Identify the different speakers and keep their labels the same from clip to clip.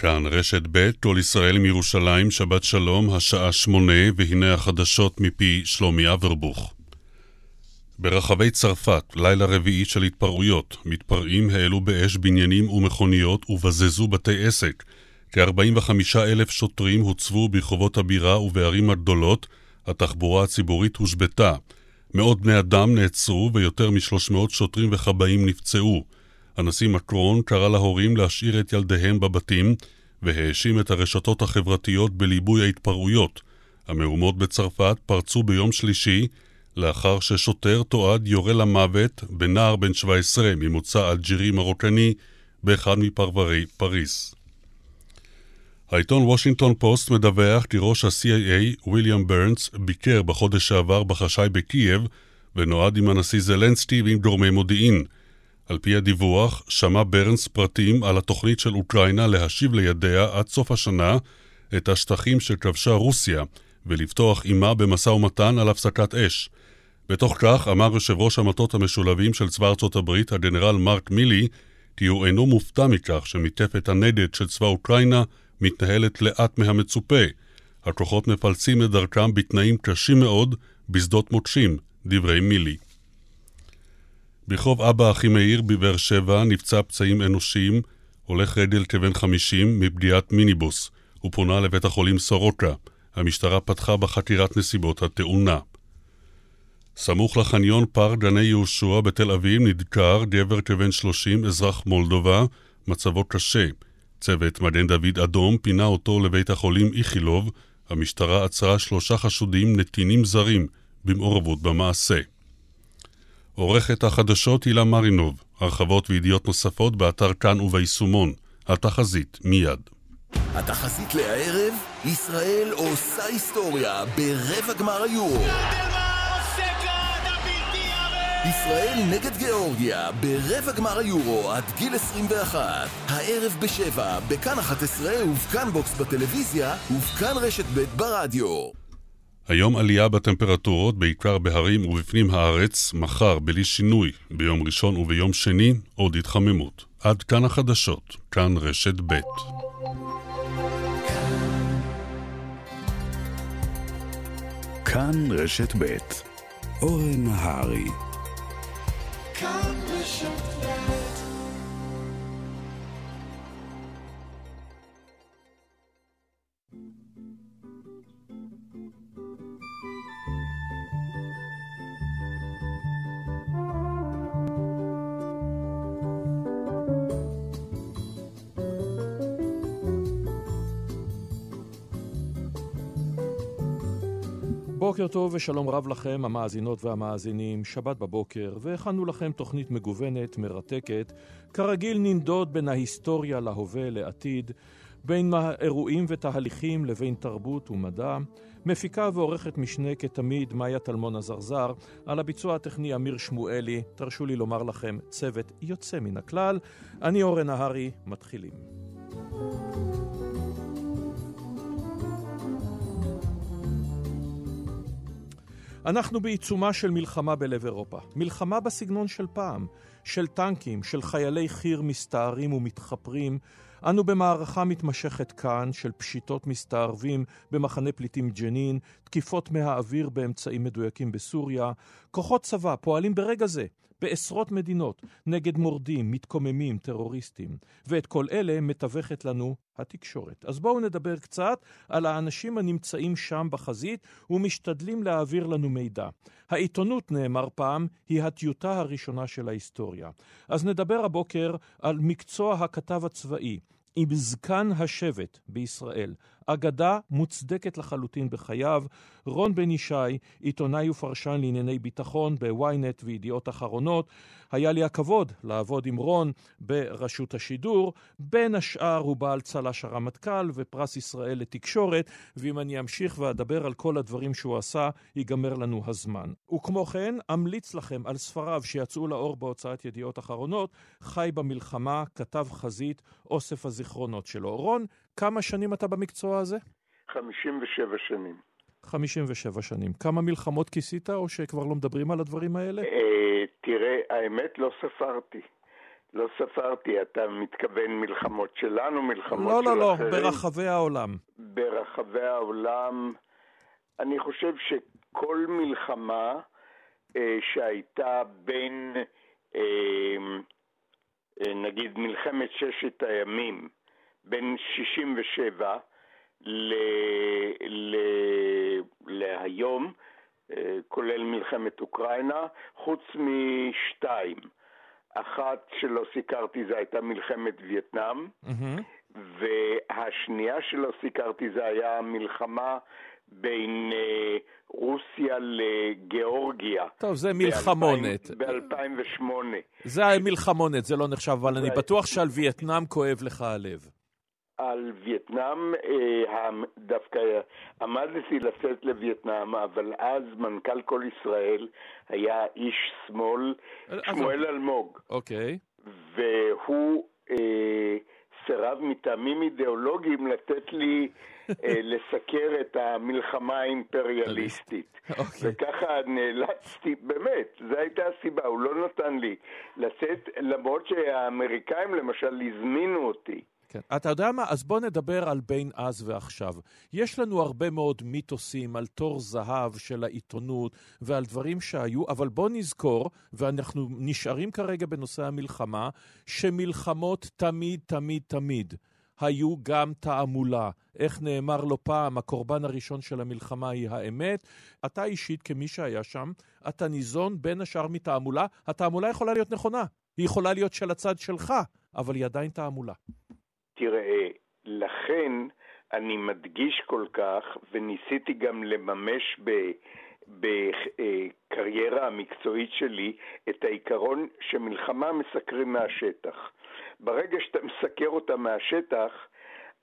Speaker 1: כאן רשת ב', כל ישראל מירושלים, שבת שלום, השעה שמונה, והנה החדשות מפי שלומי אברבוך. ברחבי צרפת, לילה רביעי של התפרעויות, מתפרעים העלו באש בניינים ומכוניות ובזזו בתי עסק. כ-45 אלף שוטרים הוצבו ברחובות הבירה ובערים הגדולות, התחבורה הציבורית הושבתה. מאות בני אדם נעצרו ויותר מ-300 שוטרים וכבאים נפצעו. הנשיא מקרון קרא להורים להשאיר את ילדיהם בבתים והאשים את הרשתות החברתיות בליבוי ההתפרעויות. המהומות בצרפת פרצו ביום שלישי לאחר ששוטר תועד יורה למוות בנער בן 17 ממוצא אלג'ירי מרוקני באחד מפרברי פריס. העיתון וושינגטון פוסט מדווח כי ראש ה-CIA, ויליאם ברנס, ביקר בחודש שעבר בחשאי בקייב ונועד עם הנשיא זלנסקי ועם גורמי מודיעין. על פי הדיווח, שמע ברנס פרטים על התוכנית של אוקראינה להשיב לידיה עד סוף השנה את השטחים שכבשה רוסיה ולפתוח עימה במשא ומתן על הפסקת אש. בתוך כך אמר יושב ראש המטות המשולבים של צבא ארצות הברית, הגנרל מרק מילי, כי הוא אינו מופתע מכך שמתקפת הנדד של צבא אוקראינה מתנהלת לאט מהמצופה. הכוחות מפלצים את דרכם בתנאים קשים מאוד בשדות מוקשים, דברי מילי. ברחוב אבא אחימאיר בבאר שבע נפצע פצעים אנושיים, הולך רגל כבן חמישים מפגיעת מיניבוס. הוא פונה לבית החולים סורוקה. המשטרה פתחה בחקירת נסיבות התאונה. סמוך לחניון פארק גני יהושע בתל אביב נדקר גבר כבן שלושים, אזרח מולדובה, מצבו קשה. צוות מגן דוד אדום פינה אותו לבית החולים איכילוב. המשטרה עצרה שלושה חשודים נתינים זרים במעורבות במעשה. עורכת החדשות הילה מרינוב, הרחבות וידיעות נוספות באתר כאן וביישומון. התחזית מיד.
Speaker 2: התחזית לערב, ישראל עושה היסטוריה ברבע גמר היורו. ישראל נגד גיאורגיה ברבע גמר היורו עד גיל 21. הערב בשבע, בכאן 11 ובכאן בוקס בטלוויזיה ובכאן רשת ב' ברדיו.
Speaker 1: היום עלייה בטמפרטורות, בעיקר בהרים ובפנים הארץ, מחר בלי שינוי, ביום ראשון וביום שני עוד התחממות. עד כאן החדשות, כאן רשת ב'.
Speaker 3: כאן רשת ב', אורן נהרי. כאן רשת
Speaker 4: בוקר טוב ושלום רב לכם, המאזינות והמאזינים, שבת בבוקר, והכנו לכם תוכנית מגוונת, מרתקת. כרגיל ננדוד בין ההיסטוריה להווה, לעתיד, בין אירועים ותהליכים לבין תרבות ומדע. מפיקה ועורכת משנה כתמיד, מאיה טלמון עזרזר, על הביצוע הטכני אמיר שמואלי. תרשו לי לומר לכם, צוות יוצא מן הכלל. אני אורן נהרי, מתחילים. אנחנו בעיצומה של מלחמה בלב אירופה. מלחמה בסגנון של פעם, של טנקים, של חיילי חי"ר מסתערים ומתחפרים. אנו במערכה מתמשכת כאן של פשיטות מסתערבים במחנה פליטים ג'נין, תקיפות מהאוויר באמצעים מדויקים בסוריה. כוחות צבא פועלים ברגע זה בעשרות מדינות נגד מורדים, מתקוממים, טרוריסטים. ואת כל אלה מתווכת לנו התקשורת. אז בואו נדבר קצת על האנשים הנמצאים שם בחזית ומשתדלים להעביר לנו מידע. העיתונות, נאמר פעם, היא הטיוטה הראשונה של ההיסטוריה. אז נדבר הבוקר על מקצוע הכתב הצבאי. עם זקן השבט בישראל, אגדה מוצדקת לחלוטין בחייו. רון בן ישי, עיתונאי ופרשן לענייני ביטחון ב-ynet וידיעות אחרונות. היה לי הכבוד לעבוד עם רון ברשות השידור. בין השאר הוא בעל צל"ש הרמטכ"ל ופרס ישראל לתקשורת, ואם אני אמשיך ואדבר על כל הדברים שהוא עשה, ייגמר לנו הזמן. וכמו כן, אמליץ לכם על ספריו שיצאו לאור בהוצאת ידיעות אחרונות, חי במלחמה, כתב חזית, אוסף הזיכרונות שלו. רון, כמה שנים אתה במקצוע הזה?
Speaker 5: 57 שנים.
Speaker 4: 57 שנים. כמה מלחמות כיסית, או שכבר לא מדברים על הדברים האלה?
Speaker 5: אה, תראה, האמת לא ספרתי. לא ספרתי, אתה מתכוון מלחמות שלנו, מלחמות
Speaker 4: לא,
Speaker 5: של
Speaker 4: לא, לא,
Speaker 5: אחרים?
Speaker 4: לא, ברחבי העולם.
Speaker 5: ברחבי העולם, אני חושב שכל מלחמה אה, שהייתה בין, אה, אה, נגיד, מלחמת ששת הימים, בין 67 ל, ל, להיום, אה, כולל מלחמת אוקראינה, חוץ משתיים. אחת שלא סיקרתי זה הייתה מלחמת וייטנאם,
Speaker 4: מהמם.
Speaker 5: והשנייה שלא סיקרתי זה היה המלחמה בין אה, רוסיה לגיאורגיה.
Speaker 4: טוב, זה מלחמונת.
Speaker 5: ב-2008.
Speaker 4: זה מלחמונת, זה לא נחשב, אבל אני בטוח שעל וייטנאם כואב לך הלב.
Speaker 5: על וייטנאם, אה, דווקא עמדתי לצאת לווייטנאם, אבל אז מנכ"ל כל ישראל היה איש שמאל,
Speaker 4: אז-
Speaker 5: שמואל אלמוג,
Speaker 4: אוקיי.
Speaker 5: והוא אה, סירב מטעמים אידיאולוגיים לתת לי אה, לסקר את המלחמה האימפריאליסטית.
Speaker 4: אוקיי.
Speaker 5: וככה נאלצתי, באמת, זו הייתה הסיבה, הוא לא נתן לי לצאת, למרות שהאמריקאים למשל הזמינו אותי.
Speaker 4: כן. אתה יודע מה? אז בוא נדבר על בין אז ועכשיו. יש לנו הרבה מאוד מיתוסים על תור זהב של העיתונות ועל דברים שהיו, אבל בוא נזכור, ואנחנו נשארים כרגע בנושא המלחמה, שמלחמות תמיד, תמיד, תמיד היו גם תעמולה. איך נאמר לא פעם, הקורבן הראשון של המלחמה היא האמת. אתה אישית, כמי שהיה שם, אתה ניזון בין השאר מתעמולה. התעמולה יכולה להיות נכונה, היא יכולה להיות של הצד שלך, אבל היא עדיין תעמולה.
Speaker 5: תראה, לכן אני מדגיש כל כך, וניסיתי גם לממש ב... בקריירה המקצועית שלי את העיקרון שמלחמה מסקרים מהשטח. ברגע שאתה מסקר אותה מהשטח,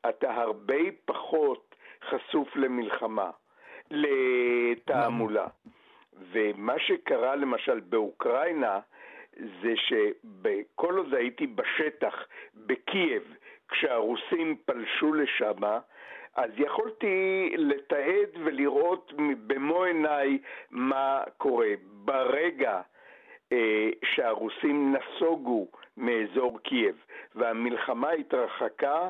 Speaker 5: אתה הרבה פחות חשוף למלחמה, לתעמולה. ומה שקרה למשל באוקראינה, זה שכל עוד הייתי בשטח, בקייב, כשהרוסים פלשו לשם, אז יכולתי לתעד ולראות במו עיניי מה קורה. ברגע אה, שהרוסים נסוגו מאזור קייב והמלחמה התרחקה,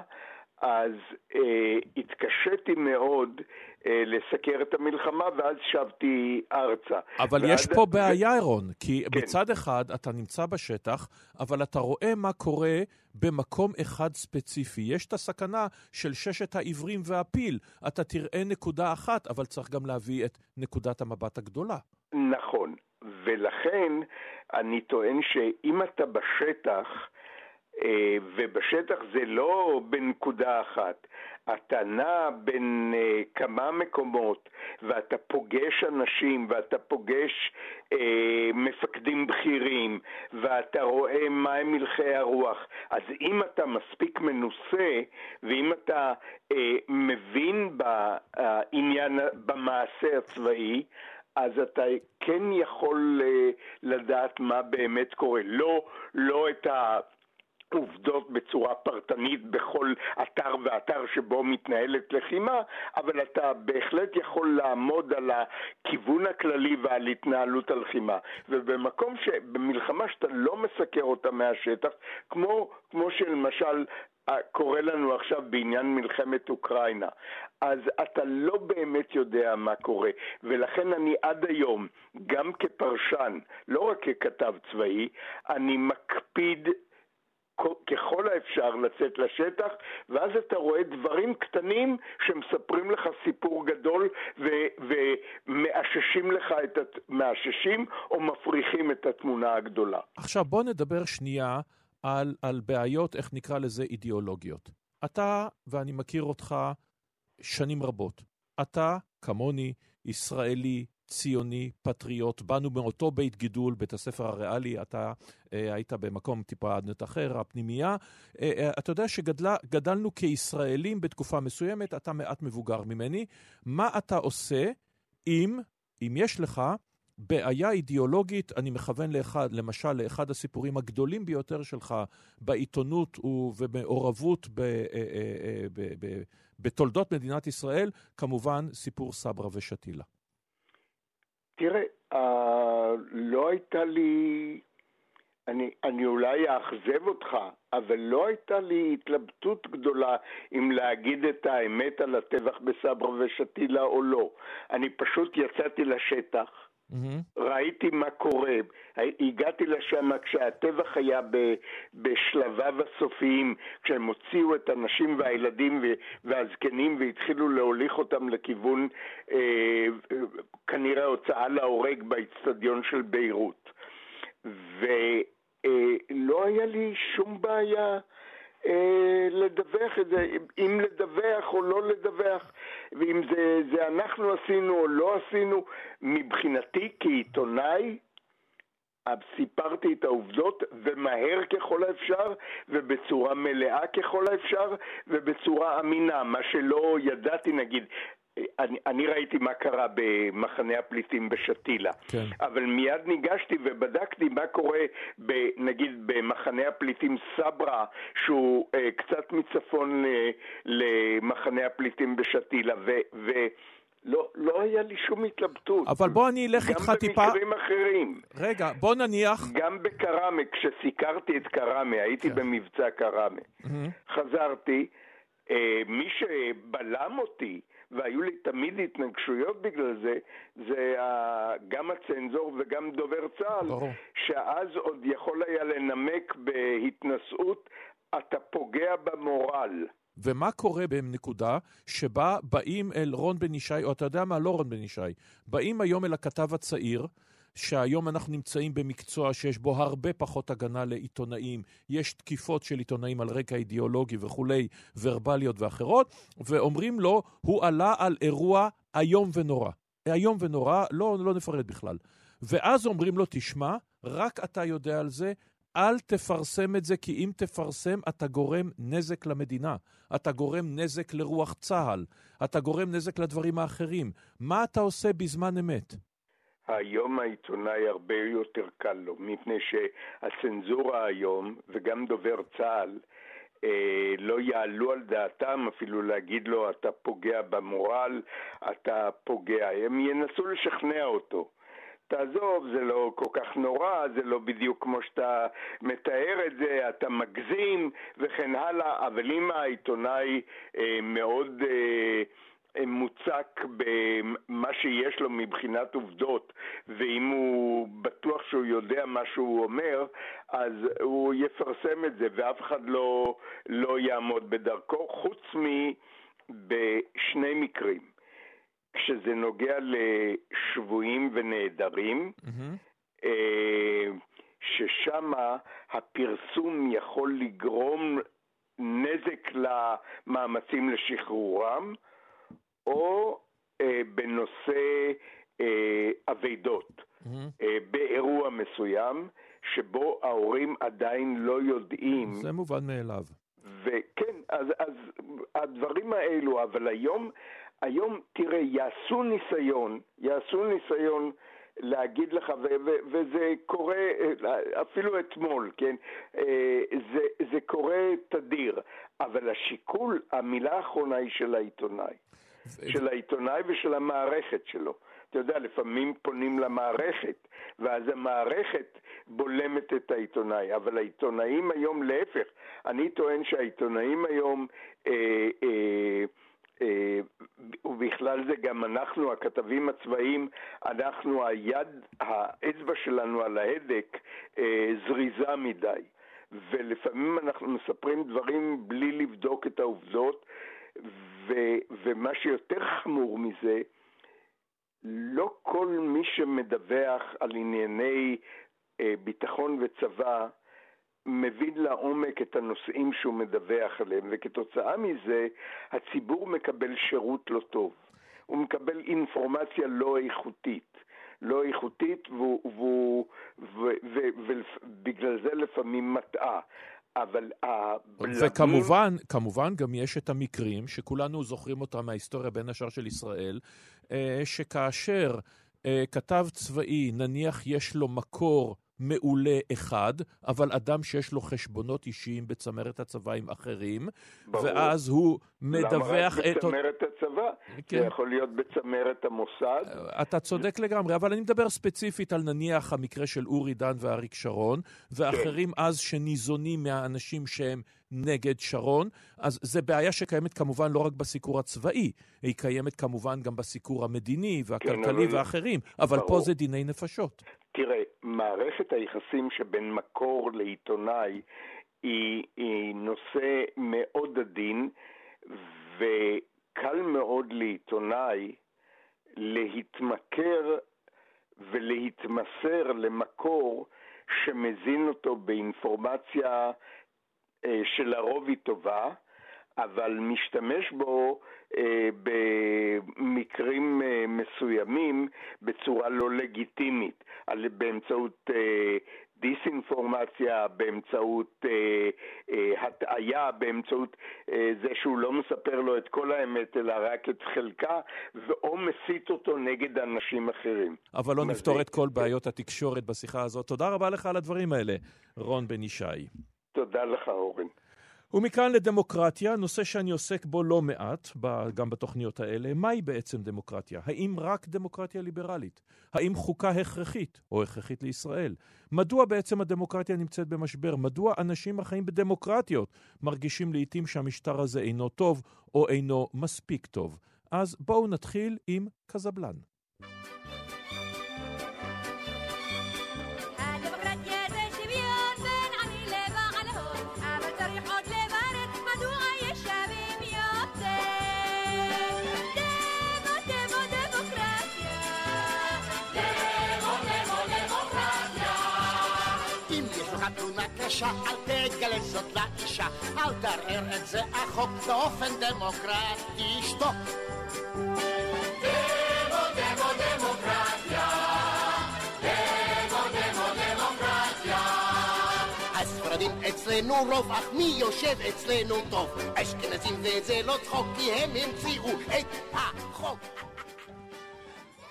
Speaker 5: אז אה, התקשיתי מאוד לסקר את המלחמה, ואז שבתי ארצה.
Speaker 4: אבל
Speaker 5: ועד-
Speaker 4: יש פה בעיה, אירון, כי
Speaker 5: כן.
Speaker 4: מצד אחד אתה נמצא בשטח, אבל אתה רואה מה קורה במקום אחד ספציפי. יש את הסכנה של ששת העברים והפיל. אתה תראה נקודה אחת, אבל צריך גם להביא את נקודת המבט הגדולה.
Speaker 5: נכון, ולכן אני טוען שאם אתה בשטח, אה, ובשטח זה לא בנקודה אחת, אתה נע בין אה, כמה מקומות ואתה פוגש אנשים ואתה פוגש אה, מפקדים בכירים ואתה רואה מהם הלכי הרוח. אז אם אתה מספיק מנוסה ואם אתה אה, מבין בעניין, במעשה הצבאי, אז אתה כן יכול אה, לדעת מה באמת קורה. לא, לא את ה... עובדות בצורה פרטנית בכל אתר ואתר שבו מתנהלת לחימה, אבל אתה בהחלט יכול לעמוד על הכיוון הכללי ועל התנהלות הלחימה. ובמקום ש... במלחמה שאתה לא מסקר אותה מהשטח, כמו, כמו שלמשל אה, קורה לנו עכשיו בעניין מלחמת אוקראינה. אז אתה לא באמת יודע מה קורה, ולכן אני עד היום, גם כפרשן, לא רק ככתב צבאי, אני מקפיד ככל האפשר לצאת לשטח, ואז אתה רואה דברים קטנים שמספרים לך סיפור גדול ו- ומאששים לך את, הת- מאששים או מפריחים את התמונה הגדולה.
Speaker 4: עכשיו בוא נדבר שנייה על, על בעיות, איך נקרא לזה, אידיאולוגיות. אתה, ואני מכיר אותך שנים רבות, אתה, כמוני, ישראלי, ציוני, פטריוט, באנו מאותו בית גידול, בית הספר הריאלי, אתה אה, היית במקום טיפה עד אחר, הפנימייה. אה, אה, אתה יודע שגדלנו כישראלים בתקופה מסוימת, אתה מעט מבוגר ממני. מה אתה עושה אם, אם יש לך בעיה אידיאולוגית, אני מכוון לאחד, למשל לאחד הסיפורים הגדולים ביותר שלך בעיתונות ובמעורבות ב, אה, אה, ב, ב, בתולדות מדינת ישראל, כמובן סיפור סברה ושתילה.
Speaker 5: תראה, uh, לא הייתה לי אני, אני אולי אאכזב אותך, אבל לא הייתה לי התלבטות גדולה אם להגיד את האמת על הטבח בסברה ושתילה או לא. אני פשוט יצאתי לשטח, Mm-hmm. ראיתי מה קורה, הגעתי לשם כשהטבח היה בשלביו הסופיים, כשהם הוציאו את הנשים והילדים והזקנים והתחילו להוליך אותם לכיוון אה, כנראה הוצאה להורג באיצטדיון של ביירות. ולא היה לי שום בעיה אה, לדווח את זה, אם לדווח או לא לדווח, ואם זה, זה אנחנו עשינו או לא עשינו, מבחינתי כעיתונאי, סיפרתי את העובדות ומהר ככל האפשר ובצורה מלאה ככל האפשר ובצורה אמינה, מה שלא ידעתי נגיד אני, אני ראיתי מה קרה במחנה הפליטים בשתילה, כן. אבל מיד ניגשתי ובדקתי מה קורה ב, נגיד במחנה הפליטים סברה, שהוא אה, קצת מצפון ל, למחנה הפליטים בשתילה, ו... ו לא, לא היה לי שום התלבטות.
Speaker 4: אבל בוא אני אלך איתך טיפה...
Speaker 5: גם במקרים אחרים.
Speaker 4: רגע, בוא נניח...
Speaker 5: גם בקראמה, כשסיקרתי את קראמה, הייתי כן. במבצע קראמה. Mm-hmm. חזרתי, אה, מי שבלם אותי והיו לי תמיד התנגשויות בגלל זה, זה גם הצנזור וגם דובר צה"ל, ברור. שאז עוד יכול היה לנמק בהתנשאות, אתה פוגע במורל.
Speaker 4: ומה קורה בנקודה שבה באים אל רון בן ישי, או אתה יודע מה, לא רון בן ישי, באים היום אל הכתב הצעיר, שהיום אנחנו נמצאים במקצוע שיש בו הרבה פחות הגנה לעיתונאים, יש תקיפות של עיתונאים על רקע אידיאולוגי וכולי, ורבליות ואחרות, ואומרים לו, הוא עלה על אירוע איום ונורא. איום ונורא, לא, לא נפרט בכלל. ואז אומרים לו, תשמע, רק אתה יודע על זה, אל תפרסם את זה, כי אם תפרסם, אתה גורם נזק למדינה. אתה גורם נזק לרוח צה"ל. אתה גורם נזק לדברים האחרים. מה אתה עושה בזמן אמת?
Speaker 5: היום העיתונאי הרבה יותר קל לו, מפני שהצנזורה היום, וגם דובר צה"ל, אה, לא יעלו על דעתם אפילו להגיד לו אתה פוגע במורל, אתה פוגע, הם ינסו לשכנע אותו. תעזוב, זה לא כל כך נורא, זה לא בדיוק כמו שאתה מתאר את זה, אתה מגזים וכן הלאה, אבל אם העיתונאי אה, מאוד אה, מוצק במה שיש לו מבחינת עובדות, ואם הוא בטוח שהוא יודע מה שהוא אומר, אז הוא יפרסם את זה, ואף אחד לא, לא יעמוד בדרכו, חוץ מבשני מקרים. כשזה נוגע לשבויים ונעדרים, mm-hmm. ששם הפרסום יכול לגרום נזק למאמצים לשחרורם, או אה, בנושא אה, אבדות, mm-hmm. אה, באירוע מסוים, שבו ההורים עדיין לא יודעים.
Speaker 4: זה מובן מאליו.
Speaker 5: וכן, אז, אז הדברים האלו, אבל היום, היום, תראה, יעשו ניסיון, יעשו ניסיון להגיד לך, ו- ו- וזה קורה אה, אפילו אתמול, כן? אה, זה, זה קורה תדיר, אבל השיקול, המילה האחרונה היא של העיתונאי. של העיתונאי ושל המערכת שלו. אתה יודע, לפעמים פונים למערכת, ואז המערכת בולמת את העיתונאי, אבל העיתונאים היום להפך. אני טוען שהעיתונאים היום, אה, אה, אה, ובכלל זה גם אנחנו, הכתבים הצבאיים, אנחנו, היד, האצבע שלנו על ההדק אה, זריזה מדי. ולפעמים אנחנו מספרים דברים בלי לבדוק את העובדות, ו, ומה שיותר חמור מזה, לא כל מי שמדווח על ענייני אה, ביטחון וצבא מבין לעומק את הנושאים שהוא מדווח עליהם, וכתוצאה מזה הציבור מקבל שירות לא טוב. הוא מקבל אינפורמציה לא איכותית. לא איכותית, ובגלל זה לפעמים מטעה. אבל הבלמים...
Speaker 4: וכמובן, כמובן גם יש את המקרים שכולנו זוכרים אותם מההיסטוריה בין השאר של ישראל, אה, שכאשר אה, כתב צבאי, נניח יש לו מקור מעולה אחד, אבל אדם שיש לו חשבונות אישיים בצמרת הצבא עם אחרים, ברור. ואז הוא מדווח
Speaker 5: את... למה רק בצמרת הצבא? כן. זה יכול להיות בצמרת המוסד.
Speaker 4: אתה צודק לגמרי, אבל אני מדבר ספציפית על נניח המקרה של אורי דן ואריק שרון, ואחרים כן. אז שניזונים מהאנשים שהם נגד שרון, אז זה בעיה שקיימת כמובן לא רק בסיקור הצבאי, היא קיימת כמובן גם בסיקור המדיני והכלכלי כן. ואחרים, אבל ברור. פה זה דיני נפשות.
Speaker 5: תראה, מערכת היחסים שבין מקור לעיתונאי היא, היא נושא מאוד עדין, וקל מאוד לעיתונאי להתמכר ולהתמסר למקור שמזין אותו באינפורמציה אה, שלרוב היא טובה, אבל משתמש בו במקרים אה, מסוימים בצורה לא לגיטימית, באמצעות אה, דיסאינפורמציה, באמצעות אה, אה, הטעיה, באמצעות אה, זה שהוא לא מספר לו את כל האמת אלא רק את חלקה, או מסית אותו נגד אנשים אחרים.
Speaker 4: אבל לא נפתור את כל בעיות התקשורת בשיחה הזאת. תודה רבה לך על הדברים האלה, רון בן ישי.
Speaker 5: תודה לך, אורן.
Speaker 4: ומכאן לדמוקרטיה, נושא שאני עוסק בו לא מעט, גם בתוכניות האלה. מהי בעצם דמוקרטיה? האם רק דמוקרטיה ליברלית? האם חוקה הכרחית, או הכרחית לישראל? מדוע בעצם הדמוקרטיה נמצאת במשבר? מדוע אנשים החיים בדמוקרטיות מרגישים לעיתים שהמשטר הזה אינו טוב, או אינו מספיק טוב? אז בואו נתחיל עם קזבלן.
Speaker 6: קשה, אל תגלה זאת לאישה, אל תערער את זה החוק באופן דמוקרטי, שתוק. דמו, דמו, דמוקרטיה, דמו, דמו, דמוקרטיה. הספרדים אצלנו רוב, אך מי יושב אצלנו טוב? אשכנזים וזה לא צחוק, כי הם המציאו את החוק.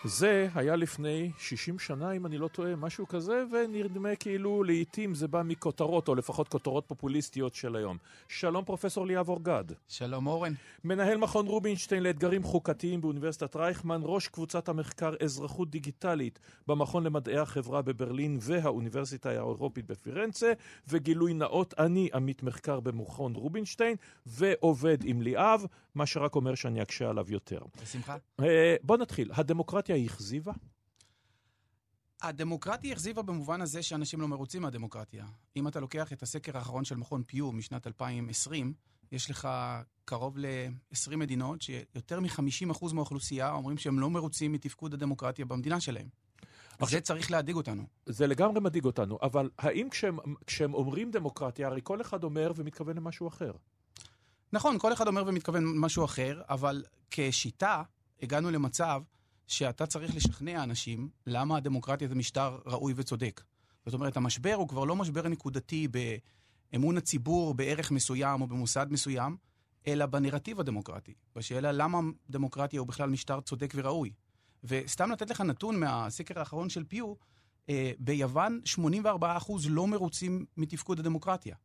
Speaker 4: זה היה לפני 60 שנה, אם אני לא טועה, משהו כזה, ונרדמה כאילו לעיתים זה בא מכותרות, או לפחות כותרות פופוליסטיות של היום. שלום פרופסור ליאב אורגד.
Speaker 7: שלום אורן.
Speaker 4: מנהל מכון רובינשטיין לאתגרים חוקתיים באוניברסיטת רייכמן, ראש קבוצת המחקר אזרחות דיגיטלית במכון למדעי החברה בברלין והאוניברסיטה האירופית בפירנצה, וגילוי נאות, אני עמית מחקר במכון רובינשטיין, ועובד עם ליאב, מה שרק אומר שאני אקשה עליו יותר.
Speaker 7: בשמחה.
Speaker 4: אה, בוא נתחיל. הדמוקרטיה היא אכזיבה?
Speaker 7: הדמוקרטיה אכזיבה במובן הזה שאנשים לא מרוצים מהדמוקרטיה. אם אתה לוקח את הסקר האחרון של מכון פיו משנת 2020, יש לך קרוב ל-20 מדינות שיותר מ-50% מהאוכלוסייה אומרים שהם לא מרוצים מתפקוד הדמוקרטיה במדינה שלהם. עכשיו, זה צריך להדאיג אותנו.
Speaker 4: זה לגמרי מדאיג אותנו, אבל האם כשהם, כשהם אומרים דמוקרטיה, הרי כל אחד אומר ומתכוון למשהו אחר.
Speaker 7: נכון, כל אחד אומר ומתכוון למשהו אחר, אבל כשיטה הגענו למצב שאתה צריך לשכנע אנשים למה הדמוקרטיה זה משטר ראוי וצודק. זאת אומרת, המשבר הוא כבר לא משבר נקודתי באמון הציבור בערך מסוים או במוסד מסוים, אלא בנרטיב הדמוקרטי. בשאלה למה דמוקרטיה הוא בכלל משטר צודק וראוי. וסתם לתת לך נתון מהסקר האחרון של פיו, אה, ביוון 84% לא מרוצים מתפקוד הדמוקרטיה.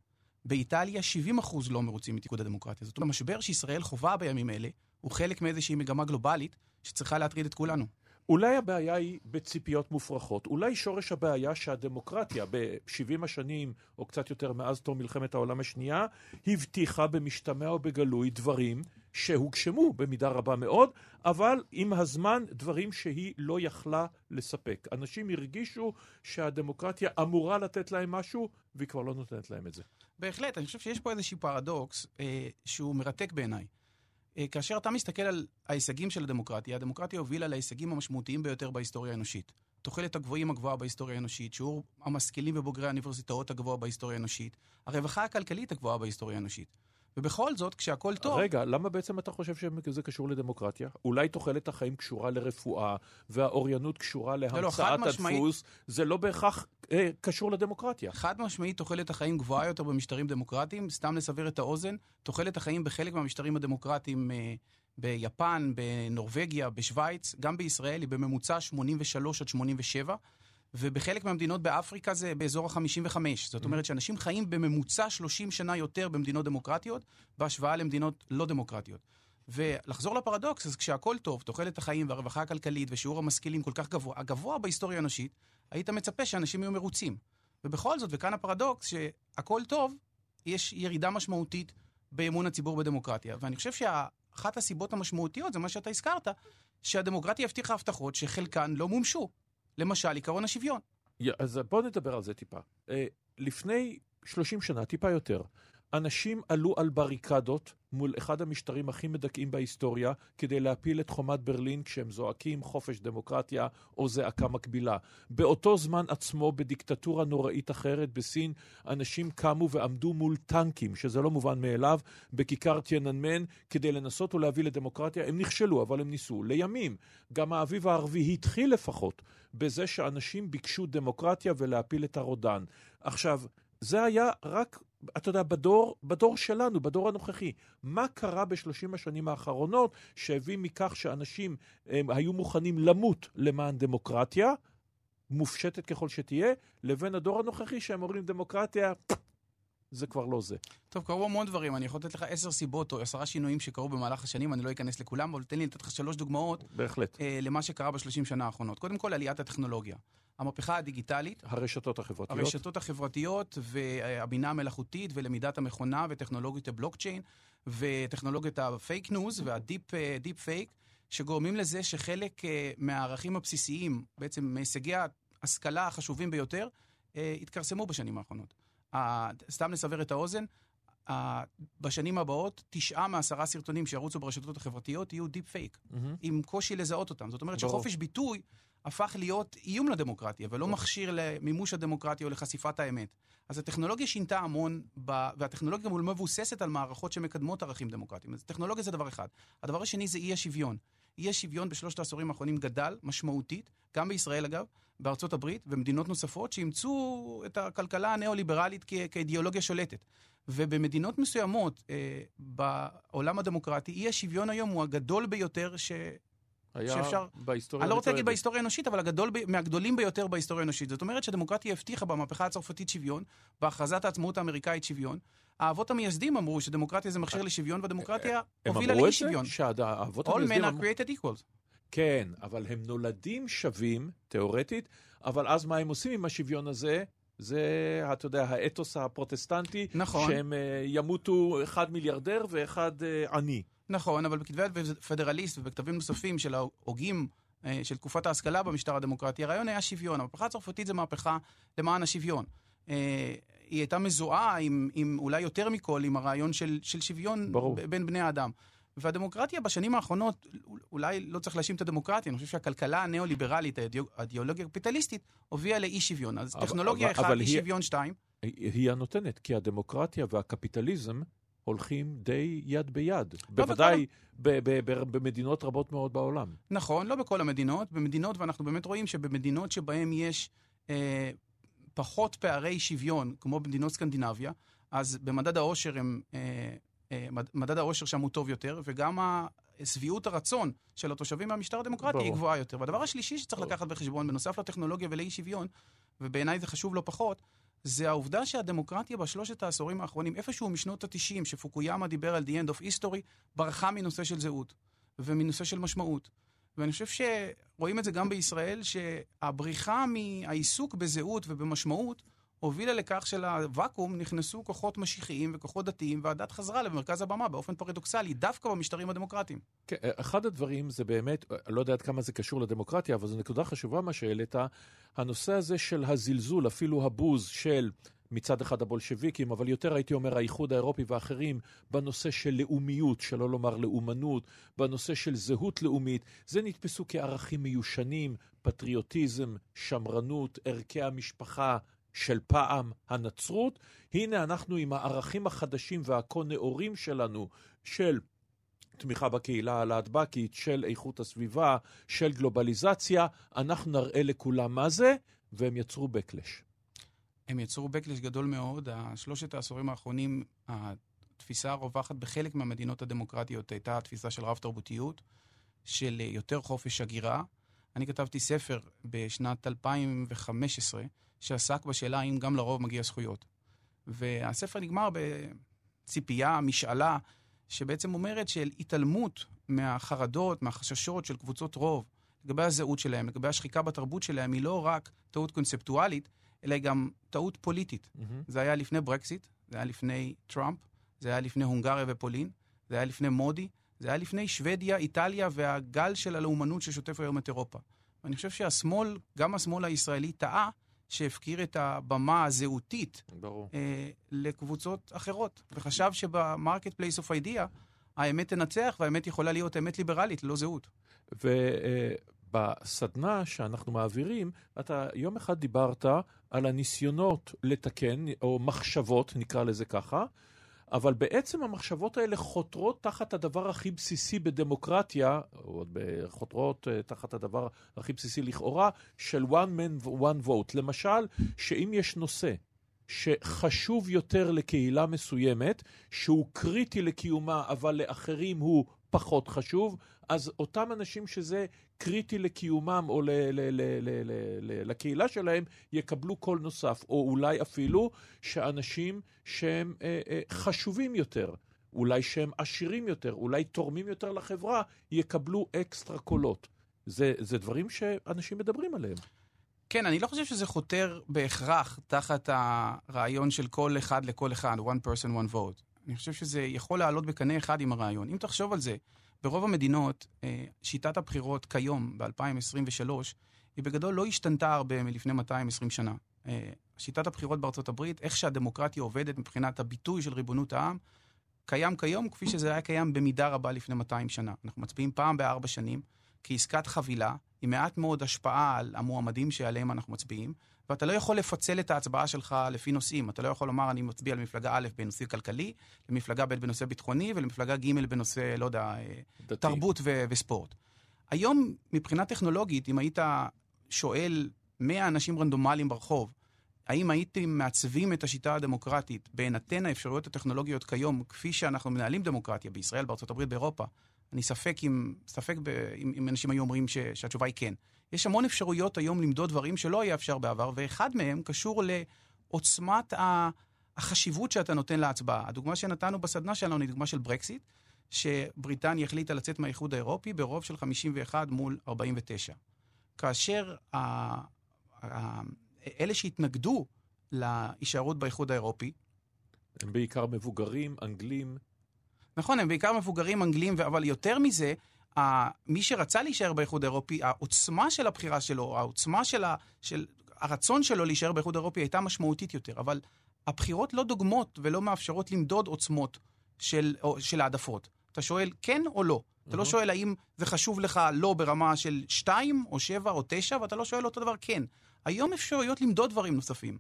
Speaker 7: באיטליה 70% לא מרוצים מתפקוד הדמוקרטיה. זאת אומרת, המשבר שישראל חווה בימים אלה הוא חלק מאיזושהי מגמה גלובלית שצריכה להטריד את כולנו.
Speaker 4: אולי הבעיה היא בציפיות מופרכות. אולי שורש הבעיה שהדמוקרטיה ב-70 השנים, או קצת יותר מאז תום מלחמת העולם השנייה, הבטיחה במשתמע או בגלוי דברים שהוגשמו במידה רבה מאוד, אבל עם הזמן דברים שהיא לא יכלה לספק. אנשים הרגישו שהדמוקרטיה אמורה לתת להם משהו, והיא כבר לא נותנת להם את זה.
Speaker 7: בהחלט, אני חושב שיש פה איזשהו פרדוקס אה, שהוא מרתק בעיניי. אה, כאשר אתה מסתכל על ההישגים של הדמוקרטיה, הדמוקרטיה הובילה להישגים המשמעותיים ביותר בהיסטוריה האנושית. תוחלת הגבוהים הגבוהה בהיסטוריה האנושית, שיעור המשכילים ובוגרי האוניברסיטאות הגבוה בהיסטוריה האנושית, הרווחה הכלכלית הגבוהה בהיסטוריה האנושית. ובכל זאת, כשהכול טוב...
Speaker 4: רגע, למה בעצם אתה חושב שזה קשור לדמוקרטיה? אולי תוחלת החיים קשורה לרפואה, והאוריינות קשורה להמצאת לא, לא, הדפוס, זה לא בהכרח אה, קשור לדמוקרטיה.
Speaker 7: חד משמעית תוחלת החיים גבוהה יותר במשטרים דמוקרטיים. סתם לסבר את האוזן, תוחלת החיים בחלק מהמשטרים הדמוקרטיים אה, ביפן, בנורבגיה, בשוויץ, גם בישראל, היא בממוצע 83 עד 87. ובחלק מהמדינות באפריקה זה באזור ה-55. זאת אומרת שאנשים חיים בממוצע 30 שנה יותר במדינות דמוקרטיות, בהשוואה למדינות לא דמוקרטיות. ולחזור לפרדוקס, אז כשהכול טוב, תוחלת החיים והרווחה הכלכלית ושיעור המשכילים כל כך גבוה, הגבוה בהיסטוריה האנושית, היית מצפה שאנשים יהיו מרוצים. ובכל זאת, וכאן הפרדוקס, שהכול טוב, יש ירידה משמעותית באמון הציבור בדמוקרטיה. ואני חושב שאחת הסיבות המשמעותיות זה מה שאתה הזכרת, שהדמוקרטיה הבטיחה הבטחות שחלקן לא מומשו. למשל, עקרון השוויון.
Speaker 4: אז בואו נדבר על זה טיפה. אה, לפני 30 שנה, טיפה יותר, אנשים עלו על בריקדות מול אחד המשטרים הכי מדכאים בהיסטוריה כדי להפיל את חומת ברלין כשהם זועקים חופש דמוקרטיה או זעקה מקבילה. באותו זמן עצמו, בדיקטטורה נוראית אחרת בסין, אנשים קמו ועמדו מול טנקים, שזה לא מובן מאליו, בכיכר טייננמן כדי לנסות ולהביא לדמוקרטיה. הם נכשלו, אבל הם ניסו. לימים, גם האביב הערבי התחיל לפחות בזה שאנשים ביקשו דמוקרטיה ולהפיל את הרודן. עכשיו, זה היה רק אתה יודע, בדור, בדור שלנו, בדור הנוכחי, מה קרה בשלושים השנים האחרונות שהביא מכך שאנשים הם, היו מוכנים למות למען דמוקרטיה, מופשטת ככל שתהיה, לבין הדור הנוכחי שהם אומרים דמוקרטיה, זה כבר לא זה.
Speaker 7: טוב, קרו המון דברים, אני יכול לתת לך עשר סיבות או עשרה שינויים שקרו במהלך השנים, אני לא אכנס לכולם, אבל תן לי לתת לך שלוש דוגמאות.
Speaker 4: בהחלט.
Speaker 7: אה, למה שקרה בשלושים שנה האחרונות. קודם כל, עליית הטכנולוגיה. המהפכה הדיגיטלית.
Speaker 4: הרשתות החברתיות.
Speaker 7: הרשתות החברתיות והבינה המלאכותית ולמידת המכונה וטכנולוגיות הבלוקצ'יין וטכנולוגיות ה fake news וה deep deep fake, שגורמים לזה שחלק אה, מהערכים הבסיסיים, בעצם מהישגי ההשכלה החשובים ביותר, אה, התכרסמו בשנים האחרונות. סתם לסבר את האוזן, בשנים הבאות, תשעה מעשרה סרטונים שירוצו ברשתות החברתיות יהיו deep fake, mm-hmm. עם קושי לזהות אותם. זאת אומרת ברור. שחופש ביטוי הפך להיות איום לדמוקרטיה, ולא מכשיר למימוש הדמוקרטיה או לחשיפת האמת. אז הטכנולוגיה שינתה המון, ב... והטכנולוגיה גם מבוססת על מערכות שמקדמות ערכים דמוקרטיים. אז טכנולוגיה זה דבר אחד. הדבר השני זה אי השוויון. אי השוויון בשלושת העשורים האחרונים גדל משמעותית, גם בישראל אגב, בארצות הברית ומדינות נוספות שאימצו את הכלכלה הניאו-ליברלית כ- כאידיאולוגיה שולטת. ובמדינות מסוימות אה, בעולם הדמוקרטי, אי השוויון היום הוא הגדול ביותר ש...
Speaker 4: היה שאפשר... בהיסטוריה...
Speaker 7: אני לא רוצה להגיד בהיסטוריה האנושית, אבל הגדול, מהגדולים ביותר בהיסטוריה האנושית. זאת אומרת שהדמוקרטיה הבטיחה במהפכה הצרפתית שוויון, בהכרזת העצמאות האמריקאית שוויון. האבות המייסדים אמרו שדמוקרטיה זה מכשיר לשוויון, והדמוקרטיה הובילה לאי שוויון.
Speaker 4: שהאבות
Speaker 7: המייסדים... All men are created equal.
Speaker 4: כן, אבל הם נולדים שווים, תיאורטית, אבל אז מה הם עושים עם השוויון הזה? זה, אתה יודע, האתוס הפרוטסטנטי,
Speaker 7: נכון.
Speaker 4: שהם uh, ימותו אחד מיליארדר ואחד uh, עני.
Speaker 7: נכון, אבל בכתבי פדרליסט ובכתבים נוספים של ההוגים אה, של תקופת ההשכלה במשטר הדמוקרטי, הרעיון היה שוויון. המהפכה הצרפתית זה מהפכה למען השוויון. אה, היא הייתה מזוהה עם, עם אולי יותר מכל, עם הרעיון של, של שוויון
Speaker 4: ברור.
Speaker 7: בין בני האדם. והדמוקרטיה בשנים האחרונות, אולי לא צריך להאשים את הדמוקרטיה, אני חושב שהכלכלה הניאו-ליברלית, האידיאולוגיה הקפיטליסטית, הובילה לאי שוויון. אז אבל, טכנולוגיה אחת, אי שוויון שתיים.
Speaker 4: היא הנותנת, כי הדמוקרטיה והקפיטליזם הולכים די יד ביד. לא בוודאי בכל... במדינות רבות מאוד בעולם.
Speaker 7: נכון, לא בכל המדינות. במדינות, ואנחנו באמת רואים שבמדינות שבהן יש אה, פחות פערי שוויון, כמו במדינות סקנדינביה, אז במדד העושר הם... אה, מדד העושר שם הוא טוב יותר, וגם שביעות הרצון של התושבים מהמשטר הדמוקרטי ברור. היא גבוהה יותר. והדבר השלישי שצריך ברור. לקחת בחשבון, בנוסף לטכנולוגיה ולאי שוויון, ובעיניי זה חשוב לא פחות, זה העובדה שהדמוקרטיה בשלושת העשורים האחרונים, איפשהו משנות ה-90, שפוקויאמה דיבר על The End of History, ברחה מנושא של זהות ומנושא של משמעות. ואני חושב שרואים את זה גם בישראל, שהבריחה מהעיסוק בזהות ובמשמעות הובילה לכך שלוואקום נכנסו כוחות משיחיים וכוחות דתיים, והדת חזרה למרכז הבמה באופן פרדוקסלי, דווקא במשטרים הדמוקרטיים.
Speaker 4: כן, אחד הדברים זה באמת, אני לא יודע עד כמה זה קשור לדמוקרטיה, אבל זו נקודה חשובה מה שהעלית, הנושא הזה של הזלזול, אפילו הבוז של... מצד אחד הבולשביקים, אבל יותר הייתי אומר האיחוד האירופי ואחרים, בנושא של לאומיות, שלא לומר לאומנות, בנושא של זהות לאומית, זה נתפסו כערכים מיושנים, פטריוטיזם, שמרנות, ערכי המשפחה, של פעם הנצרות, הנה אנחנו עם הערכים החדשים והכה נאורים שלנו, של תמיכה בקהילה הלהטב"קית, של איכות הסביבה, של גלובליזציה, אנחנו נראה לכולם מה זה, והם יצרו בקלש.
Speaker 7: הם יצרו בקלש גדול מאוד. שלושת העשורים האחרונים, התפיסה הרווחת בחלק מהמדינות הדמוקרטיות הייתה התפיסה של רב-תרבותיות, של יותר חופש הגירה, אני כתבתי ספר בשנת 2015, שעסק בשאלה האם גם לרוב מגיע זכויות. והספר נגמר בציפייה, משאלה, שבעצם אומרת של התעלמות מהחרדות, מהחששות של קבוצות רוב, לגבי הזהות שלהם, לגבי השחיקה בתרבות שלהם, היא לא רק טעות קונספטואלית, אלא היא גם טעות פוליטית. Mm-hmm. זה היה לפני ברקסיט, זה היה לפני טראמפ, זה היה לפני הונגריה ופולין, זה היה לפני מודי, זה היה לפני שוודיה, איטליה והגל של הלאומנות ששוטף היום את אירופה. ואני חושב שהשמאל, גם השמאל הישראלי, טעה שהפקיר את הבמה הזהותית אה, לקבוצות אחרות, וחשב שב marketplace of ideas האמת תנצח, והאמת יכולה להיות אמת ליברלית, ללא זהות.
Speaker 4: ובסדנה שאנחנו מעבירים, אתה יום אחד דיברת על הניסיונות לתקן, או מחשבות, נקרא לזה ככה, אבל בעצם המחשבות האלה חותרות תחת הדבר הכי בסיסי בדמוקרטיה, או חותרות אה, תחת הדבר הכי בסיסי לכאורה, של one man one vote. למשל, שאם יש נושא שחשוב יותר לקהילה מסוימת, שהוא קריטי לקיומה, אבל לאחרים הוא פחות חשוב, אז אותם אנשים שזה קריטי לקיומם או ל- ל- ל- ל- ל- ל- לקהילה שלהם, יקבלו קול נוסף, או אולי אפילו שאנשים שהם אה, אה, חשובים יותר, אולי שהם עשירים יותר, אולי תורמים יותר לחברה, יקבלו אקסטרה קולות. זה, זה דברים שאנשים מדברים עליהם.
Speaker 7: כן, אני לא חושב שזה חותר בהכרח תחת הרעיון של כל אחד לכל אחד, one person, one vote. אני חושב שזה יכול לעלות בקנה אחד עם הרעיון. אם תחשוב על זה, ברוב המדינות, אה, שיטת הבחירות כיום, ב-2023, היא בגדול לא השתנתה הרבה מלפני 220 שנה. אה, שיטת הבחירות בארצות הברית, איך שהדמוקרטיה עובדת מבחינת הביטוי של ריבונות העם, קיים כיום כפי שזה היה קיים במידה רבה לפני 200 שנה. אנחנו מצביעים פעם בארבע שנים כעסקת חבילה, עם מעט מאוד השפעה על המועמדים שעליהם אנחנו מצביעים, ואתה לא יכול לפצל את ההצבעה שלך לפי נושאים. אתה לא יכול לומר, אני מצביע למפלגה א' בנושא כלכלי, למפלגה ב' בנושא ביטחוני, ולמפלגה ג' בנושא, לא יודע, אה, דתי. תרבות ו- וספורט. היום, מבחינה טכנולוגית, אם היית שואל 100 אנשים רנדומליים ברחוב, האם הייתם מעצבים את השיטה הדמוקרטית בהינתן האפשרויות הטכנולוגיות כיום, כפי שאנחנו מנהלים דמוקרטיה בישראל, בארצות הברית, באירופה, אני ספק אם, ספק ב, אם, אם אנשים היו אומרים ש, שהתשובה היא כן. יש המון אפשרויות היום למדוד דברים שלא היה אפשר בעבר, ואחד מהם קשור לעוצמת החשיבות שאתה נותן להצבעה. הדוגמה שנתנו בסדנה שלנו היא דוגמה של ברקסיט, שבריטניה החליטה לצאת מהאיחוד האירופי ברוב של 51 מול 49. כאשר ה, ה, אלה שהתנגדו להישארות באיחוד האירופי,
Speaker 4: הם בעיקר מבוגרים, אנגלים.
Speaker 7: נכון, הם בעיקר מבוגרים אנגלים, אבל יותר מזה, מי שרצה להישאר באיחוד האירופי, העוצמה של הבחירה שלו, העוצמה של, ה, של הרצון שלו להישאר באיחוד האירופי הייתה משמעותית יותר. אבל הבחירות לא דוגמות ולא מאפשרות למדוד עוצמות של, של העדפות. אתה שואל כן או לא. Mm-hmm. אתה לא שואל האם זה חשוב לך לא ברמה של 2 או 7 או 9, ואתה לא שואל אותו דבר כן. היום אפשרויות למדוד דברים נוספים.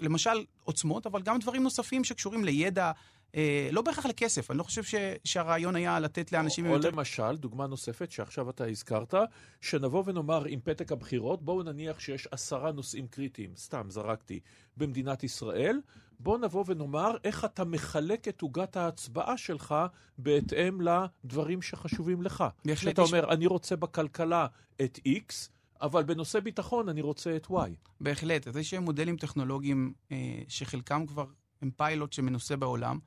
Speaker 7: למשל עוצמות, אבל גם דברים נוספים שקשורים לידע, אה, לא בהכרח לכסף, אני לא חושב ש, שהרעיון היה לתת לאנשים...
Speaker 4: או, או יותר... למשל, דוגמה נוספת שעכשיו אתה הזכרת, שנבוא ונאמר עם פתק הבחירות, בואו נניח שיש עשרה נושאים קריטיים, סתם זרקתי, במדינת ישראל, בואו נבוא ונאמר איך אתה מחלק את עוגת ההצבעה שלך בהתאם לדברים שחשובים לך. בהחלט. שאתה אומר, אני רוצה בכלכלה את X, אבל בנושא ביטחון אני רוצה את Y.
Speaker 7: בהחלט, אז יש מודלים טכנולוגיים אה, שחלקם כבר הם פיילוט שמנוסה בעולם.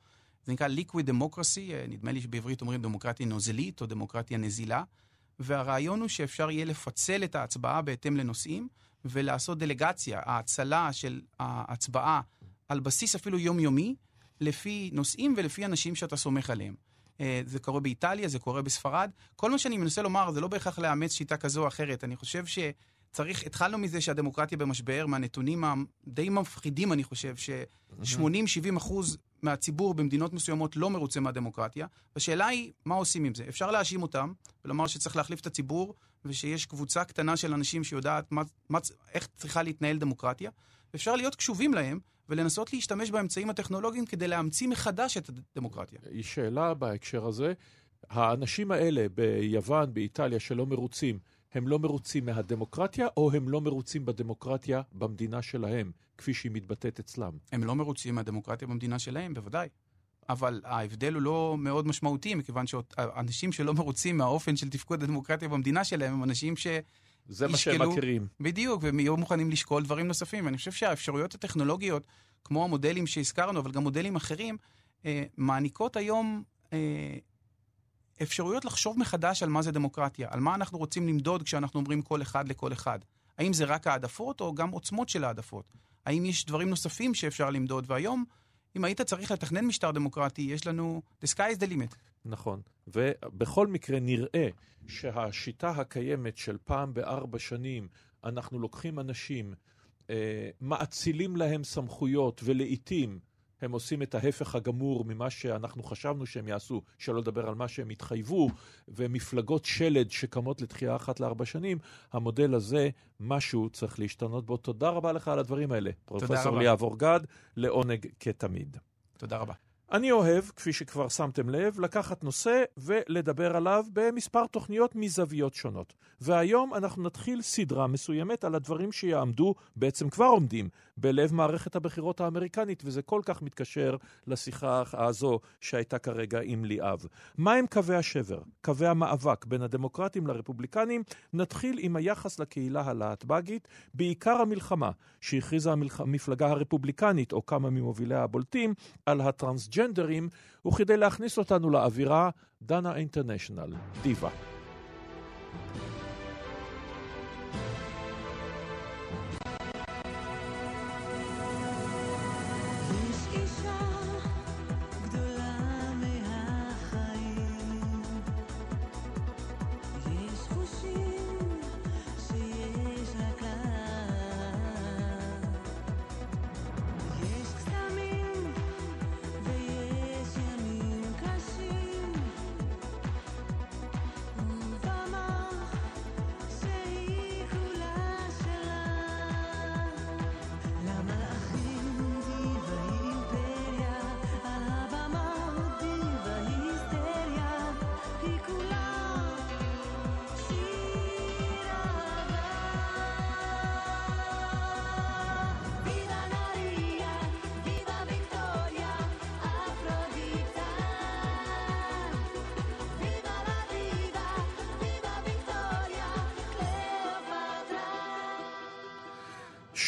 Speaker 7: זה נקרא Liquid Democracy, אה, נדמה לי שבעברית אומרים דמוקרטיה נוזלית או דמוקרטיה נזילה, והרעיון הוא שאפשר יהיה לפצל את ההצבעה בהתאם לנושאים ולעשות דלגציה, האצלה של ההצבעה על בסיס אפילו יומיומי, לפי נושאים ולפי אנשים שאתה סומך עליהם. אה, זה קורה באיטליה, זה קורה בספרד. כל מה שאני מנסה לומר זה לא בהכרח לאמץ שיטה כזו או אחרת. אני חושב שצריך, התחלנו מזה שהדמוקרטיה במשבר, מהנתונים הדי מפחידים, אני חושב, ש-80-70 אחוז מהציבור במדינות מסוימות לא מרוצה מהדמוקרטיה. והשאלה היא, מה עושים עם זה? אפשר להאשים אותם, ולומר שצריך להחליף את הציבור, ושיש קבוצה קטנה של אנשים שיודעת מה, מה, איך צריכה להתנהל דמוקרטיה. אפשר להיות קשובים להם, ולנסות להשתמש באמצעים הטכנולוגיים כדי להמציא מחדש את הדמוקרטיה.
Speaker 4: היא שאלה בהקשר הזה. האנשים האלה ביוון, באיטליה, שלא מרוצים, הם לא מרוצים מהדמוקרטיה, או הם לא מרוצים בדמוקרטיה במדינה שלהם, כפי שהיא מתבטאת אצלם?
Speaker 7: הם לא מרוצים מהדמוקרטיה במדינה שלהם, בוודאי. אבל ההבדל הוא לא מאוד משמעותי, מכיוון שאנשים שלא מרוצים מהאופן של תפקוד הדמוקרטיה במדינה שלהם, הם אנשים ש...
Speaker 4: זה מה שהם מכירים.
Speaker 7: בדיוק, והם יהיו מוכנים לשקול דברים נוספים. אני חושב שהאפשרויות הטכנולוגיות, כמו המודלים שהזכרנו, אבל גם מודלים אחרים, אה, מעניקות היום אה, אפשרויות לחשוב מחדש על מה זה דמוקרטיה, על מה אנחנו רוצים למדוד כשאנחנו אומרים כל אחד לכל אחד. האם זה רק העדפות או גם עוצמות של העדפות? האם יש דברים נוספים שאפשר למדוד? והיום, אם היית צריך לתכנן משטר דמוקרטי, יש לנו the sky is the limit.
Speaker 4: נכון, ובכל מקרה נראה שהשיטה הקיימת של פעם בארבע שנים, אנחנו לוקחים אנשים, אה, מאצילים להם סמכויות ולעיתים הם עושים את ההפך הגמור ממה שאנחנו חשבנו שהם יעשו, שלא לדבר על מה שהם התחייבו, ומפלגות שלד שקמות לתחייה אחת לארבע שנים, המודל הזה, משהו צריך להשתנות בו. תודה רבה לך על הדברים האלה. פרופסור ליאב אורגד, לעונג כתמיד.
Speaker 7: תודה רבה.
Speaker 4: אני אוהב, כפי שכבר שמתם לב, לקחת נושא ולדבר עליו במספר תוכניות מזוויות שונות. והיום אנחנו נתחיל סדרה מסוימת על הדברים שיעמדו, בעצם כבר עומדים, בלב מערכת הבחירות האמריקנית, וזה כל כך מתקשר לשיחה הזו שהייתה כרגע עם ליאב. מהם קווי השבר, קווי המאבק בין הדמוקרטים לרפובליקנים? נתחיל עם היחס לקהילה הלהטב"גית, בעיקר המלחמה שהכריזה המפלגה הרפובליקנית, או כמה ממוביליה הבולטים, על הטרנסג'נדרים, וכדי להכניס אותנו לאווירה, דנה אינטרנשיונל, דיווה.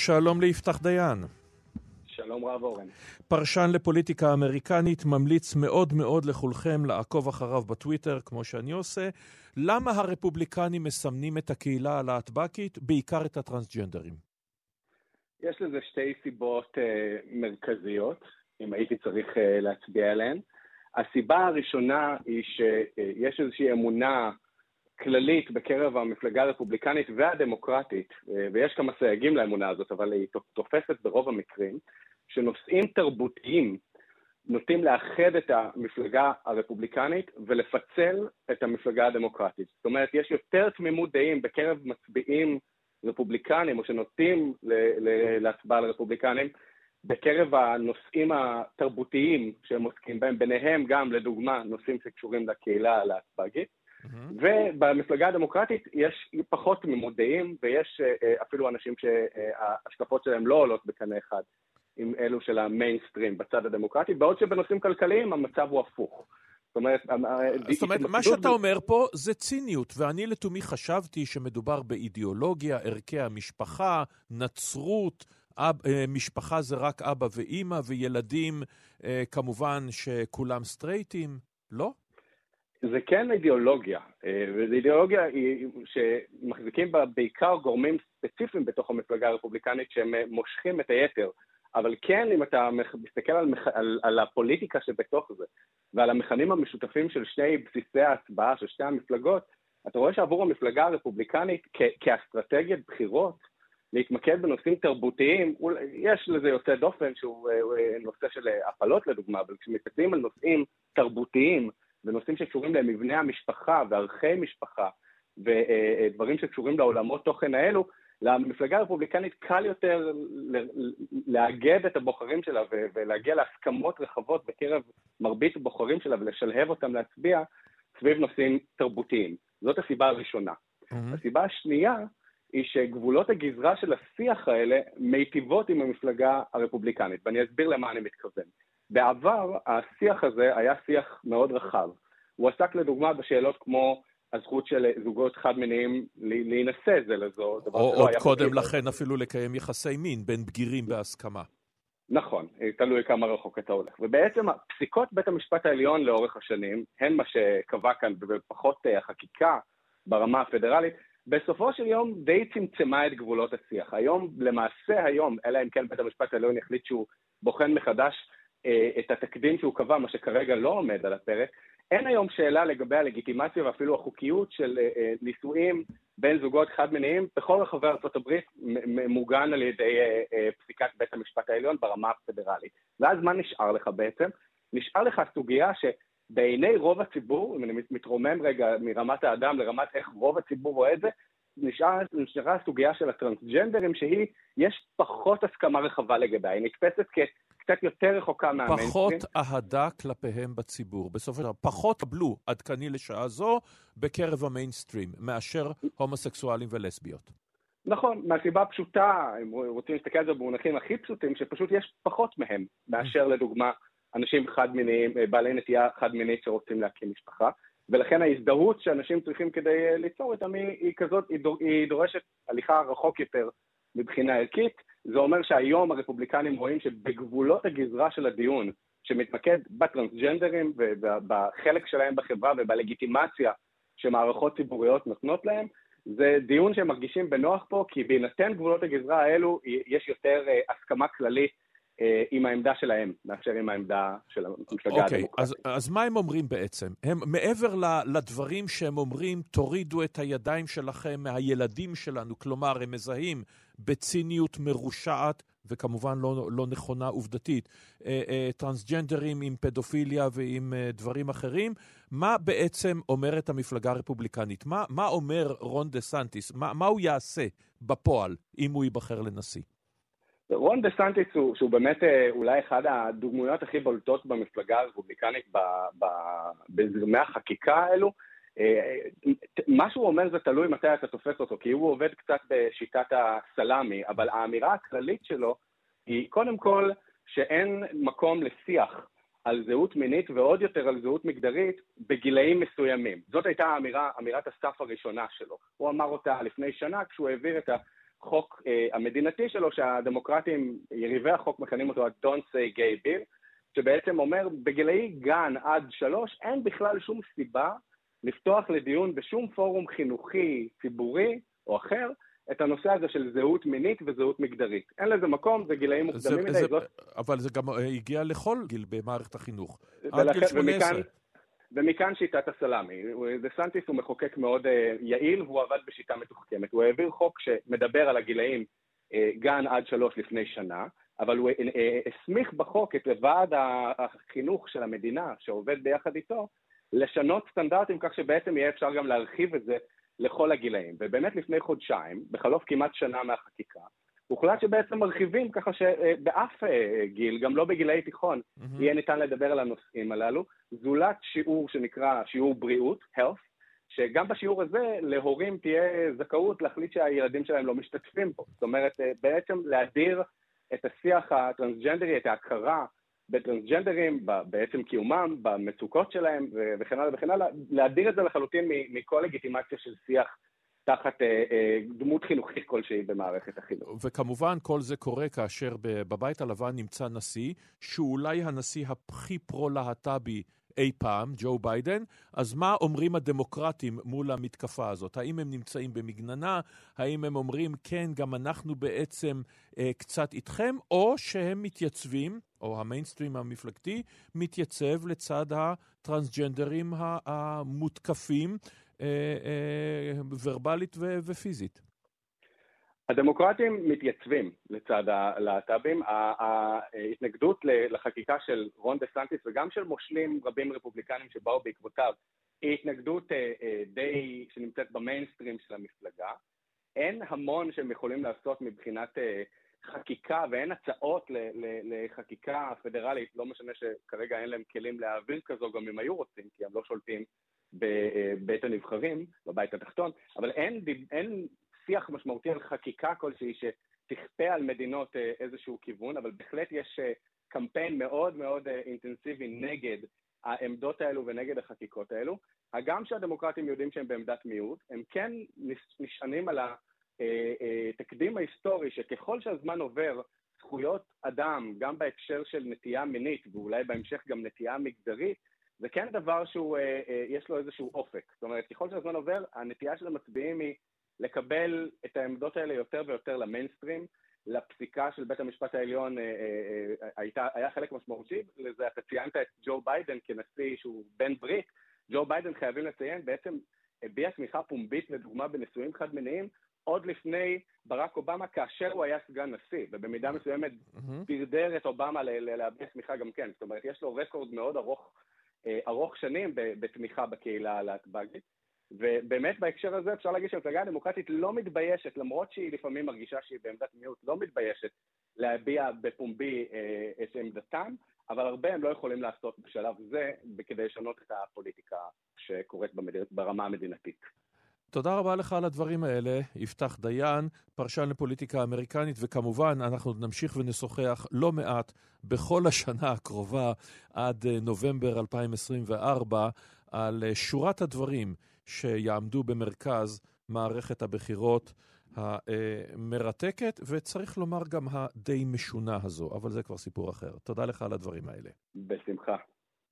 Speaker 4: שלום ליפתח דיין.
Speaker 8: שלום רב אורן.
Speaker 4: פרשן לפוליטיקה אמריקנית, ממליץ מאוד מאוד לכולכם לעקוב אחריו בטוויטר, כמו שאני עושה. למה הרפובליקנים מסמנים את הקהילה הלהטב"קית, בעיקר את הטרנסג'נדרים?
Speaker 8: יש לזה שתי סיבות אה, מרכזיות, אם הייתי צריך אה, להצביע עליהן. הסיבה הראשונה היא שיש איזושהי אמונה כללית בקרב המפלגה הרפובליקנית והדמוקרטית, אה, ויש כמה סייגים לאמונה הזאת, אבל היא תופסת ברוב המקרים, שנושאים תרבותיים נוטים לאחד את המפלגה הרפובליקנית ולפצל את המפלגה הדמוקרטית. זאת אומרת, יש יותר תמימות דעים בקרב מצביעים רפובליקנים, או שנוטים להצבעה לרפובליקנים, בקרב הנושאים התרבותיים שהם עוסקים בהם, ביניהם גם, לדוגמה, נושאים שקשורים לקהילה הלהטב"גית. ובמפלגה הדמוקרטית יש פחות ממודעים, ויש אה, אפילו אנשים שההשקפות שלהם לא עולות בקנה אחד עם אלו של המיינסטרים בצד הדמוקרטי, בעוד שבנושאים כלכליים המצב הוא הפוך.
Speaker 4: זאת אומרת, זאת אומרת מה שאתה אומר פה זה ציניות, ואני לתומי חשבתי שמדובר באידיאולוגיה, ערכי המשפחה, נצרות, אב, אה, משפחה זה רק אבא ואימא, וילדים אה, כמובן שכולם סטרייטים, לא?
Speaker 8: זה כן אידיאולוגיה, אה, וזו אידיאולוגיה שמחזיקים בה בעיקר גורמים ספציפיים בתוך המפלגה הרפובליקנית שהם אה, מושכים את היתר. אבל כן, אם אתה מסתכל על, על, על הפוליטיקה שבתוך זה, ועל המכנים המשותפים של שני בסיסי ההצבעה של שתי המפלגות, אתה רואה שעבור המפלגה הרפובליקנית כאסטרטגיית בחירות, להתמקד בנושאים תרבותיים, יש לזה יוצא דופן שהוא אה, נושא של הפלות לדוגמה, אבל כשמסתכלים על נושאים תרבותיים, ונושאים שקשורים למבנה המשפחה וערכי משפחה ודברים שקשורים לעולמות תוכן האלו, למפלגה הרפובליקנית קל יותר לאגד את הבוחרים שלה ולהגיע להסכמות רחבות בקרב מרבית הבוחרים שלה ולשלהב אותם להצביע סביב נושאים תרבותיים. זאת הסיבה הראשונה. Mm-hmm. הסיבה השנייה היא שגבולות הגזרה של השיח האלה מיטיבות עם המפלגה הרפובליקנית, ואני אסביר למה אני מתכוון. בעבר השיח הזה היה שיח מאוד רחב. הוא עסק לדוגמה בשאלות כמו הזכות של זוגות חד-מיניים להינשא זה לזו.
Speaker 4: או עוד קודם לכן אפילו לקיים יחסי מין בין בגירים בהסכמה.
Speaker 8: נכון, תלוי כמה רחוק אתה הולך. ובעצם פסיקות בית המשפט העליון לאורך השנים, הן מה שקבע כאן, ופחות החקיקה ברמה הפדרלית, בסופו של יום די צמצמה את גבולות השיח. היום, למעשה היום, אלא אם כן בית המשפט העליון יחליט שהוא בוחן מחדש אה, את התקדים שהוא קבע, מה שכרגע לא עומד על הפרק, אין היום שאלה לגבי הלגיטימציה ואפילו החוקיות של אה, אה, נישואים בין זוגות חד-מיניים בכל רחבי ארה"ב מוגן על ידי פסיקת בית המשפט העליון ברמה הפדרלית. ואז מה נשאר לך בעצם? נשאר לך סוגיה שבעיני רוב הציבור, אם אני מתרומם רגע מרמת האדם לרמת איך רוב הציבור רואה את זה, נשאר, נשארה הסוגיה של הטרנסג'נדרים שהיא, יש פחות הסכמה רחבה לגביה, היא נתפסת כ... קצת יותר רחוקה מהמיינסטרים.
Speaker 4: פחות אהדה כלפיהם בציבור. בסופו של דבר, פחות קבלו עדכני לשעה זו בקרב המיינסטרים, מאשר הומוסקסואלים ולסביות.
Speaker 8: נכון, מהסיבה הפשוטה, אם רוצים להסתכל על זה במונחים הכי פשוטים, שפשוט יש פחות מהם, מאשר לדוגמה אנשים חד-מיניים, בעלי נטייה חד-מינית שרוצים להקים משפחה. ולכן ההזדהות שאנשים צריכים כדי ליצור איתם היא, היא כזאת, היא דורשת הליכה רחוק יותר מבחינה ערכית. זה אומר שהיום הרפובליקנים רואים שבגבולות הגזרה של הדיון, שמתמקד בטרנסג'נדרים ובחלק שלהם בחברה ובלגיטימציה שמערכות ציבוריות נותנות להם, זה דיון שהם מרגישים בנוח פה, כי בהינתן גבולות הגזרה האלו, יש יותר אה, הסכמה כללית אה, עם העמדה שלהם, מאשר עם העמדה של המפלגה okay, הדמוקרטית.
Speaker 4: אז, אז מה הם אומרים בעצם? הם מעבר לדברים שהם אומרים, תורידו את הידיים שלכם מהילדים שלנו, כלומר, הם מזהים בציניות מרושעת, וכמובן לא, לא נכונה עובדתית, אה, אה, טרנסג'נדרים עם פדופיליה ועם דברים אחרים. מה בעצם אומרת המפלגה הרפובליקנית? מה, מה אומר רון דה סנטיס? מה, מה הוא יעשה בפועל אם הוא ייבחר לנשיא?
Speaker 8: רון דה סנטיס הוא, שהוא באמת אה, אולי אחת הדוגמאות הכי בולטות במפלגה הרפובליקנית בזרמי החקיקה האלו. אה, מה שהוא אומר זה תלוי מתי אתה תופס אותו, כי הוא עובד קצת בשיטת הסלאמי, אבל האמירה הכללית שלו היא קודם כל שאין מקום לשיח על זהות מינית ועוד יותר על זהות מגדרית בגילאים מסוימים. זאת הייתה האמירה, אמירת הסף הראשונה שלו. הוא אמר אותה לפני שנה כשהוא העביר את ה... החוק אה, המדינתי שלו, שהדמוקרטים, יריבי החוק מכנים אותו ה-Don't say gay bill, שבעצם אומר בגילאי גן עד שלוש אין בכלל שום סיבה לפתוח לדיון בשום פורום חינוכי, ציבורי או אחר, את הנושא הזה של זהות מינית וזהות מגדרית. אין לזה מקום, זה גילאים מוקדמים מדי. זאת...
Speaker 4: אבל זה גם אה, הגיע לכל גיל במערכת החינוך. עד גיל 18. ומכאן,
Speaker 8: ומכאן שיטת הסלאמי. דה סנטיס הוא מחוקק מאוד uh, יעיל והוא עבד בשיטה מתוחכמת. הוא העביר חוק שמדבר על הגילאים uh, גן עד שלוש לפני שנה, אבל הוא uh, הסמיך בחוק את ועד החינוך של המדינה שעובד ביחד איתו לשנות סטנדרטים כך שבעצם יהיה אפשר גם להרחיב את זה לכל הגילאים. ובאמת לפני חודשיים, בחלוף כמעט שנה מהחקיקה, הוחלט שבעצם מרחיבים ככה שבאף אה, גיל, גם לא בגילאי תיכון, mm-hmm. יהיה ניתן לדבר על הנושאים הללו, זולת שיעור שנקרא שיעור בריאות, health, שגם בשיעור הזה להורים תהיה זכאות להחליט שהילדים שלהם לא משתתפים בו. זאת אומרת, אה, בעצם להדיר את השיח הטרנסג'נדרי, את ההכרה בטרנסג'נדרים, בעצם קיומם, במצוקות שלהם וכן הלאה וכן הלאה, להדיר את זה לחלוטין מכל לגיטימציה של שיח תחת אה, אה, דמות חינוכית כלשהי במערכת החינוך.
Speaker 4: וכמובן כל זה קורה כאשר בבית הלבן נמצא נשיא, שהוא אולי הנשיא הכי פרו-להט"בי אי פעם, ג'ו ביידן, אז מה אומרים הדמוקרטים מול המתקפה הזאת? האם הם נמצאים במגננה? האם הם אומרים, כן, גם אנחנו בעצם אה, קצת איתכם, או שהם מתייצבים, או המיינסטרים המפלגתי, מתייצב לצד הטרנסג'נדרים המותקפים אה, אה, ורבלית ופיזית.
Speaker 8: הדמוקרטים מתייצבים לצד הלהט"בים. ההתנגדות לחקיקה של רון דה סנטיס וגם של מושלים רבים רפובליקנים שבאו בעקבותיו היא התנגדות אה, די שנמצאת במיינסטרים של המפלגה. אין המון שהם יכולים לעשות מבחינת חקיקה ואין הצעות לחקיקה פדרלית, לא משנה שכרגע אין להם כלים להעביר כזו גם אם היו רוצים, כי הם לא שולטים בבית הנבחרים, בבית התחתון, אבל אין, אין שיח משמעותי על חקיקה כלשהי שתכפה על מדינות אה, איזשהו כיוון, אבל בהחלט יש אה, קמפיין מאוד מאוד אה, אינטנסיבי נגד העמדות האלו ונגד החקיקות האלו. הגם שהדמוקרטים יודעים שהם בעמדת מיעוט, הם כן נשענים על התקדים ההיסטורי שככל שהזמן עובר, זכויות אדם, גם בהקשר של נטייה מינית, ואולי בהמשך גם נטייה מגדרית, זה כן דבר שהוא, אה, אה, יש לו איזשהו אופק. זאת אומרת, ככל שהזמן עובר, הנטייה של המצביעים היא לקבל את העמדות האלה יותר ויותר למיינסטרים. לפסיקה של בית המשפט העליון אה, אה, אה, הייתה, היה חלק משמעותי לזה, אתה ציינת את ג'ו ביידן כנשיא שהוא בן ברית, ג'ו ביידן חייבים לציין, בעצם הביע תמיכה פומבית לדוגמה בנישואים חד מיניים עוד לפני ברק אובמה, כאשר הוא היה סגן נשיא, ובמידה מסוימת דרדר את אובמה להביע תמיכה גם כן. זאת אומרת, יש לו רקורד מאוד ארוך, ארוך שנים בתמיכה בקהילה הלהט"בית. ובאמת בהקשר הזה אפשר להגיד שהמפלגה הדמוקרטית לא מתביישת, למרות שהיא לפעמים מרגישה שהיא בעמדת מיעוט, לא מתביישת להביע בפומבי אה, את עמדתם, אבל הרבה הם לא יכולים לעשות בשלב זה כדי לשנות את הפוליטיקה שקורית במדיר, ברמה המדינתית.
Speaker 4: תודה רבה לך על הדברים האלה, יפתח דיין, פרשן לפוליטיקה אמריקנית, וכמובן, אנחנו נמשיך ונשוחח לא מעט בכל השנה הקרובה עד אה, נובמבר 2024 על אה, שורת הדברים שיעמדו במרכז מערכת הבחירות המרתקת, וצריך לומר גם הדי משונה הזו, אבל זה כבר סיפור אחר. תודה לך על הדברים האלה.
Speaker 8: בשמחה.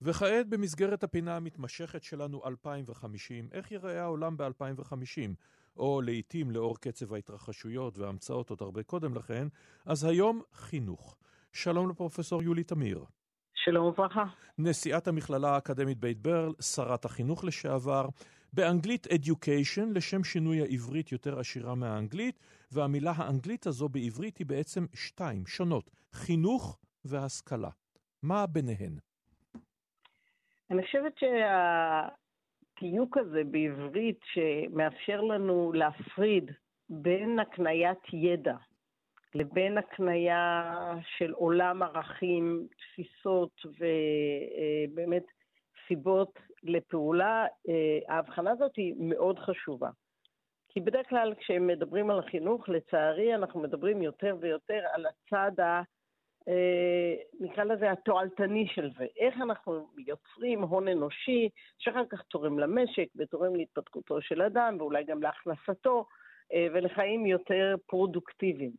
Speaker 4: וכעת במסגרת הפינה המתמשכת שלנו 2050, איך ייראה העולם ב-2050? או לעיתים לאור קצב ההתרחשויות וההמצאות עוד הרבה קודם לכן, אז היום חינוך. שלום לפרופסור יולי תמיר.
Speaker 9: שלום וברכה.
Speaker 4: נשיאת המכללה האקדמית בית ברל, שרת החינוך לשעבר, באנגלית education, לשם שינוי העברית יותר עשירה מהאנגלית, והמילה האנגלית הזו בעברית היא בעצם שתיים, שונות, חינוך והשכלה. מה ביניהן?
Speaker 9: אני חושבת שהתיוק הזה בעברית שמאפשר לנו להפריד בין הקניית ידע לבין הקנייה של עולם ערכים, תפיסות ובאמת סיבות לפעולה, ההבחנה הזאת היא מאוד חשובה. כי בדרך כלל כשמדברים על החינוך, לצערי אנחנו מדברים יותר ויותר על הצד ה... אה, נקרא לזה התועלתני של זה. איך אנחנו יוצרים הון אנושי שאחר כך תורם למשק ותורם להתפתחותו של אדם ואולי גם להכנסתו אה, ולחיים יותר פרודוקטיביים.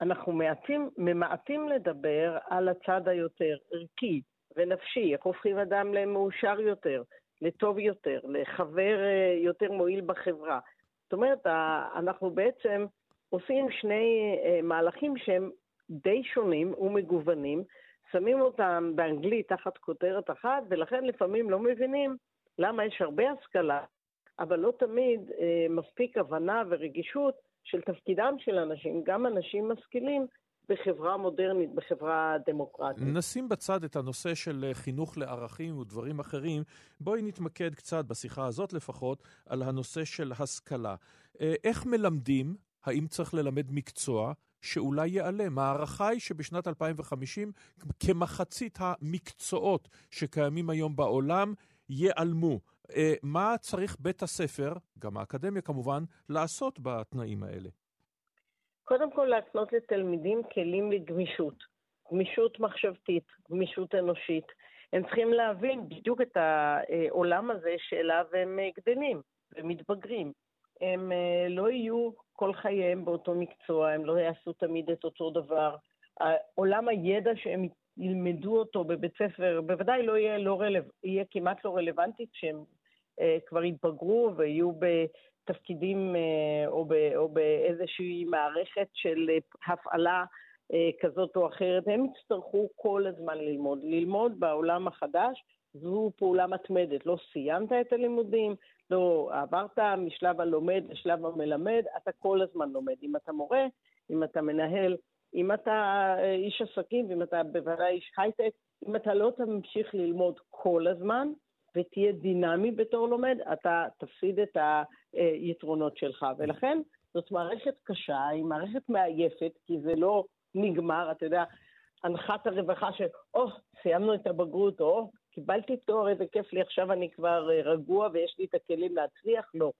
Speaker 9: אנחנו מעטים, ממעטים לדבר על הצד היותר ערכי ונפשי, איך הופכים אדם למאושר יותר, לטוב יותר, לחבר אה, יותר מועיל בחברה. זאת אומרת, אנחנו בעצם עושים שני מהלכים שהם די שונים ומגוונים, שמים אותם באנגלית תחת כותרת אחת, ולכן לפעמים לא מבינים למה יש הרבה השכלה, אבל לא תמיד אה, מספיק הבנה ורגישות של תפקידם של אנשים, גם אנשים משכילים, בחברה מודרנית, בחברה דמוקרטית.
Speaker 4: נשים בצד את הנושא של אה, חינוך לערכים ודברים אחרים. בואי נתמקד קצת, בשיחה הזאת לפחות, על הנושא של השכלה. אה, איך מלמדים? האם צריך ללמד מקצוע? שאולי ייעלם. ההערכה היא שבשנת 2050 כמחצית המקצועות שקיימים היום בעולם ייעלמו. אה, מה צריך בית הספר, גם האקדמיה כמובן, לעשות בתנאים האלה?
Speaker 9: קודם כל להקנות לתלמידים כלים לגמישות. גמישות מחשבתית, גמישות אנושית. הם צריכים להבין בדיוק את העולם הזה שאליו הם גדלים ומתבגרים. הם אה, לא יהיו כל חייהם באותו מקצוע, הם לא יעשו תמיד את אותו דבר. עולם הידע שהם ילמדו אותו בבית ספר בוודאי לא יהיה, לא רלו... יהיה כמעט לא רלוונטי כשהם אה, כבר יתבגרו ויהיו בתפקידים אה, או, ב, או באיזושהי מערכת של הפעלה כזאת או אחרת. הם יצטרכו כל הזמן ללמוד. ללמוד בעולם החדש זו פעולה מתמדת. לא סיימת את הלימודים, לא עברת משלב הלומד לשלב המלמד, אתה כל הזמן לומד. אם אתה מורה, אם אתה מנהל, אם אתה אה, איש עסקים, ואם אתה בוודאי איש הייטק, אם אתה לא תמשיך ללמוד כל הזמן ותהיה דינמי בתור לומד, אתה תפסיד את היתרונות שלך. ולכן זאת מערכת קשה, היא מערכת מעייפת, כי זה לא נגמר, אתה יודע, הנחת הרווחה של, או, oh, סיימנו את הבגרות, או, oh, קיבלתי תואר, איזה כיף לי, עכשיו אני כבר אה, רגוע ויש לי את הכלים להצליח? לא.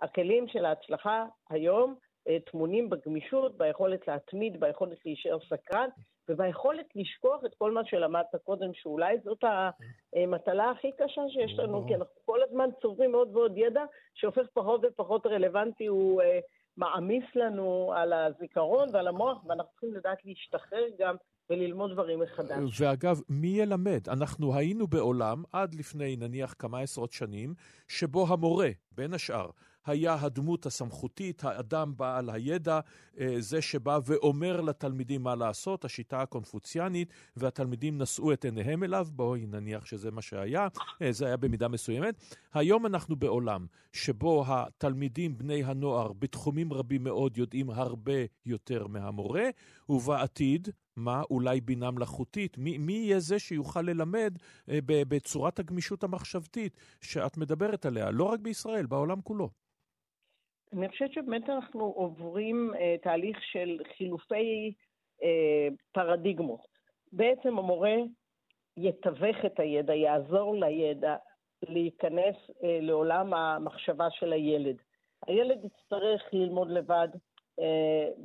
Speaker 9: הכלים של ההצלחה היום אה, טמונים בגמישות, ביכולת להתמיד, ביכולת להישאר סקרן, וביכולת לשכוח את כל מה שלמדת קודם, שאולי זאת המטלה הכי קשה שיש לנו, כי אנחנו כל הזמן צוברים עוד ועוד ידע שהופך פחות ופחות רלוונטי, הוא אה, מעמיס לנו על הזיכרון ועל המוח, ואנחנו צריכים לדעת להשתחרר גם וללמוד דברים מחדש.
Speaker 4: ואגב, מי ילמד? אנחנו היינו בעולם, עד לפני נניח כמה עשרות שנים, שבו המורה, בין השאר, היה הדמות הסמכותית, האדם בעל הידע, אה, זה שבא ואומר לתלמידים מה לעשות, השיטה הקונפוציאנית, והתלמידים נשאו את עיניהם אליו, בואי נניח שזה מה שהיה, אה, זה היה במידה מסוימת. היום אנחנו בעולם שבו התלמידים, בני הנוער, בתחומים רבים מאוד יודעים הרבה יותר מהמורה, ובעתיד, מה אולי בינה מלאכותית? מי, מי יהיה זה שיוכל ללמד אה, בצורת הגמישות המחשבתית שאת מדברת עליה, לא רק בישראל, בעולם כולו?
Speaker 9: אני חושבת שבאמת אנחנו עוברים אה, תהליך של חילופי אה, פרדיגמות. בעצם המורה יתווך את הידע, יעזור לידע להיכנס אה, לעולם המחשבה של הילד. הילד יצטרך ללמוד לבד,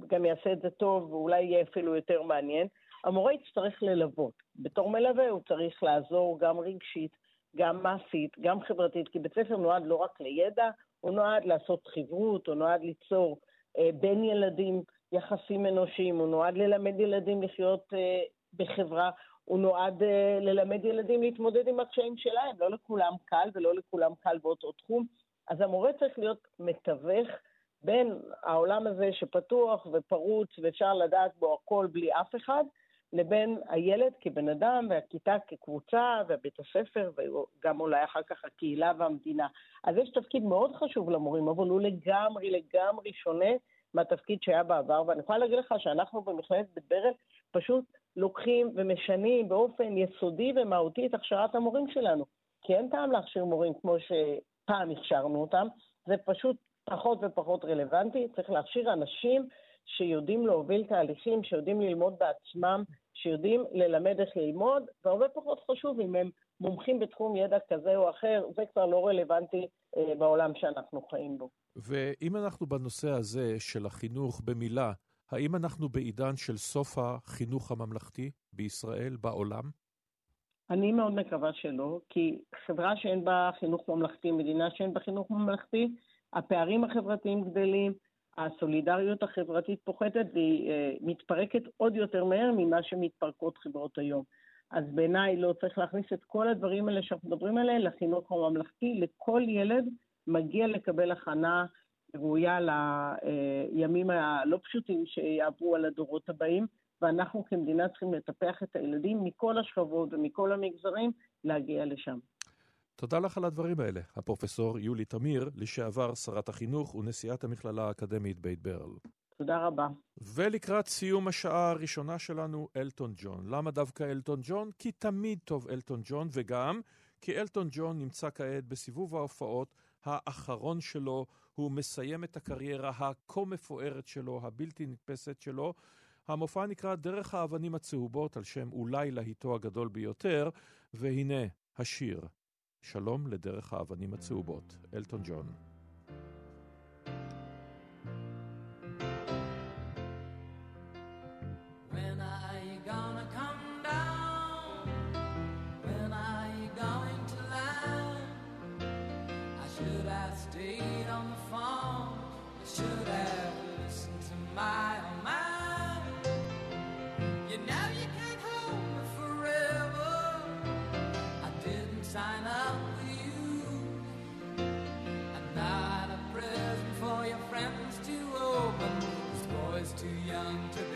Speaker 9: גם יעשה את זה טוב ואולי יהיה אפילו יותר מעניין. המורה יצטרך ללוות. בתור מלווה הוא צריך לעזור גם רגשית, גם מעשית, גם חברתית, כי בית ספר נועד לא רק לידע, הוא נועד לעשות חברות, הוא נועד ליצור אה, בין ילדים יחסים אנושיים, הוא נועד ללמד ילדים לחיות אה, בחברה, הוא נועד אה, ללמד ילדים להתמודד עם הקשיים שלהם, לא לכולם קל ולא לכולם קל באותו תחום. אז המורה צריך להיות מתווך בין העולם הזה שפתוח ופרוץ ואפשר לדעת בו הכל בלי אף אחד, לבין הילד כבן אדם והכיתה כקבוצה ובית הספר וגם אולי אחר כך הקהילה והמדינה. אז יש תפקיד מאוד חשוב למורים, אבל הוא לגמרי לגמרי שונה מהתפקיד שהיה בעבר, ואני יכולה להגיד לך שאנחנו במכללת בית ברל פשוט לוקחים ומשנים באופן יסודי ומהותי את הכשרת המורים שלנו. כי אין טעם להכשיר מורים כמו שפעם הכשרנו אותם, זה פשוט פחות ופחות רלוונטי, צריך להכשיר אנשים שיודעים להוביל תהליכים, שיודעים ללמוד בעצמם, שיודעים ללמד איך ללמוד, והרבה פחות חשוב אם הם מומחים בתחום ידע כזה או אחר, זה כבר לא רלוונטי אה, בעולם שאנחנו חיים בו.
Speaker 4: ואם אנחנו בנושא הזה של החינוך במילה, האם אנחנו בעידן של סוף החינוך הממלכתי בישראל, בעולם?
Speaker 9: אני מאוד מקווה שלא, כי חברה שאין בה חינוך ממלכתי, מדינה שאין בה חינוך ממלכתי, הפערים החברתיים גדלים, הסולידריות החברתית פוחתת והיא אה, מתפרקת עוד יותר מהר ממה שמתפרקות חברות היום. אז בעיניי לא צריך להכניס את כל הדברים האלה שאנחנו מדברים עליהם לחינוך הממלכתי. לכל ילד מגיע לקבל הכנה ראויה לימים הלא פשוטים שיעברו על הדורות הבאים, ואנחנו כמדינה צריכים לטפח את הילדים מכל השכבות ומכל המגזרים להגיע לשם.
Speaker 4: תודה לך על הדברים האלה, הפרופסור יולי תמיר, לשעבר שרת החינוך ונשיאת המכללה האקדמית בית ברל.
Speaker 9: תודה רבה.
Speaker 4: ולקראת סיום השעה הראשונה שלנו, אלטון ג'ון. למה דווקא אלטון ג'ון? כי תמיד טוב אלטון ג'ון, וגם כי אלטון ג'ון נמצא כעת בסיבוב ההופעות האחרון שלו. הוא מסיים את הקריירה הכה מפוארת שלו, הבלתי נתפסת שלו. המופע נקרא דרך האבנים הצהובות, על שם אולי להיטו הגדול ביותר, והנה השיר שלום לדרך האבנים הצהובות, אלטון ג'ון.
Speaker 10: to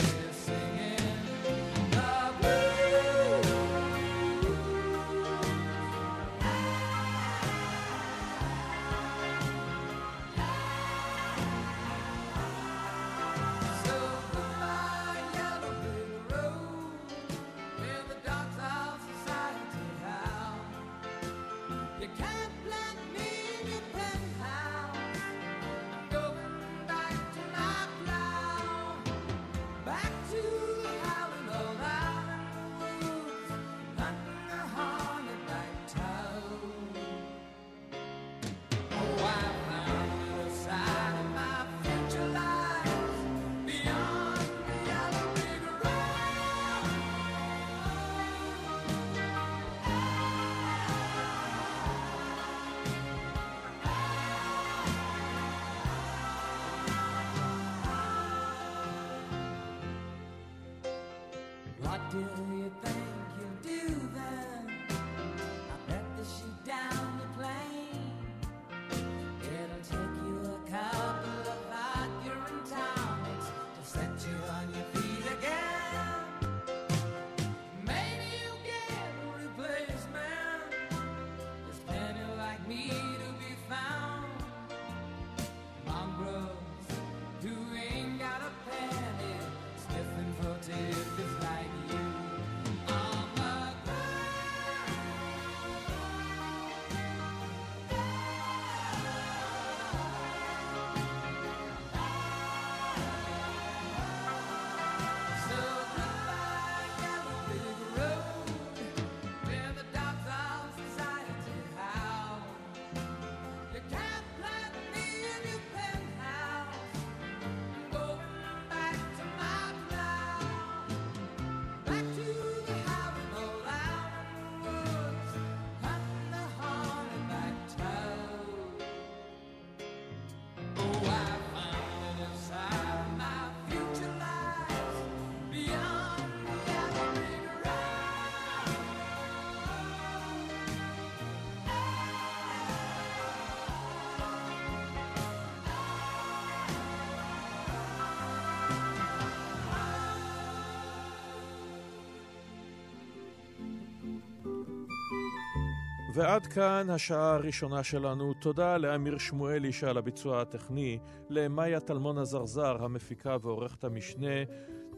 Speaker 10: ועד כאן השעה הראשונה שלנו. תודה לאמיר שמואלי שעל הביצוע הטכני, למאיה טלמון הזרזר, המפיקה ועורכת המשנה.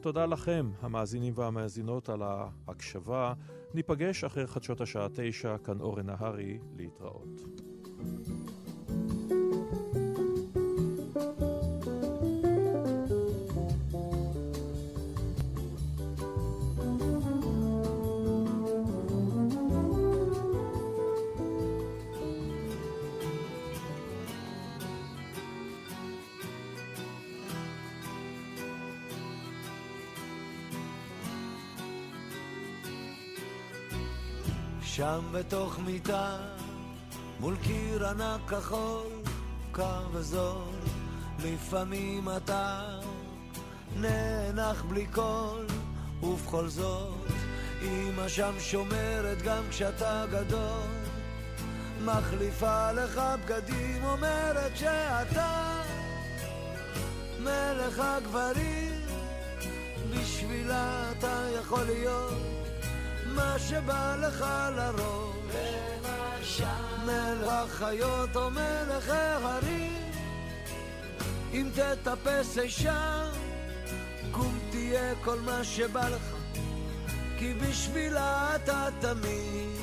Speaker 10: תודה לכם, המאזינים והמאזינות, על ההקשבה. ניפגש אחרי חדשות השעה תשע, כאן אורן נהרי,
Speaker 11: בתוך מיטה, מול קיר ענק כחול, קר וזול, לפעמים אתה נאנח בלי קול, ובכל זאת, אמא שם שומרת גם כשאתה גדול, מחליפה לך בגדים, אומרת שאתה מלך הגברים, בשבילה אתה יכול להיות מה שבא לך לראש. מלך החיות או מלך ההרים, אם תטפס אי שם, קום תהיה כל מה שבא לך, כי בשבילה אתה תמיד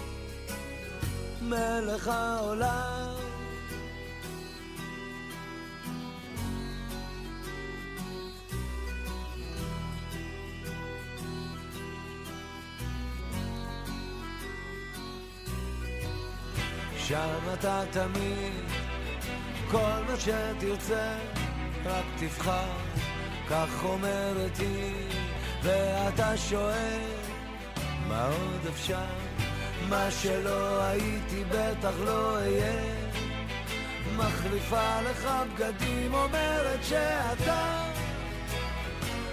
Speaker 11: מלך העולם. שם אתה תמיד, כל מה שתרצה, רק תבחר, כך אומרת היא, ואתה שואל, מה עוד אפשר? מה שלא הייתי בטח לא אהיה. מחליפה לך בגדים, אומרת שאתה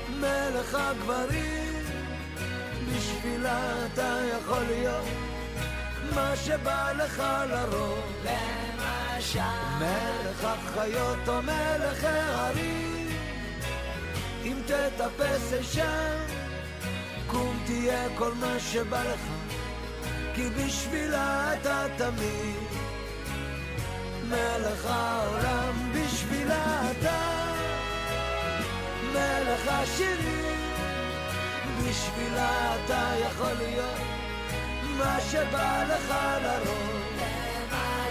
Speaker 11: מלך הגברים, בשבילה אתה יכול להיות מה שבא לך לרוב. למשל. מלך החיות או מלך ההרים. אם תטפס אי שם, קום תהיה כל מה שבא לך. כי בשבילה אתה תמיד מלך העולם, בשבילה אתה מלך השירים, בשבילה אתה יכול להיות מה שבא לך לראש.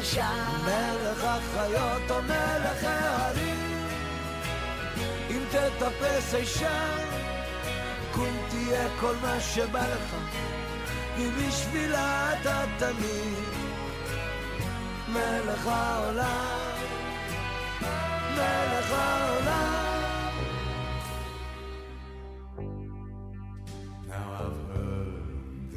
Speaker 11: למשל. מלך החיות או מלך ההרים. אם תטפס אי שם, קום תהיה כל מה שבא לך. כי בשבילה אתה תמיד מלך העולם. מלך העולם.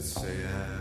Speaker 12: say, yeah.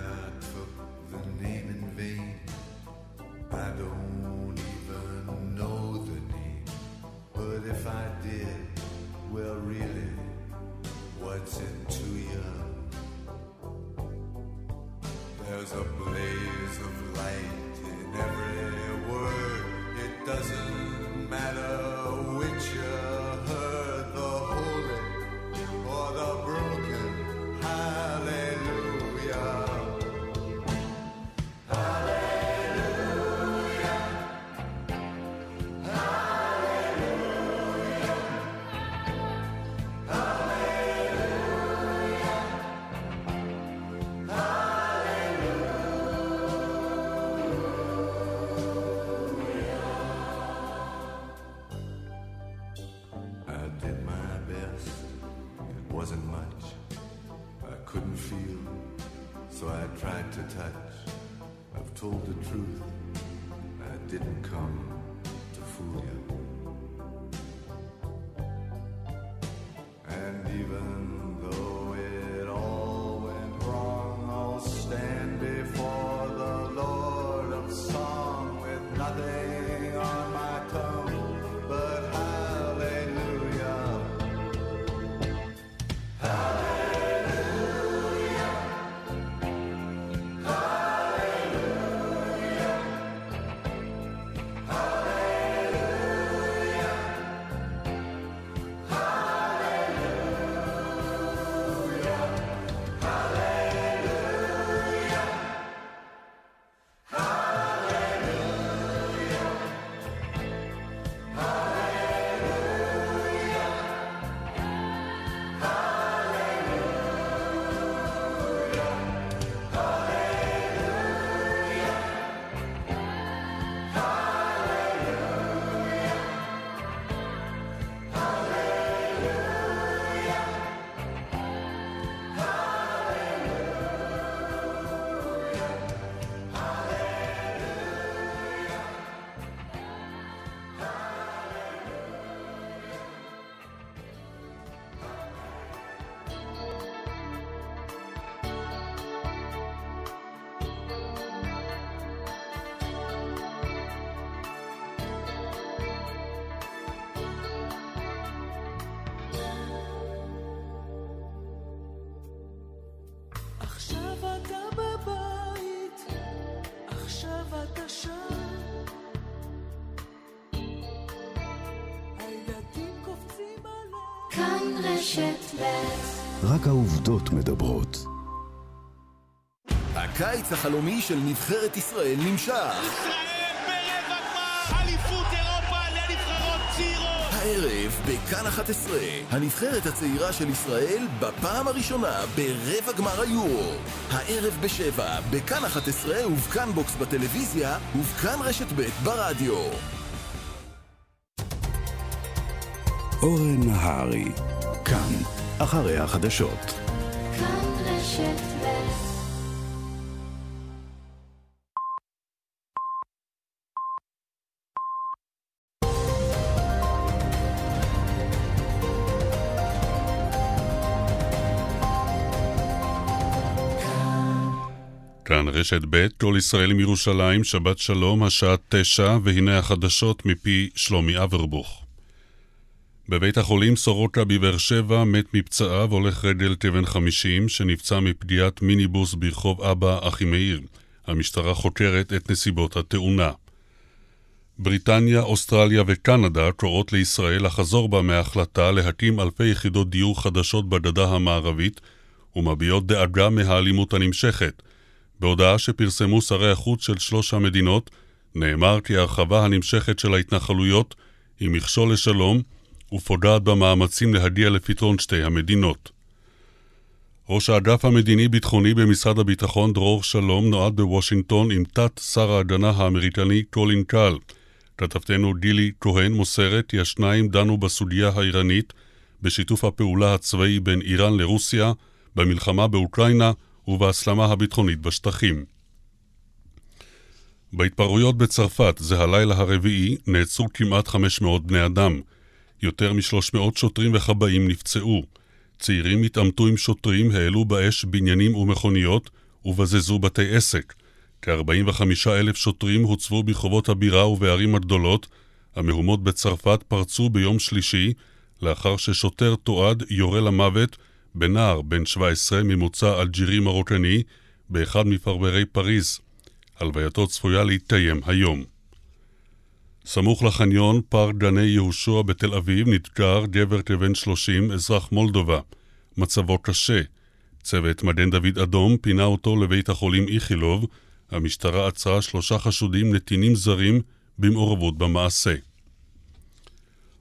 Speaker 3: רק העובדות מדברות.
Speaker 2: הקיץ החלומי של נבחרת ישראל נמשך.
Speaker 13: ישראל ברבע גמר אליפות אירופה לנבחרות צעירות.
Speaker 2: הערב, בכאן 11, הנבחרת הצעירה של ישראל בפעם הראשונה ברבע גמר היורו. הערב בשבע, בכאן 11 ובכאן בוקס בטלוויזיה ובכאן רשת ב' ברדיו.
Speaker 3: אורן נהרי, כאן, אחרי החדשות.
Speaker 1: כאן רשת ב' כל ישראל מירושלים, שבת שלום, השעה תשע, והנה החדשות מפי שלומי אברבוך. בבית החולים סורוקה בבאר שבע מת מפצעיו הולך רגל כבן 50 שנפצע מפגיעת מיניבוס ברחוב אבא אחימאיר. המשטרה חוקרת את נסיבות התאונה. בריטניה, אוסטרליה וקנדה קוראות לישראל לחזור בה מההחלטה להקים אלפי יחידות דיור חדשות בגדה המערבית ומביעות דאגה מהאלימות הנמשכת. בהודעה שפרסמו שרי החוץ של שלוש המדינות, נאמר כי ההרחבה הנמשכת של ההתנחלויות היא מכשול לשלום ופוגעת במאמצים להגיע לפתרון שתי המדינות. ראש האגף המדיני-ביטחוני במשרד הביטחון דרור שלום נועד בוושינגטון עם תת שר ההגנה האמריקני קולין קל. כתבתנו גילי כהן מוסרת כי השניים דנו בסוגיה האיראנית בשיתוף הפעולה הצבאי בין איראן לרוסיה, במלחמה באוקראינה ובהסלמה הביטחונית בשטחים. בהתפרעויות בצרפת זה הלילה הרביעי נעצרו כמעט 500 בני אדם. יותר מ-300 שוטרים וכבאים נפצעו. צעירים התעמתו עם שוטרים, העלו באש בניינים ומכוניות ובזזו בתי עסק. כ-45 אלף שוטרים הוצבו ברחובות הבירה ובערים הגדולות. המהומות בצרפת פרצו ביום שלישי, לאחר ששוטר תועד יורה למוות בנער בן 17 ממוצא אלג'ירי מרוקני באחד מפרברי פריז. הלווייתו צפויה להתקיים היום. סמוך לחניון פארק גני יהושע בתל אביב נדקר גבר כבן 30, אזרח מולדובה. מצבו קשה. צוות מגן דוד אדום פינה אותו לבית החולים איכילוב. המשטרה עצרה שלושה חשודים נתינים זרים במעורבות במעשה.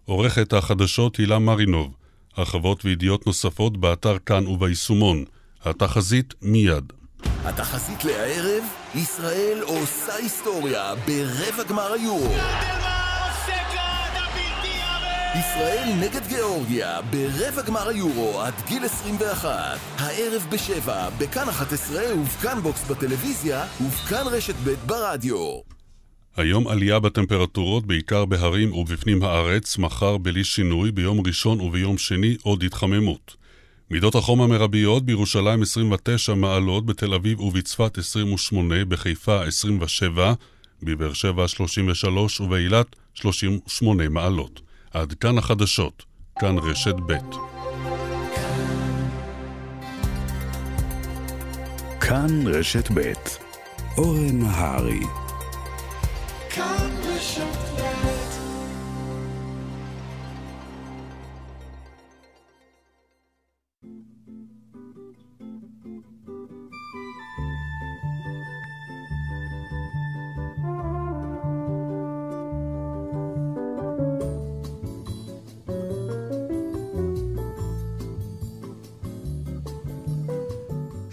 Speaker 1: עורכת החדשות הילה מרינוב, הרחבות וידיעות נוספות באתר כאן וביישומון. התחזית מיד.
Speaker 2: התחזית להערב, ישראל עושה היסטוריה ברבע גמר היורו. ישראל נגד גיאורגיה ברבע גמר היורו עד גיל 21. הערב בשבע, בכאן 11 ובכאן בוקס בטלוויזיה ובכאן רשת ב' ברדיו.
Speaker 1: היום עלייה בטמפרטורות בעיקר בהרים ובפנים הארץ, מחר בלי שינוי, ביום ראשון וביום שני עוד התחממות. מידות החום המרביות בירושלים 29 מעלות, בתל אביב ובצפת 28, בחיפה 27, בבאר שבע 33 ובאילת 38 מעלות. עד כאן החדשות, כאן רשת ב'.
Speaker 3: כאן רשת ב'. אורן נהרי.
Speaker 14: כאן רשת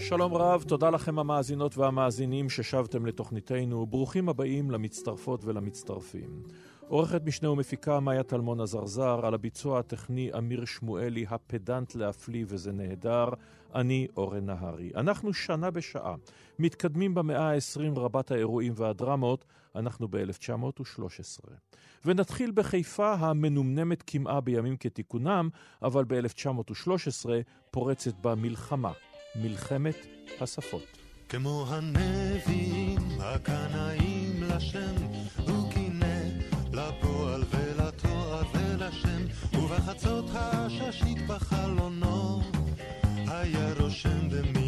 Speaker 4: שלום רב, תודה לכם המאזינות והמאזינים ששבתם לתוכניתנו. ברוכים הבאים למצטרפות ולמצטרפים. עורכת משנה ומפיקה מאיה טלמון עזרזר, על הביצוע הטכני אמיר שמואלי, הפדנט להפליא וזה נהדר. אני אורן נהרי. אנחנו שנה בשעה. מתקדמים במאה ה-20 רבת האירועים והדרמות, אנחנו ב-1913. ונתחיל בחיפה המנומנמת כמעה בימים כתיקונם, אבל ב-1913 פורצת בה מלחמה. מלחמת השפות.
Speaker 15: כמו הנביאים הקנאים לשם, הוא קינא לפועל ולתואר ולשם, ובחצות הששית בחלונו, היה רושם במילונות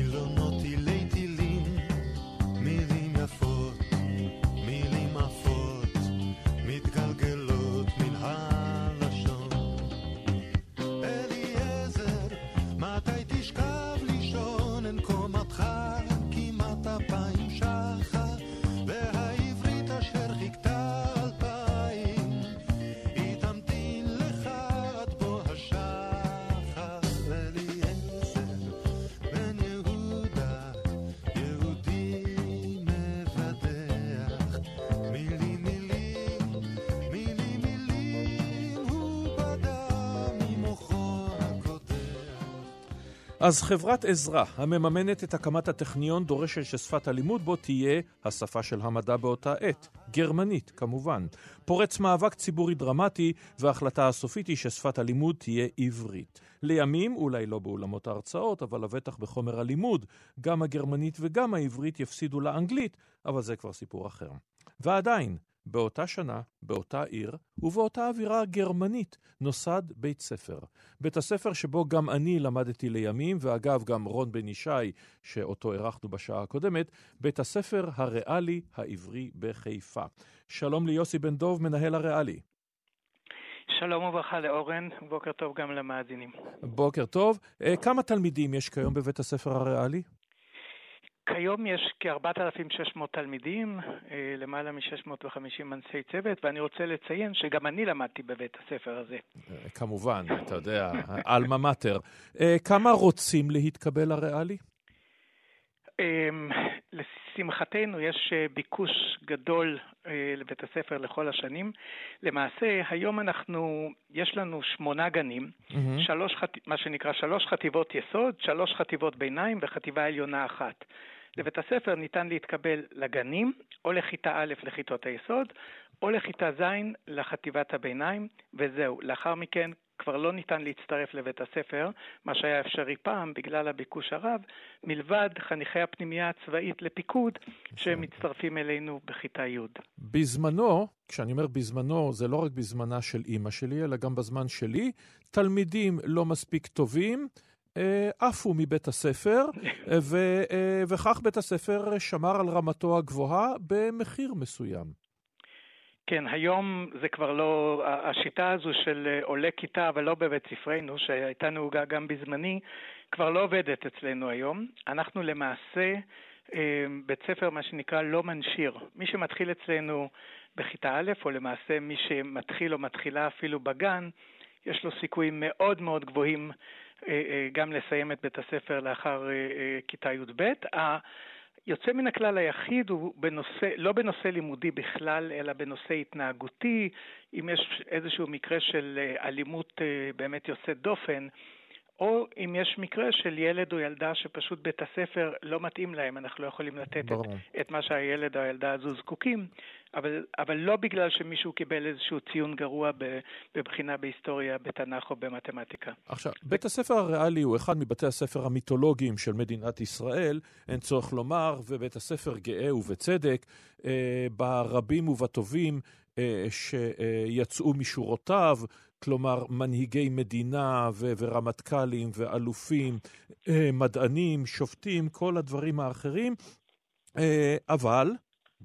Speaker 4: אז חברת עזרא, המממנת את הקמת הטכניון, דורשת ששפת הלימוד בו תהיה השפה של המדע באותה עת, גרמנית כמובן. פורץ מאבק ציבורי דרמטי, וההחלטה הסופית היא ששפת הלימוד תהיה עברית. לימים, אולי לא באולמות ההרצאות, אבל לבטח בחומר הלימוד, גם הגרמנית וגם העברית יפסידו לאנגלית, אבל זה כבר סיפור אחר. ועדיין, באותה שנה, באותה עיר, ובאותה אווירה גרמנית, נוסד בית ספר. בית הספר שבו גם אני למדתי לימים, ואגב, גם רון בן ישי, שאותו אירחנו בשעה הקודמת, בית הספר הריאלי העברי בחיפה. שלום ליוסי בן דוב, מנהל הריאלי.
Speaker 16: שלום וברכה לאורן, בוקר טוב גם למאזינים.
Speaker 4: בוקר טוב. אה, כמה תלמידים יש כיום בבית הספר הריאלי?
Speaker 16: כיום יש כ-4,600 תלמידים, אה, למעלה מ-650 אנשי צוות, ואני רוצה לציין שגם אני למדתי בבית הספר הזה.
Speaker 4: אה, כמובן, אתה יודע, עלמה מאטר. אה, כמה רוצים להתקבל לריאלי?
Speaker 16: אמ, לשמחתנו יש ביקוש גדול לבית הספר לכל השנים. למעשה, היום אנחנו, יש לנו שמונה גנים,
Speaker 4: Mm-hmm.
Speaker 16: שלוש, מה שנקרא שלוש חטיבות יסוד, שלוש חטיבות ביניים וחטיבה עליונה אחת. לבית הספר ניתן להתקבל לגנים, או לכיתה א' לכיתות היסוד, או לכיתה ז' לחטיבת הביניים, וזהו. לאחר מכן כבר לא ניתן להצטרף לבית הספר, מה שהיה אפשרי פעם בגלל הביקוש הרב, מלבד חניכי הפנימייה הצבאית לפיקוד, שהם מצטרפים אלינו בכיתה י'.
Speaker 4: בזמנו, כשאני אומר בזמנו, זה לא רק בזמנה של אימא שלי, אלא גם בזמן שלי, תלמידים לא מספיק טובים עפו מבית הספר, אה, ו, אה, וכך בית הספר שמר על רמתו הגבוהה במחיר מסוים.
Speaker 16: כן, היום זה כבר לא, השיטה הזו של אה, עולה כיתה, אבל לא בבית ספרנו, שהייתה נהוגה גם בזמני, כבר לא עובדת אצלנו היום. אנחנו למעשה אה, בית ספר, מה שנקרא, לא מנשיר. מי שמתחיל אצלנו בכיתה א', או למעשה מי שמתחיל או מתחילה אפילו בגן, יש לו סיכויים מאוד מאוד גבוהים אה, אה, גם לסיים את בית הספר לאחר אה, אה, כיתה י"ב. היוצא מן הכלל היחיד הוא בנושא, לא בנושא לימודי בכלל, אלא בנושא התנהגותי. אם יש איזשהו מקרה של אה, אלימות אה, באמת יוצאת דופן, או אם יש מקרה של ילד או ילדה שפשוט בית הספר לא מתאים להם, אנחנו לא יכולים לתת את. את מה שהילד או הילדה הזו זקוקים, אבל, אבל לא בגלל שמישהו קיבל איזשהו ציון גרוע בבחינה בהיסטוריה, בתנ"ך או במתמטיקה.
Speaker 4: עכשיו, בית הספר הריאלי הוא אחד מבתי הספר המיתולוגיים של מדינת ישראל, אין צורך לומר, ובית הספר גאה ובצדק, אה, ברבים ובטובים אה, שיצאו משורותיו, כלומר מנהיגי מדינה ו- ורמטכ"לים ואלופים, אה, מדענים, שופטים, כל הדברים האחרים, אה, אבל,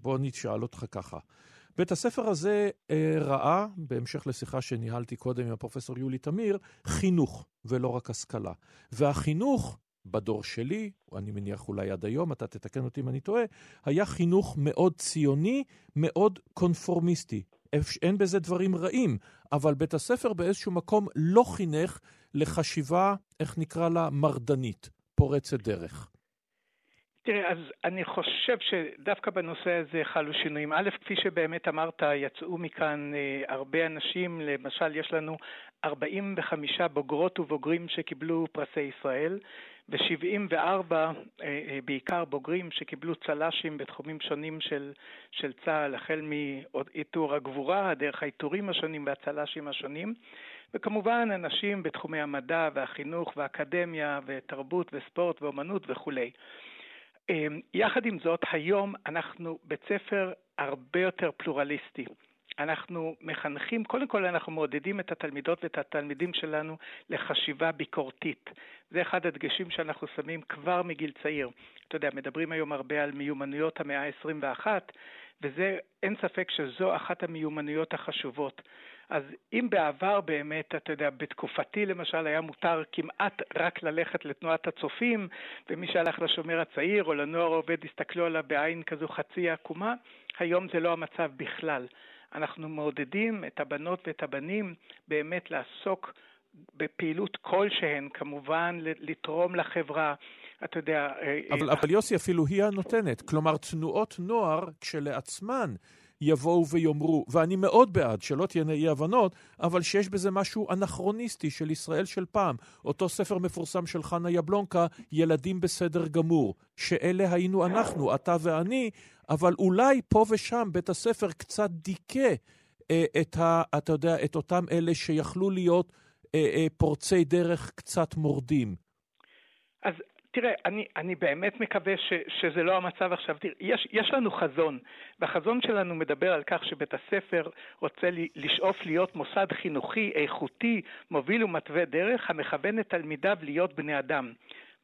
Speaker 4: בוא נשאל אותך ככה. בית הספר הזה אה, ראה, בהמשך לשיחה שניהלתי קודם עם הפרופסור יולי תמיר, חינוך ולא רק השכלה. והחינוך, בדור שלי, אני מניח אולי עד היום, אתה תתקן אותי אם אני טועה, היה חינוך מאוד ציוני, מאוד קונפורמיסטי. אין בזה דברים רעים, אבל בית הספר באיזשהו מקום לא חינך לחשיבה, איך נקרא לה, מרדנית, פורצת דרך.
Speaker 16: תראה, אז אני חושב שדווקא בנושא הזה חלו שינויים. א', כפי שבאמת אמרת, יצאו מכאן אה, הרבה אנשים, למשל, יש לנו 45 בוגרות ובוגרים שקיבלו פרסי ישראל, ו-74 אה, אה, בעיקר בוגרים שקיבלו צל"שים בתחומים שונים של, של צה"ל, החל מעיטור הגבורה, דרך העיטורים השונים והצל"שים השונים, וכמובן אנשים בתחומי המדע והחינוך והאקדמיה ותרבות וספורט ואומנות וכולי. אמ, יחד עם זאת, היום אנחנו בית ספר הרבה יותר פלורליסטי. אנחנו מחנכים, קודם כל אנחנו מעודדים את התלמידות ואת התלמידים שלנו לחשיבה ביקורתית. זה אחד הדגשים שאנחנו שמים כבר מגיל צעיר. אתה יודע, מדברים היום הרבה על מיומנויות המאה ה-21, וזה, אין ספק שזו אחת המיומנויות החשובות. אז אם בעבר באמת, אתה יודע, בתקופתי למשל היה מותר כמעט רק ללכת לתנועת הצופים, ומי שהלך לשומר הצעיר או לנוער העובד הסתכלו עליו בעין כזו חצי עקומה, היום זה לא המצב בכלל. אנחנו מעודדים את הבנות ואת הבנים באמת לעסוק בפעילות כלשהן, כמובן לתרום לחברה. אתה יודע... אה,
Speaker 4: אבל, אבל יוסי, אפילו היא הנותנת. כלומר, תנועות נוער כשלעצמן יבואו ויאמרו, ואני מאוד בעד, שלא תהיינה אי-הבנות, אבל שיש בזה משהו אנכרוניסטי של ישראל של פעם. אותו ספר מפורסם של חנה יבלונקה, ילדים בסדר גמור, שאלה היינו אנחנו, אתה ואני, אבל אולי פה ושם בית הספר קצת דיכא אה, את, ה, אתה יודע, את אותם אלה שיכלו להיות אה, אה, פורצי דרך קצת מורדים.
Speaker 16: אז תראה, אני, אני באמת מקווה ש, שזה לא המצב עכשיו. תראה, יש, יש לנו חזון, והחזון שלנו מדבר על כך שבית הספר רוצה לי, לשאוף להיות מוסד חינוכי איכותי, מוביל ומתווה דרך, המכוון את תלמידיו להיות בני אדם.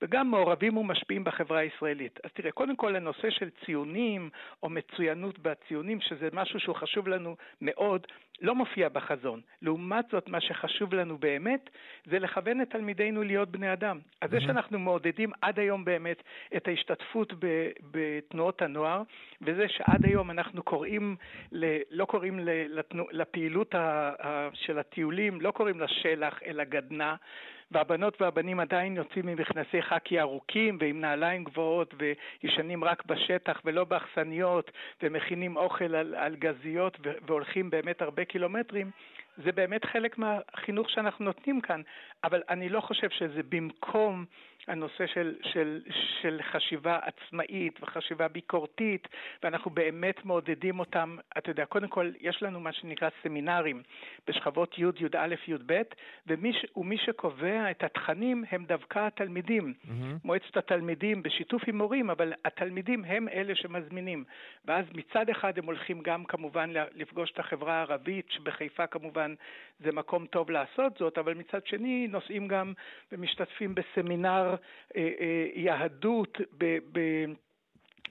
Speaker 16: וגם מעורבים ומשפיעים בחברה הישראלית. אז תראה, קודם כל הנושא של ציונים או מצוינות בציונים, שזה משהו שהוא חשוב לנו מאוד, לא מופיע בחזון. לעומת זאת, מה שחשוב לנו באמת, זה לכוון את תלמידינו להיות בני אדם. אז זה שאנחנו מעודדים עד היום באמת את ההשתתפות ב- בתנועות הנוער, וזה שעד היום אנחנו קוראים, ל- לא קוראים ל- לתנו- לפעילות ה- ה- של הטיולים, לא קוראים לה שלח, אלא גדנ"ע. והבנות והבנים עדיין יוצאים עם מכנסי חקי ארוכים ועם נעליים גבוהות וישנים רק בשטח ולא באכסניות ומכינים אוכל על, על גזיות והולכים באמת הרבה קילומטרים, זה באמת חלק מהחינוך שאנחנו נותנים כאן, אבל אני לא חושב שזה במקום הנושא של, של, של חשיבה עצמאית וחשיבה ביקורתית, ואנחנו באמת מעודדים אותם. אתה יודע, קודם כל, יש לנו מה שנקרא סמינרים בשכבות י', י"א, י"ב, ומי, ומי שקובע את התכנים הם דווקא התלמידים. מועצת התלמידים בשיתוף עם מורים, אבל התלמידים הם אלה שמזמינים. ואז מצד אחד הם הולכים גם כמובן לפגוש את החברה הערבית, שבחיפה כמובן זה מקום טוב לעשות זאת, אבל מצד שני נוסעים גם ומשתתפים בסמינר אה, אה, יהדות ב... ב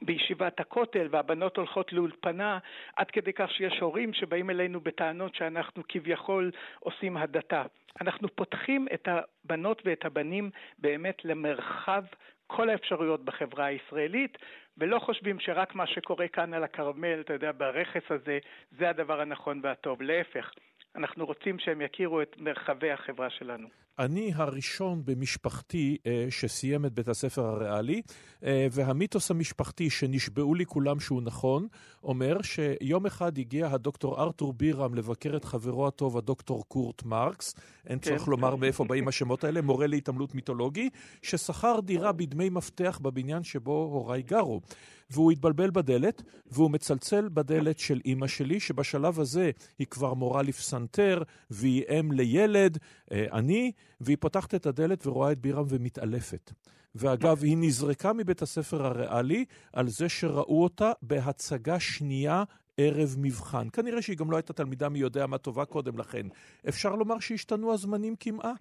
Speaker 16: בישיבת הכותל, והבנות הולכות לאולפנה, עד כדי כך שיש הורים שבאים אלינו בטענות שאנחנו כביכול עושים הדתה. אנחנו פותחים את הבנות ואת הבנים באמת למרחב כל האפשרויות בחברה הישראלית, ולא חושבים שרק מה שקורה כאן על הכרמל, אתה יודע, ברכס הזה, זה הדבר הנכון והטוב. להפך, אנחנו רוצים שהם יכירו את מרחבי החברה שלנו.
Speaker 4: אני הראשון במשפחתי אה, שסיים את בית הספר הריאלי, אה, והמיתוס המשפחתי שנשבעו לי כולם שהוא נכון, אומר שיום אחד הגיע הדוקטור ארתור בירם לבקר את חברו הטוב, הדוקטור קורט מרקס, אין
Speaker 17: כן.
Speaker 4: צורך לומר מאיפה באים השמות האלה, מורה להתעמלות מיתולוגי, ששכר דירה בדמי מפתח בבניין שבו הוריי גרו. והוא התבלבל בדלת, והוא מצלצל בדלת של אימא שלי, שבשלב הזה היא כבר מורה לפסנתר, והיא אם לילד, אה, אני, והיא פותחת את הדלת ורואה את בירם ומתעלפת. ואגב, היא נזרקה מבית הספר הריאלי על זה שראו אותה בהצגה שנייה ערב מבחן. כנראה שהיא גם לא הייתה תלמידה מי יודע מה טובה קודם לכן. אפשר לומר שהשתנו הזמנים כמעה.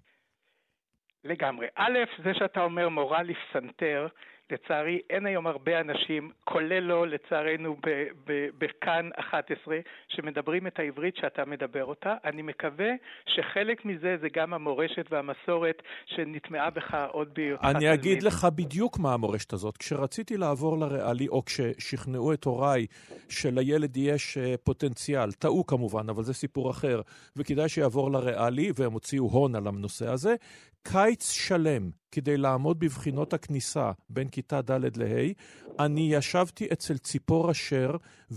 Speaker 16: לגמרי. א', זה שאתה אומר מורה לפסנתר, לצערי אין היום הרבה אנשים, כולל לא לצערנו בכאן 11, שמדברים את העברית שאתה מדבר אותה. אני מקווה שחלק מזה זה גם המורשת והמסורת שנטמעה בך עוד בהיותך
Speaker 4: אני אגיד לך בדיוק מה המורשת הזאת. כשרציתי לעבור לריאלי, או כששכנעו את הוריי שלילד יש אה, פוטנציאל, טעו כמובן, אבל זה סיפור אחר, וכדאי שיעבור לריאלי, והם הוציאו הון על הנושא הזה, קיץ שלם כדי לעמוד בבחינות הכניסה בין כיתה ד' לה', אני ישבתי אצל ציפור אשר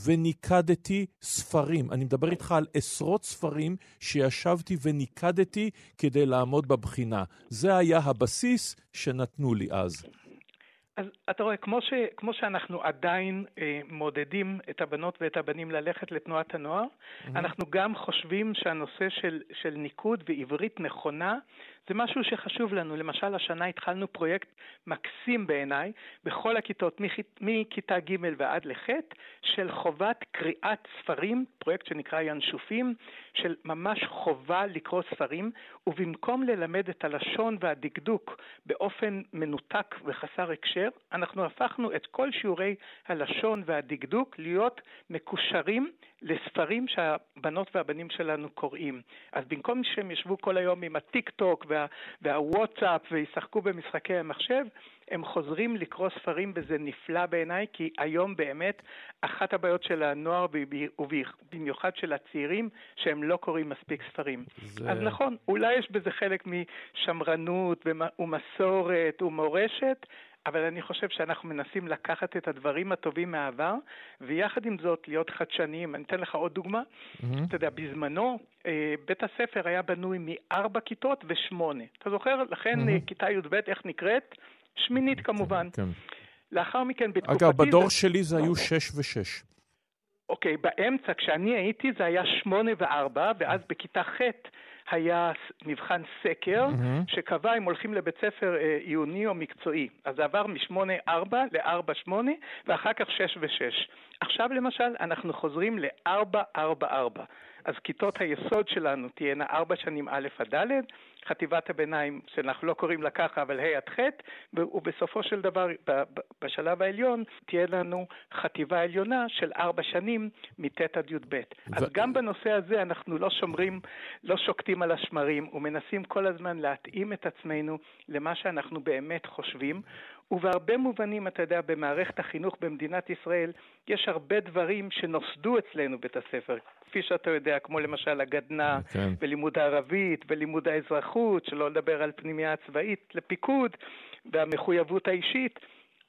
Speaker 4: וניקדתי ספרים. אני מדבר איתך על עשרות ספרים שישבתי וניקדתי כדי לעמוד בבחינה. זה היה הבסיס שנתנו לי אז.
Speaker 16: אז אתה רואה, כמו, ש, כמו שאנחנו עדיין אה, מעודדים את הבנות ואת הבנים ללכת לתנועת הנוער, mm-hmm. אנחנו גם חושבים שהנושא של, של ניקוד ועברית נכונה זה משהו שחשוב לנו. למשל, השנה התחלנו פרויקט מקסים בעיניי, בכל הכיתות, מכ- מכיתה ג' ועד לח', של חובת קריאת ספרים, פרויקט שנקרא ינשופים, של ממש חובה לקרוא ספרים, ובמקום ללמד את הלשון והדקדוק באופן מנותק וחסר הקשר, אנחנו הפכנו את כל שיעורי הלשון והדקדוק להיות מקושרים לספרים שהבנות והבנים שלנו קוראים. אז במקום שהם ישבו כל היום עם הטיק טוק וה, והוואטסאפ וישחקו במשחקי המחשב, הם חוזרים לקרוא ספרים וזה נפלא בעיניי, כי היום באמת אחת הבעיות של הנוער, ובמיוחד של הצעירים, שהם לא קוראים מספיק ספרים.
Speaker 4: זה-
Speaker 16: אז נכון, אולי יש בזה חלק משמרנות ומ- ומסורת ומורשת, אבל אני חושב שאנחנו מנסים לקחת את הדברים הטובים מהעבר, ויחד עם זאת להיות חדשניים. אני אתן לך עוד דוגמה. אתה יודע, בזמנו אה, בית הספר היה בנוי מארבע כיתות ושמונה. אתה זוכר? לכן. אה, כיתה י"ב, איך נקראת? שמינית כמובן.
Speaker 4: כן.
Speaker 16: לאחר מכן, בתקופתי...
Speaker 4: אגב, בדור
Speaker 16: זה-
Speaker 4: שלי זה היו שש ושש.
Speaker 16: אוקיי, באמצע, כשאני הייתי, זה היה שמונה וארבע, ואז בכיתה ח' היה מבחן סקר
Speaker 4: Mhm.
Speaker 16: שקבע אם הולכים לבית ספר אה, עיוני או מקצועי. אז זה עבר מ-8-4 ל-4-8 ואחר כך 6 ו-6. עכשיו למשל אנחנו חוזרים ל-4-4-4. אז כיתות היסוד שלנו תהיינה 4 שנים א' עד ד', חטיבת הביניים, שאנחנו לא קוראים לה ככה, אבל ה' עד ח', ו- ובסופו של דבר, בשלב העליון, תהיה לנו חטיבה עליונה של ארבע שנים מט' עד י"ב. אז גם בנושא הזה אנחנו לא שומרים, לא שוקטים על השמרים, ומנסים כל הזמן להתאים את עצמנו למה שאנחנו באמת חושבים. ובהרבה מובנים, אתה יודע, במערכת החינוך במדינת ישראל, יש הרבה דברים שנוסדו אצלנו בית הספר, כפי שאתה יודע, כמו למשל הגדנ"ע,
Speaker 4: כן.
Speaker 16: ולימוד הערבית, ולימוד האזרחות, שלא לדבר על פנימייה הצבאית לפיקוד, והמחויבות האישית,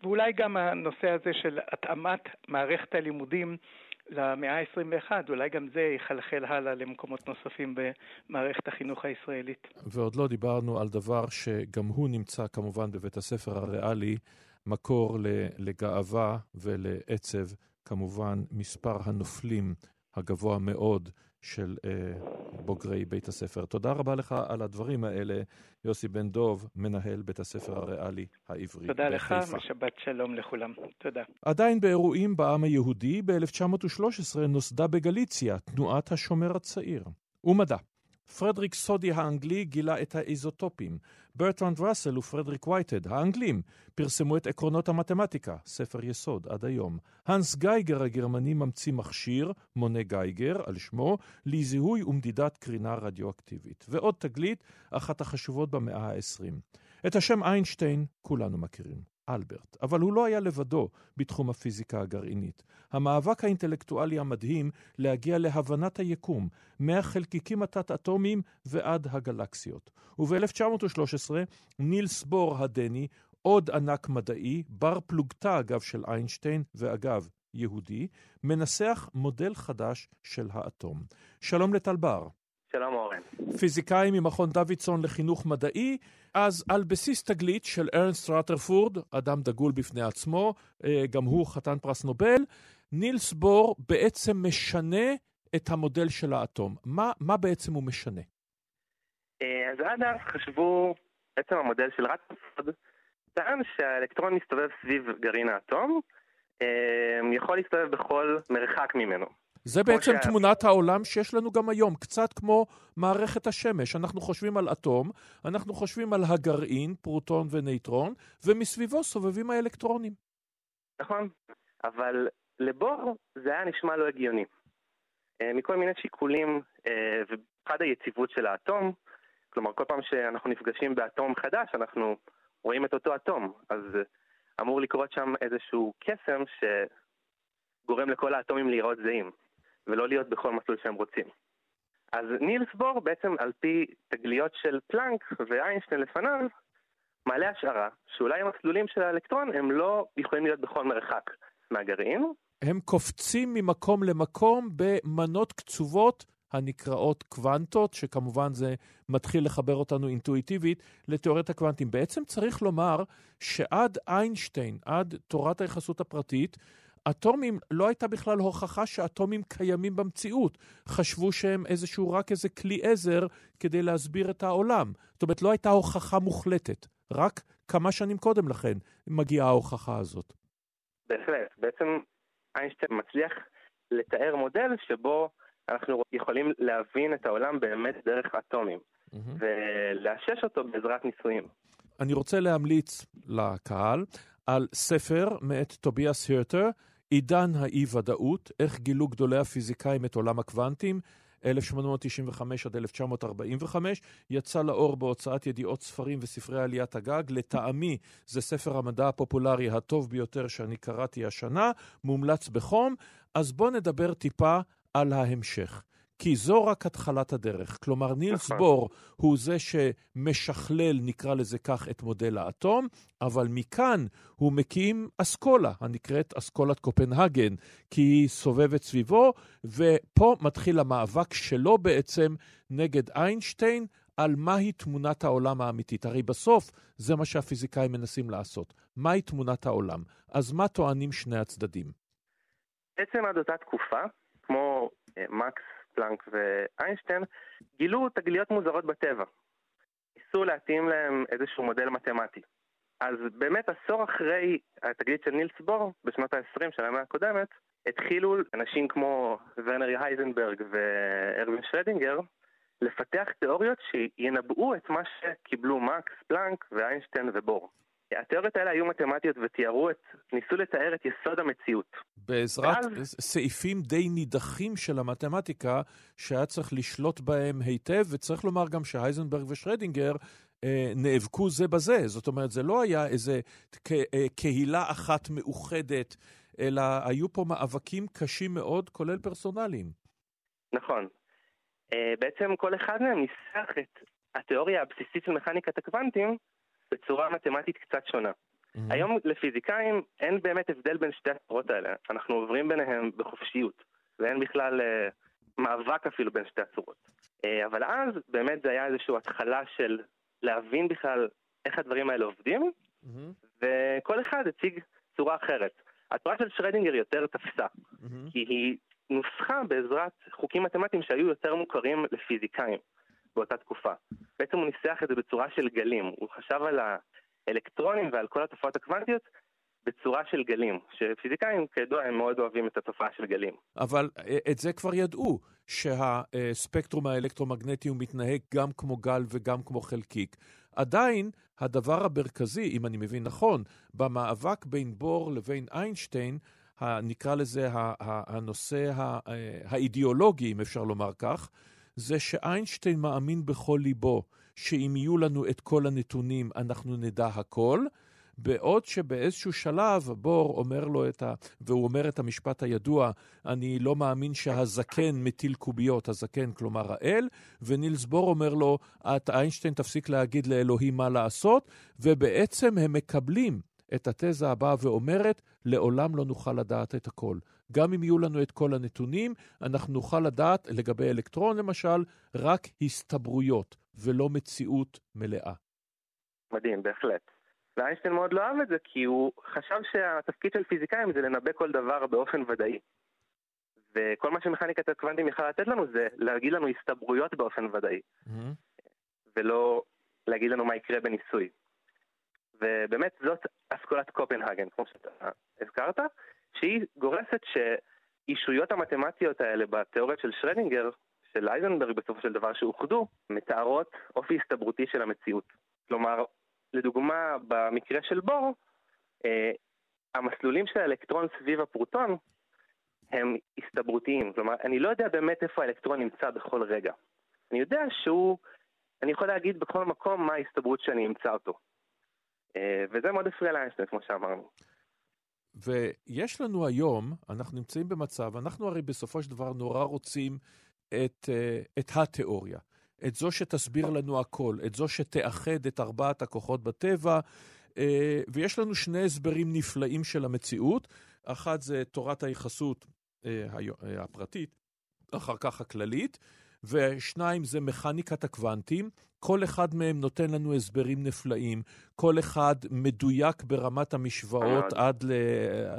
Speaker 16: ואולי גם הנושא הזה של התאמת מערכת הלימודים למאה ה-21, אולי גם זה יחלחל הלאה למקומות נוספים במערכת החינוך הישראלית.
Speaker 4: ועוד לא דיברנו על דבר שגם הוא נמצא כמובן בבית הספר הריאלי, מקור לגאווה ולעצב, כמובן מספר הנופלים הגבוה מאוד של אה, בוגרי בית הספר. תודה רבה לך על הדברים האלה, יוסי בן דוב, מנהל בית הספר הריאלי העברי
Speaker 16: תודה לך
Speaker 4: בחיפה.
Speaker 16: ושבת שלום לכולם. תודה.
Speaker 4: עדיין באירועים בעם היהודי, ב-1913 נוסדה בגליציה תנועת השומר הצעיר. ומדע. פרדריק סודי האנגלי גילה את האיזוטופים. ברטרנד ראסל ואלפרד וייטהד, האנגלים, פרסמו את עקרונות המתמטיקה, ספר יסוד עד היום. הנס גייגר הגרמני ממציא מכשיר, מונה גייגר, על שמו, לזיהוי ומדידת קרינה רדיואקטיבית. ועוד תגלית, אחת החשובות במאה ה-20. את השם איינשטיין כולנו מכירים. אלברט, אבל הוא לא היה לבדו בתחום הפיזיקה הגרעינית. המאבק האינטלקטואלי המדהים להגיע להבנת היקום, מהחלקיקים התת-אטומיים ועד הגלקסיות. וב-1913 נילס בור הדני, עוד ענק מדעי, בר פלוגתא אגב של איינשטיין, ואגב, יהודי, מנסח מודל חדש של האטום. שלום לטל בר.
Speaker 17: שלום אורן.
Speaker 4: פיזיקאי ממכון דוידסון לחינוך מדעי, אז על בסיס תגלית של ארנסט רטרפורד, אדם דגול בפני עצמו, אה, גם הוא חתן פרס נובל, נילס בור בעצם משנה את המודל של האטום. מה, מה בעצם הוא משנה?
Speaker 17: אה, אז עד אז חשבו, בעצם המודל של רטרפורד טען שהאלקטרון מסתובב סביב גרעין האטום, אה, יכול להסתובב בכל מרחק ממנו.
Speaker 4: זה בעצם
Speaker 17: שה-
Speaker 4: תמונת העולם שיש לנו גם היום, קצת כמו מערכת השמש. אנחנו חושבים על אטום, אנחנו חושבים על הגרעין, פרוטון ונייטרון, ומסביבו סובבים האלקטרונים.
Speaker 17: נכון, אבל לבור זה היה נשמע לא הגיוני. אה, מכל מיני שיקולים, אה, ובמיוחד היציבות של האטום, כלומר כל פעם שאנחנו נפגשים באטום חדש אנחנו רואים את אותו אטום, אז אמור לקרות שם איזשהו קסם שגורם לכל האטומים להיראות זהים, ולא להיות בכל מסלול שהם רוצים. אז נילס בור בעצם על פי תגליות של פלנק ואיינשטיין לפניו, מעלה השערה שאולי המסלולים של האלקטרון הם לא יכולים להיות בכל מרחק מהגרעין,
Speaker 4: הם קופצים ממקום למקום במנות קצובות הנקראות קוונטות, שכמובן זה מתחיל לחבר אותנו אינטואיטיבית לתיאוריית הקוונטים. בעצם צריך לומר שעד איינשטיין, עד תורת היחסות הפרטית, אטומים, לא הייתה בכלל הוכחה שאטומים קיימים במציאות. חשבו שהם איזשהו, רק איזה כלי עזר כדי להסביר את העולם. זאת אומרת, לא הייתה הוכחה מוחלטת. רק כמה שנים קודם לכן מגיעה ההוכחה הזאת.
Speaker 17: בהחלט. בעצם איינשטיין מצליח לתאר מודל שבו אנחנו יכולים להבין את העולם באמת דרך אטומים, ולאשש אותו בעזרת ניסויים.
Speaker 4: אני רוצה להמליץ לקהל על ספר מאת טוביאס הרטר, עידן האי-ודאות, איך גילו גדולי הפיזיקאים את עולם הקוונטים, 1895 עד 1945, יצא לאור בהוצאת ידיעות ספרים וספרי עליית הגג. לטעמי זה ספר המדע הפופולרי הטוב ביותר שאני קראתי השנה, מומלץ בחום. אז בואו נדבר טיפה על ההמשך. כי זו רק התחלת הדרך. כלומר, נילס בור הוא זה שמשכלל, נקרא לזה כך, את מודל האטום, אבל מכאן הוא מקים אסכולה, הנקראת אסכולת קופנהגן, כי היא סובבת סביבו, ופה מתחיל המאבק שלו בעצם נגד איינשטיין על מהי תמונת העולם האמיתית. הרי בסוף זה מה שהפיזיקאים מנסים לעשות. מהי תמונת העולם? אז מה טוענים שני הצדדים?
Speaker 17: בעצם עד אותה תקופה, כמו אה, מקס פלנק ואיינשטיין, גילו תגליות מוזרות בטבע. ניסו להתאים להם איזשהו מודל מתמטי. אז באמת עשור אחרי התגלית של נילס בור, בשנות ה-20 של המאה הקודמת, התחילו אנשים כמו ורנר הייזנברג וארווין שרדינגר לפתח תיאוריות שינבאו את מה שקיבלו מקס, פלנק ואיינשטיין ובור. התיאוריות האלה היו מתמטיות ותיארו את, ניסו לתאר את יסוד המציאות.
Speaker 4: בעזרת ואז... סעיפים די נידחים של המתמטיקה, שהיה צריך לשלוט בהם היטב, וצריך לומר גם שהייזנברג ושרדינגר אה, נאבקו זה בזה. זאת אומרת, זה לא היה איזה אה, קהילה אחת מאוחדת, אלא היו פה מאבקים קשים מאוד, כולל פרסונליים.
Speaker 17: נכון. אה, בעצם כל אחד מהם ניסח את התיאוריה הבסיסית של מכניקת הקוונטים בצורה מתמטית קצת שונה. Mm-hmm. היום לפיזיקאים אין באמת הבדל בין שתי הצורות האלה, אנחנו עוברים ביניהם בחופשיות, ואין בכלל uh, מאבק אפילו בין שתי הצורות. Uh, אבל אז באמת זה היה איזושהי התחלה של להבין בכלל איך הדברים האלה עובדים, mm-hmm. וכל אחד הציג צורה אחרת. התורה של שרדינגר יותר תפסה, mm-hmm. כי היא נוסחה בעזרת חוקים מתמטיים שהיו יותר מוכרים לפיזיקאים. באותה תקופה. בעצם הוא ניסח את זה בצורה של גלים, הוא חשב על האלקטרונים ועל כל התופעות הקוונטיות בצורה של גלים, שפיזיקאים כידוע הם מאוד אוהבים את התופעה של גלים.
Speaker 4: אבל אה, את זה כבר ידעו, שהספקטרום האלקטרומגנטי הוא מתנהג גם כמו גל וגם כמו חלקיק. עדיין, הדבר המרכזי, אם אני מבין נכון, במאבק בין בור לבין איינשטיין, נקרא לזה הנושא אה, האידיאולוגי, אם אפשר לומר כך, זה שאיינשטיין מאמין בכל ליבו שאם יהיו לנו את כל הנתונים אנחנו נדע הכל, בעוד שבאיזשהו שלב בור אומר לו את ה... והוא אומר את המשפט הידוע, אני לא מאמין שהזקן מטיל קוביות, הזקן כלומר האל, ונילס בור אומר לו, את איינשטיין תפסיק להגיד לאלוהים מה לעשות, ובעצם הם מקבלים את התזה הבאה ואומרת, לעולם לא נוכל לדעת את הכל. גם אם יהיו לנו את כל הנתונים, אנחנו נוכל לדעת, לגבי אלקטרון למשל, רק הסתברויות ולא מציאות מלאה.
Speaker 17: מדהים, בהחלט. ואיינשטיין מאוד לא אהב את זה, כי הוא חשב שהתפקיד של פיזיקאים זה לנבא כל דבר באופן ודאי. וכל מה שמכניקת הקוונטים יכולה לתת לנו זה להגיד לנו הסתברויות באופן ודאי. Mm-hmm. ולא להגיד לנו מה יקרה בניסוי. ובאמת זאת אסכולת קופנהגן, כמו שאתה הזכרת, שהיא גורסת שאישויות המתמטיות האלה בתיאוריות של שרדינגר, של אייזנברג בסופו של דבר, שאוחדו, מתארות אופי הסתברותי של המציאות. כלומר, לדוגמה, במקרה של בור, אה, המסלולים של האלקטרון סביב הפרוטון הם הסתברותיים. כלומר, אני לא יודע באמת איפה האלקטרון נמצא בכל רגע. אני יודע שהוא, אני יכול להגיד בכל מקום מה ההסתברות שאני אמצא אותו. אה, וזה מאוד הפריע לאיינשטיין, כמו שאמרנו.
Speaker 4: ויש לנו היום, אנחנו נמצאים במצב, אנחנו הרי בסופו של דבר נורא רוצים את, אה, את התיאוריה. את זו שתסביר לנו הכל, את זו שתאחד את ארבעת הכוחות בטבע, אה, ויש לנו שני הסברים נפלאים של המציאות. אחת זה תורת היחסות הפרטית, אחר כך הכללית, ושניים זה מכניקת הקוונטים. כל אחד מהם נותן לנו הסברים נפלאים, כל אחד מדויק ברמת המשוואות עד, ל...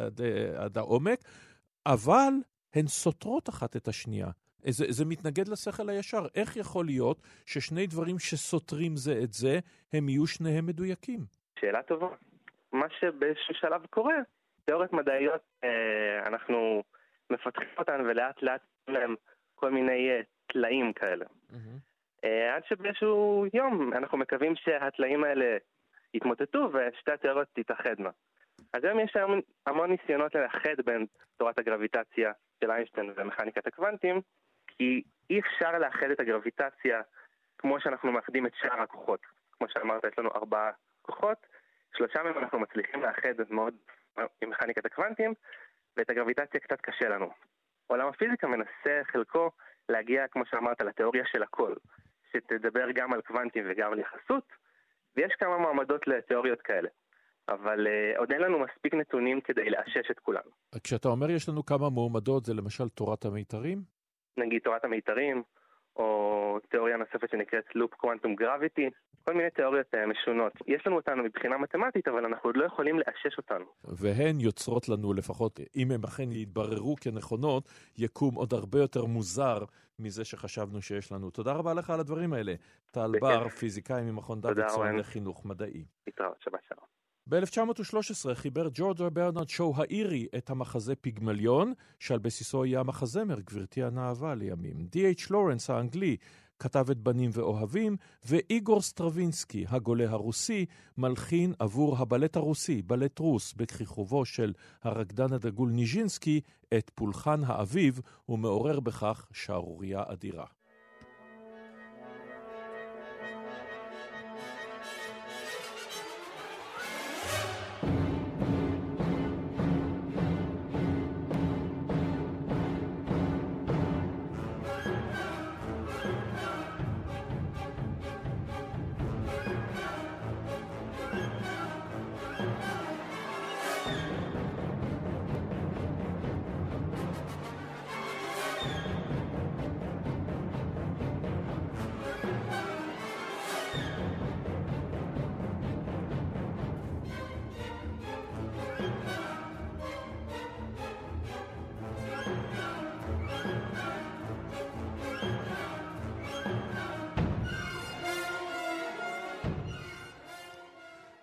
Speaker 4: עד, עד העומק, אבל הן סותרות אחת את השנייה. זה, זה מתנגד לשכל הישר. איך יכול להיות ששני דברים שסותרים זה את זה, הם יהיו שניהם מדויקים?
Speaker 17: שאלה טובה. מה שבאיזשהו שלב קורה, תיאוריות מדעיות, אה, אנחנו מפתחים אותן ולאט לאט להם כל מיני אה, טלאים כאלה. Mm-hmm. עד שבאיזשהו יום אנחנו מקווים שהטלאים האלה יתמוטטו ושתי התיאוריות תתאחדנה. אז היום יש היום המון ניסיונות לאחד בין תורת הגרביטציה של איינשטיין ומכניקת הקוונטים, כי אי אפשר לאחד את הגרביטציה כמו שאנחנו מאחדים את שאר הכוחות. כמו שאמרת, יש לנו ארבעה כוחות, שלושה מהם אנחנו מצליחים לאחד מאוד עם מכניקת הקוונטים, ואת הגרביטציה קצת קשה לנו. עולם הפיזיקה מנסה חלקו להגיע, כמו שאמרת, לתיאוריה של הכל. שתדבר גם על קוונטים וגם על יחסות, ויש כמה מועמדות לתיאוריות כאלה. אבל uh, עוד אין לנו מספיק נתונים כדי לאשש את כולם.
Speaker 4: כשאתה אומר יש לנו כמה מועמדות, זה למשל תורת המיתרים?
Speaker 17: נגיד תורת המיתרים, או תיאוריה נוספת שנקראת לופ קוונטום גרביטי, כל מיני תיאוריות אה, משונות. יש לנו אותנו מבחינה מתמטית, אבל אנחנו עוד לא יכולים לאשש אותנו.
Speaker 4: והן יוצרות לנו, לפחות אם הן אכן יתבררו כנכונות, יקום עוד הרבה יותר מוזר מזה שחשבנו שיש לנו. תודה רבה לך על הדברים האלה. טל בר, פיזיקאי ממכון
Speaker 17: תודה,
Speaker 4: דוידסון. לחינוך מדעי.
Speaker 17: להתראות, שבת שלום.
Speaker 4: ב-1913 חיבר ג'ורג' ברנרד שואו האירי את המחזה פיגמליון, שעל בסיסו יהיה המחזמר, גברתי הנאווה לימים. די.אייץ' לורנס האנגלי כתב את בנים ואוהבים, ואיגור סטרווינסקי, הגולה הרוסי, מלחין עבור הבלט הרוסי, בלט רוס, בכיכובו של הרקדן הדגול ניז'ינסקי, את פולחן האביב, ומעורר בכך שערורייה אדירה.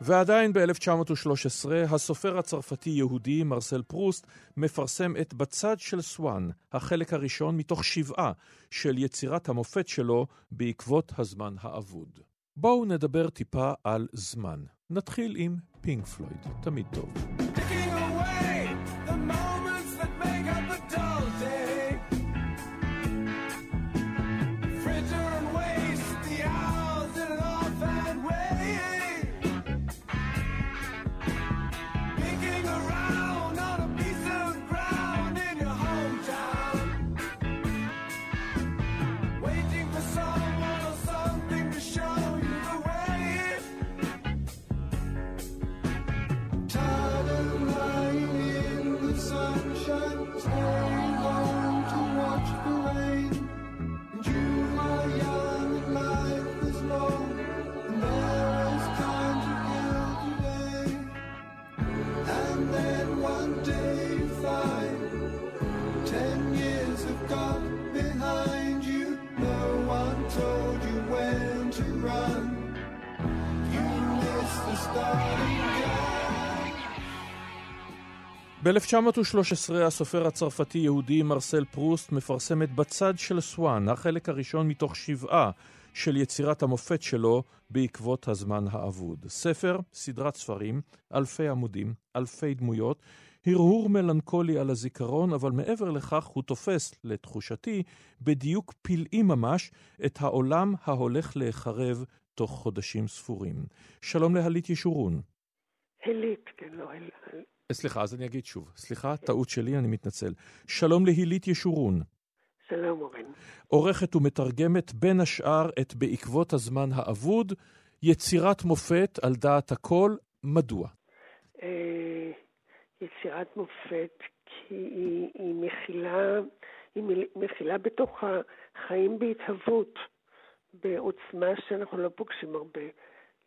Speaker 4: ועדיין ב-1913, הסופר הצרפתי-יהודי מרסל פרוסט מפרסם את בצד של סואן, החלק הראשון מתוך שבעה של יצירת המופת שלו בעקבות הזמן האבוד. בואו נדבר טיפה על זמן. נתחיל עם פינק פלויד, תמיד טוב. ב-1913 הסופר הצרפתי-יהודי מרסל פרוסט מפרסם את בצד של סואן, החלק הראשון מתוך שבעה של יצירת המופת שלו בעקבות הזמן האבוד. ספר, סדרת ספרים, אלפי עמודים, אלפי דמויות, הרהור מלנכולי על הזיכרון, אבל מעבר לכך הוא תופס, לתחושתי, בדיוק פלאי ממש, את העולם ההולך להיחרב תוך חודשים ספורים. שלום להלית ישורון.
Speaker 18: הלית, כן, לא הל...
Speaker 4: סליחה, אז אני אגיד שוב. סליחה, טעות שלי, אני מתנצל. שלום להילית ישורון.
Speaker 18: שלום אורן.
Speaker 4: עורכת ומתרגמת בין השאר את בעקבות הזמן האבוד, יצירת מופת על דעת הכל, מדוע?
Speaker 18: אה, יצירת מופת, כי היא, היא מכילה, היא מכילה בתוכה חיים בהתהוות, בעוצמה שאנחנו לא פוגשים הרבה.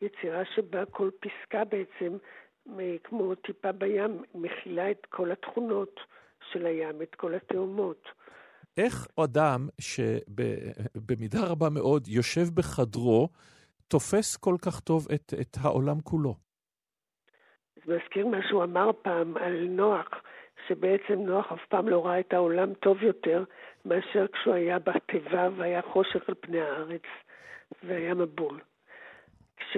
Speaker 18: יצירה שבה כל פסקה בעצם, כמו טיפה בים, מכילה את כל התכונות של הים, את כל התאומות.
Speaker 4: איך אדם שבמידה רבה מאוד יושב בחדרו, תופס כל כך טוב את, את העולם כולו?
Speaker 18: זה מזכיר מה שהוא אמר פעם על נוח, שבעצם נוח אף פעם לא ראה את העולם טוב יותר מאשר כשהוא היה בתיבה והיה חושך על פני הארץ והיה מבול. כש...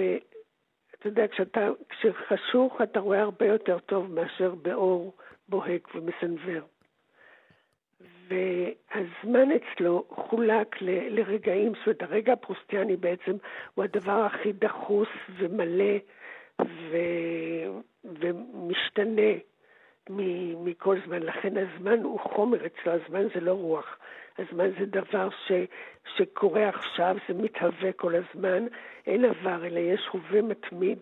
Speaker 18: אתה יודע, כשאתה, כשחשוך אתה רואה הרבה יותר טוב מאשר באור בוהק ומסנוור. והזמן אצלו חולק ל- לרגעים, זאת אומרת, הרגע הפרוסטיאני בעצם הוא הדבר הכי דחוס ומלא ו... ומשתנה מ... מכל זמן. לכן הזמן הוא חומר אצלו, הזמן זה לא רוח. הזמן זה דבר ש... שקורה עכשיו, זה מתהווה כל הזמן, אין עבר, אלא יש הווה מתמיד,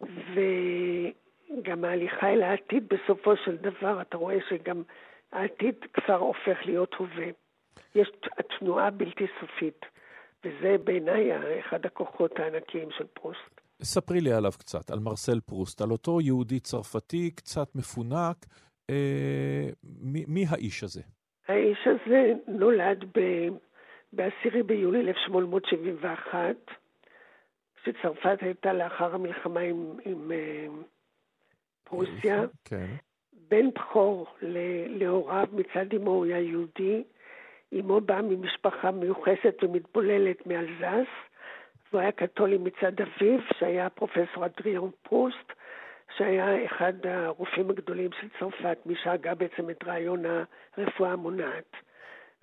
Speaker 18: וגם ההליכה אל העתיד בסופו של דבר, אתה רואה שגם העתיד כבר הופך להיות הווה. יש התנועה בלתי סופית. וזה בעיניי אחד הכוחות הענקיים של פרוסט.
Speaker 4: ספרי לי עליו קצת, על מרסל פרוסט, על אותו יהודי צרפתי קצת מפונק. אה, מי, מי האיש הזה?
Speaker 18: האיש הזה נולד ב-10 ביולי 1871, כשצרפת הייתה לאחר המלחמה עם, עם אה, פרוסיה.
Speaker 4: כן.
Speaker 18: בן בכור להוריו מצד אמו הוא היה יהודי. אמו באה ממשפחה מיוחסת ומתבוללת מאלזס, והוא היה קתולי מצד אביו, שהיה פרופסור אדריאן פרוסט, שהיה אחד הרופאים הגדולים של צרפת, מי שהגה בעצם את רעיון הרפואה המונעת.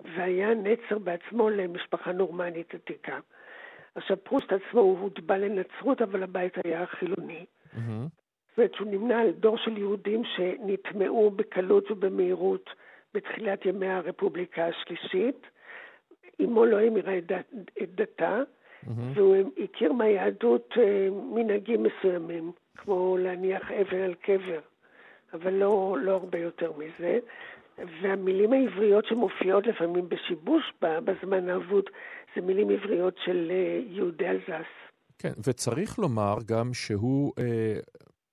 Speaker 18: והיה נצר בעצמו למשפחה נורמנית עתיקה. עכשיו, פרוסט עצמו הוא הוטבע לנצרות, אבל הבית היה חילוני. זאת אומרת שהוא נמנה על דור של יהודים שנטמעו בקלות ובמהירות בתחילת ימי הרפובליקה השלישית. אמו לא המירה את, דת, את דתה, והוא הכיר מהיהדות אה, מנהגים מסוימים, כמו להניח אבן על קבר, אבל לא, לא הרבה יותר מזה. והמילים העבריות שמופיעות לפעמים בשיבוש בזמן האבוד, זה מילים עבריות של אה, יהודי אלזס.
Speaker 4: כן, וצריך לומר גם שהוא אה,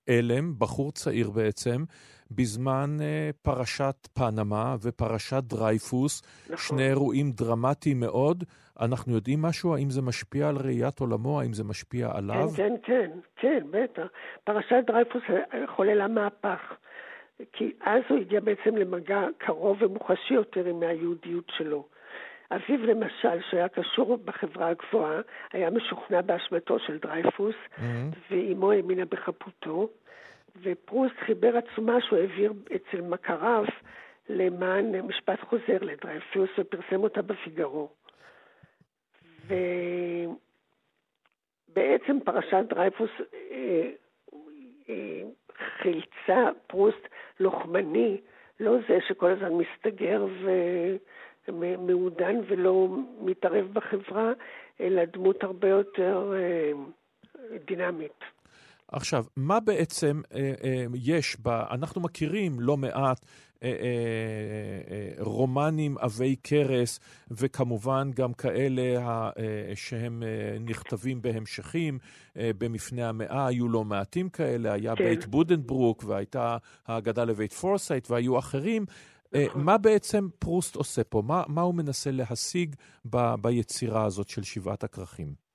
Speaker 4: אלם, בחור צעיר בעצם, בזמן אה, פרשת פנמה ופרשת דרייפוס,
Speaker 18: נכון.
Speaker 4: שני אירועים דרמטיים מאוד. אנחנו יודעים משהו? האם זה משפיע על ראיית עולמו? האם זה משפיע עליו?
Speaker 18: כן, כן, כן, כן, בטח. פרשת דרייפוס חוללה מהפך, כי אז הוא הגיע בעצם למגע קרוב ומוחשי יותר עם היהודיות שלו. אביו למשל, שהיה קשור בחברה הגבוהה, היה משוכנע באשמתו של דרייפוס, ואימו האמינה בחפותו, ופרוסט חיבר עצומה שהוא העביר אצל מכריו למען משפט חוזר לדרייפוס ופרסם אותה בפיגארו. ובעצם פרשת דרייפוס אה, אה, חילצה פרוסט לוחמני, לא זה שכל הזמן מסתגר ומעודן ולא מתערב בחברה, אלא דמות הרבה יותר אה, דינמית.
Speaker 4: עכשיו, מה בעצם אה, אה, יש ב... אנחנו מכירים לא מעט אה, אה, אה, רומנים עבי כרס, וכמובן גם כאלה ה, אה, שהם אה, נכתבים בהמשכים. אה, במפנה המאה היו לא מעטים כאלה, היה
Speaker 18: כן.
Speaker 4: בית בודנברוק, והייתה הסאגה לבית פורסייט, והיו אחרים. אה, מה בעצם פרוסט עושה פה? מה, מה הוא מנסה להשיג ב, ביצירה הזאת של שבעת הכרכים?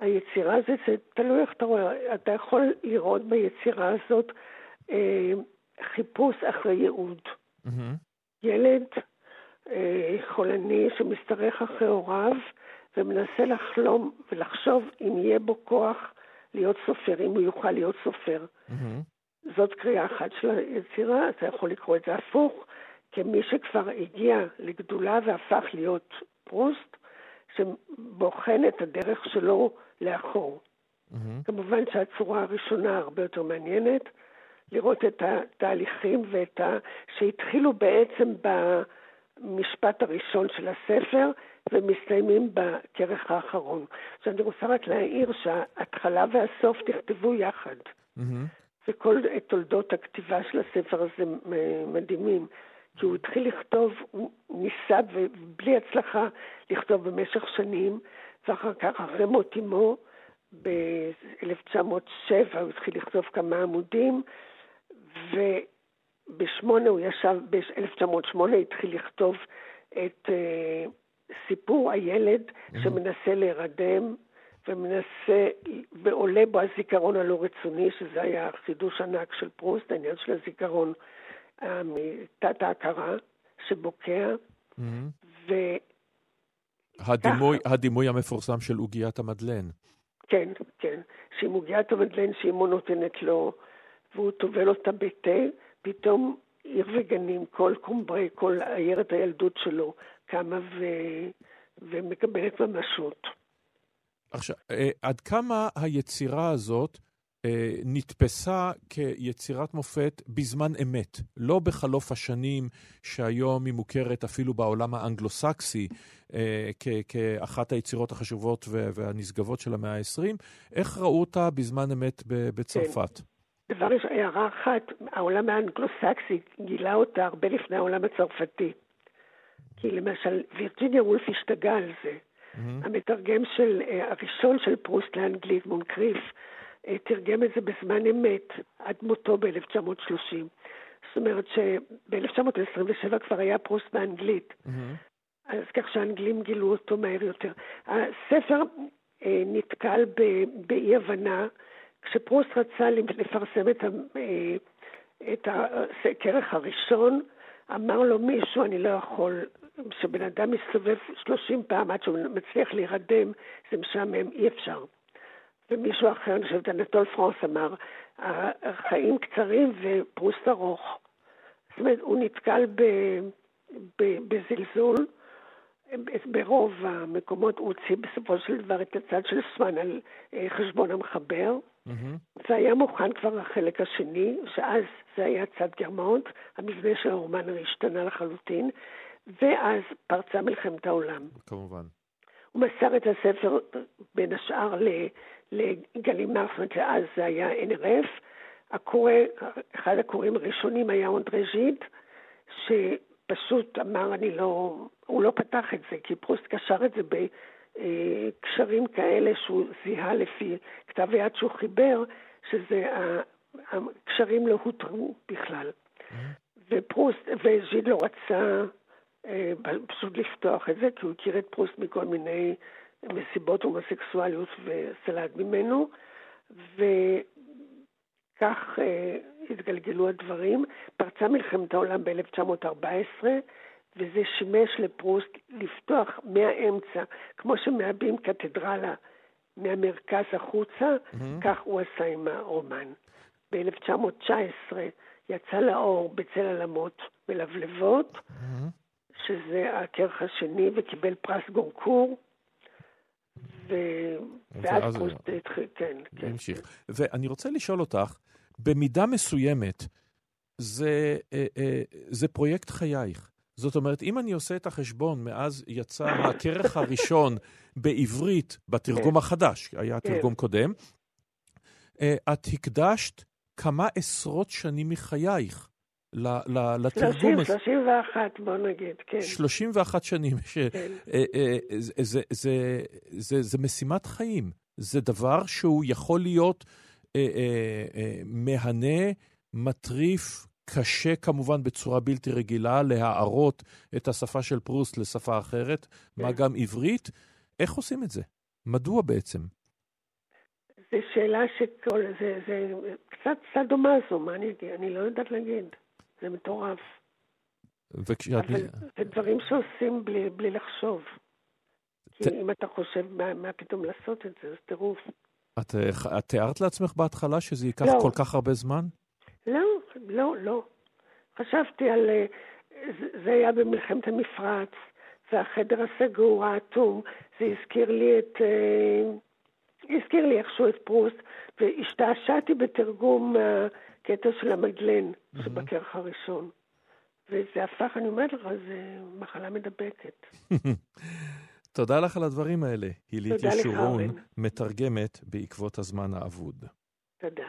Speaker 18: היצירה הזאת, זה תלוי איך אתה רואה, אתה יכול לראות ביצירה הזאת אה, חיפוש אחרי ייעוד. ילד אה, חולני שמשתרך אחרי הוריו ומנסה לחלום ולחשוב אם יהיה בו כוח להיות סופר, אם הוא יוכל להיות סופר. זאת קריאה אחת של היצירה, אתה יכול לקרוא את זה הפוך, כמי שכבר הגיע לגדולה והפך להיות פרוסט, שבוחן את הדרך שלו לאחור. כמובן שהצורה הראשונה הרבה יותר מעניינת, לראות את התהליכים ואת ה... שהתחילו בעצם במשפט הראשון של הספר ומסתיימים בכרך האחרון. עכשיו אני רוצה רק להעיר שההתחלה והסוף נכתבו יחד. וכל תולדות הכתיבה של הספר הזה מדהימים. כי הוא התחיל לכתוב, הוא ניסה ובלי הצלחה לכתוב במשך שנים, ואחר כך, אחרי מות אמו, ב-1907 הוא התחיל לכתוב כמה עמודים, ובשמונה הוא ישב, ב-1908 התחיל לכתוב את uh, סיפור הילד שמנסה להירדם, ומנסה, ועולה בו הזיכרון הלא רצוני, שזה היה חידוש ענק של פרוסט, העניין של הזיכרון מתת ההכרה שבוקע, ו...
Speaker 4: הדימוי, הדימוי המפורסם של עוגיית המדלן.
Speaker 18: כן, כן. שעם עוגיית המדלן שאימו נותנת לו, והוא טובל אותה בתה, פתאום עיר וגנים, כל קומברי, כל עיירת הילדות שלו קמה ו... ומקבלת ממשות.
Speaker 4: עכשיו, אה, עד כמה היצירה הזאת אה, נתפסה כיצירת מופת בזמן אמת, לא בחלוף השנים שהיום היא מוכרת אפילו בעולם האנגלו-סקסי אה, כאחת היצירות החשובות והנשגבות של המאה ה-20, איך ראו אותה בזמן אמת בצרפת?
Speaker 18: כן. דבר ראשון, הערה אחת, העולם האנגלו-סקסי גילה אותה הרבה לפני העולם הצרפתי. כי למשל, וירג'יניה וולף השתגעה על זה. המתרגם של, אה, הראשון של פרוסט לאנגלית, מונקריף, אה, תרגם את זה בזמן אמת, עד מותו ב-1930. זאת אומרת שב-1927 כבר היה פרוסט באנגלית, אז כך שהאנגלים גילו אותו מהר יותר. הספר אה, נתקל באי-הבנה, כשפרוסט רצה לפרסם את, אה, את הכרך הראשון, אמר לו מישהו, אני לא יכול, כשבן אדם מסתובב 30 פעם עד שהוא מצליח להירדם, זה משעמם, אי אפשר. ומישהו אחר, אני חושבת, אנטול פרנס אמר, החיים קצרים ופרוסט ארוך. זאת אומרת, הוא נתקל ב, ב, בזלזול. ברוב המקומות הוא הוציא בסופו של דבר את הצד של סואן על אה, חשבון המחבר. זה היה מוכן כבר החלק השני, שאז זה היה צד גרמאות, המבנה של הרומן השתנה לחלוטין, ואז פרצה מלחמת העולם.
Speaker 4: כמובן.
Speaker 18: הוא מסר את הספר בין השאר ל- לגלימר, זאת אומרת שאז זה היה NRF. הקורא, אחד הקוראים הראשונים היה אונדרי ז'יד, שפשוט אמר, אני לא, הוא לא פתח את זה, כי פרוסט קשר את זה בקשרים כאלה שהוא זיהה לפי כתב היד שהוא חיבר, שזה, הקשרים לא הותרו בכלל. ופרוסט, וז'יד לא רצה אה, פשוט לפתוח את זה, כי הוא הכיר את פרוסט מכל מיני מסיבות הומוסקסואליות וסלד ממנו, וכך אה, התגלגלו הדברים. פרצה מלחמת העולם ב-1914, וזה שימש לפרוסט לפתוח מהאמצע, כמו שמעבים קתדרלה מהמרכז החוצה, כך הוא עשה עם הרומן. ב-1919 יצא לאור בצל עלמות ולבלבות, שזה הכרך השני, וקיבל פרס גונקור. ו... ואז
Speaker 4: ואז-
Speaker 18: פרוסט התחיל, כן, כן.
Speaker 4: המשיך. ואני רוצה לשאול אותך, במידה מסוימת, זה, אה, אה, זה פרויקט חייך. זאת אומרת, אם אני עושה את החשבון, מאז יצא הכרך הראשון בעברית, בתרגום החדש, היה
Speaker 18: כן.
Speaker 4: תרגום קודם, אה, את הקדשת כמה עשרות שנים מחייך לתרגום
Speaker 18: 30,
Speaker 4: הזה.
Speaker 18: 31, בוא נגיד, כן.
Speaker 4: 31 שנים. ש...
Speaker 18: כן.
Speaker 4: זה, זה, זה, זה, זה משימת חיים. זה דבר שהוא יכול להיות אה, אה, אה, מהנה, מטריף, קשה כמובן בצורה בלתי רגילה, להערות את השפה של פרוסט לשפה אחרת, מה גם עברית. איך עושים את זה? מדוע בעצם?
Speaker 18: זו שאלה שכל, זה, זה קצת סדומזו, מה אני אגיד? אני לא יודעת להגיד. זה מטורף.
Speaker 4: וכשאת...
Speaker 18: אבל זה דברים שעושים בלי, בלי לחשוב. כי
Speaker 4: ת-
Speaker 18: אם אתה חושב מה, מה פתאום לעשות את זה, זה טירוף.
Speaker 4: את, אה, את תיארת לעצמך בהתחלה שזה ייקח
Speaker 18: לא.
Speaker 4: כל כך הרבה זמן?
Speaker 18: לא, לא, לא. חשבתי על... אה, זה- היה במלחמת המפרץ, והחדר הסגור, האטום, זה הזכיר לי את... אה, הזכיר לי איכשהו את פרוסט, והשתעשעתי בתרגום הקטע של המדלן שבכרך הראשון. וזה הפך, אני אומרת לך, זה מחלה מדבקת.
Speaker 4: תודה לך על הדברים האלה. הילית ישורון. מתרגמת בעקבות הזמן האבוד.
Speaker 18: תודה.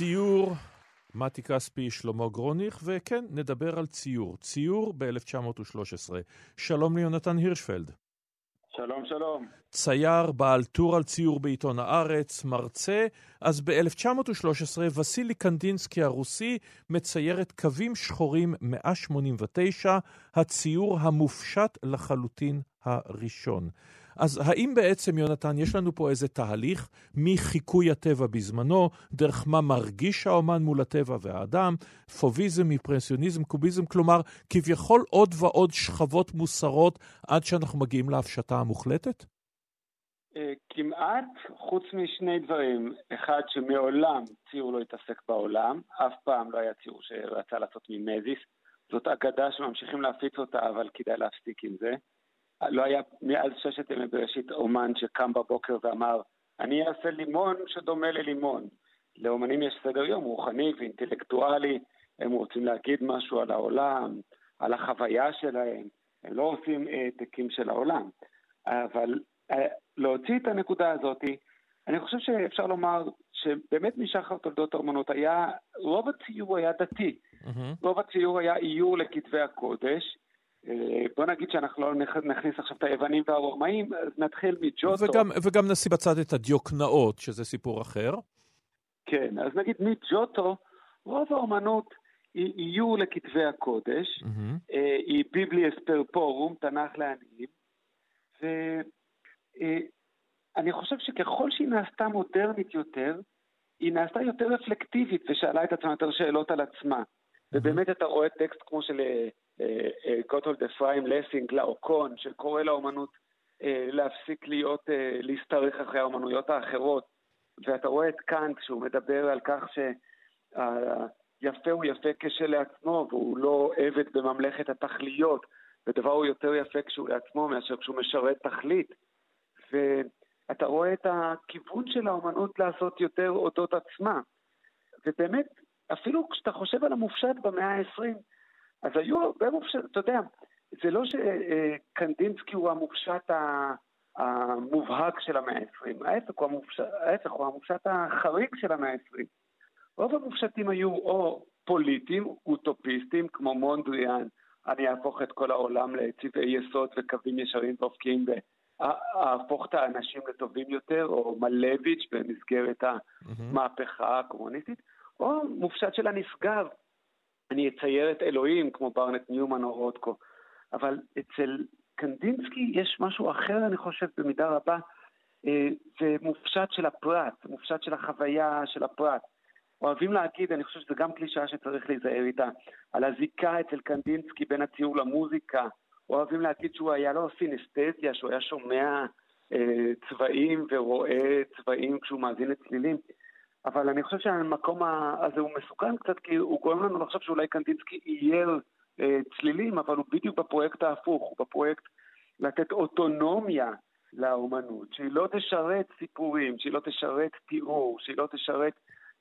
Speaker 4: ציור, מתי כספי, שלמה גרוניך, וכן, נדבר על ציור. ציור ב-1913. שלום ליונתן הירשפלד.
Speaker 19: שלום, שלום.
Speaker 4: צייר, בעל טור על ציור בעיתון הארץ, מרצה. אז ב-1913 וסילי קנדינסקי הרוסי מצייר את קווים שחורים 189, הציור המופשט לחלוטין הראשון. אז האם בעצם, יונתן, יש לנו פה איזה תהליך מחיקוי הטבע בזמנו, דרך מה מרגיש האומן מול הטבע והאדם, פוביזם, אימפרסיוניזם, קוביזם, כלומר, כביכול עוד ועוד שכבות מוסרות עד שאנחנו מגיעים להפשטה המוחלטת?
Speaker 19: אה, כמעט, חוץ משני דברים. אחד, שמעולם ציור לא התעסק בעולם, אף פעם לא היה ציור שרצה לעשות ממזיס. זאת אגדה שממשיכים להפיץ אותה, אבל כדאי להפסיק עם זה. לא היה מאז ששת ימי בראשית אומן שקם בבוקר ואמר, אני אעשה לימון שדומה ללימון. לאומנים יש סדר יום רוחני ואינטלקטואלי, הם רוצים להגיד משהו על העולם, על החוויה שלהם, הם לא עושים העתקים של העולם. אבל אה, להוציא את הנקודה הזאת, אני חושב שאפשר לומר שבאמת משחר תולדות האומנות היה, רוב הציור היה דתי. רוב הציור היה איור לכתבי הקודש. אה, בוא נגיד שאנחנו לא נכ- נכניס עכשיו את היוונים והרומאים, אז נתחיל מג'וטו.
Speaker 4: וגם, וגם נשים בצד את הדיוקנאות, שזה סיפור אחר.
Speaker 19: כן, אז נגיד מג'וטו, רוב האומנות היא איור לכתבי הקודש, אה, היא ביבלי אספר פורום, תנ"ך לעניים, ואני חושב שככל שהיא נעשתה מודרנית יותר, היא נעשתה יותר רפלקטיבית ושאלה את עצמה יותר שאלות על עצמה. ובאמת אתה רואה טקסט כמו של אה, אה, אה, גוטולד אפרים lesing לאוקון, שקורא לאומנות אה, להפסיק להיות, אה, להשתרך אחרי האומנויות האחרות. ואתה רואה את קאנט שהוא מדבר על כך שהיפה הוא יפה כשלעצמו, והוא לא עבד בממלכת התכליות, ודבר הוא יותר יפה כשהוא לעצמו מאשר כשהוא משרת תכלית. ואתה רואה את הכיוון של האומנות לעשות יותר אודות עצמה. ובאמת, אפילו כשאתה חושב על המופשט במאה ה-20, אז היו הרבה מופשט, אתה יודע, זה לא שקנדינסקי הוא המופשט. המובהק של המאה ה-20, ההפך הוא המופשט, ההפך הוא המופשט החריג של המאה ה-20. רוב המופשטים היו או פוליטיים, אוטופיסטים, כמו מונדריאן, אני אהפוך את כל העולם לצבעי יסוד וקווים ישרים ואופקיים ואהפוך את האנשים לטובים יותר, או מלביץ' במסגרת המהפכה הקומוניסטית, או מופשט של הנשגב, אני אצייר את אלוהים כמו ברנט ניומן או רודקו. אבל אצל קנדינסקי יש משהו אחר, אני חושב, במידה רבה, אה, זה מופשט של הפרט, מופשט של החוויה של הפרט. אוהבים להגיד, אני חושב שזו גם קלישאה שצריך להיזהר איתה, על הזיקה אצל קנדינסקי בין הציור למוזיקה. אוהבים להגיד שהוא היה לו סינסטזיה, שהוא היה שומע אה, צבעים ורואה צבעים כשהוא מאזין לצלילים. אבל אני חושב שהמקום הזה הוא מסוכן קצת, כי הוא גורם לנו לחשוב שאולי קנדינסקי אייר אה, צלילים, אבל הוא בדיוק בפרויקט ההפוך, הוא בפרויקט לתת אוטונומיה לאומנות, שהיא לא תשרת סיפורים, שהיא לא תשרת תיאור, שהיא לא תשרת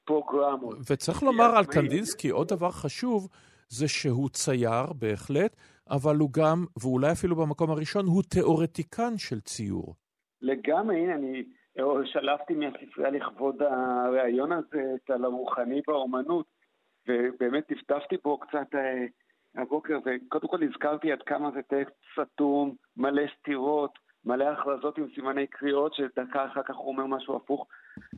Speaker 19: פרוגרמות.
Speaker 4: וצריך לומר על קנדינסקי עוד דבר חשוב, זה שהוא צייר בהחלט, אבל הוא גם, ואולי אפילו במקום הראשון, הוא תיאורטיקן של ציור.
Speaker 19: לגמרי, הנה, אני שלפתי מהספרייה לכבוד הריאיון הזה על הרוחני באומנות, ובאמת טפטפתי בו קצת אה, הבוקר, וקודם כל הזכרתי עד כמה זה טקסט סתום, מלא סתירות, מלא הכרזות עם סימני קריאות, שדקה אחר כך הוא אומר משהו הפוך,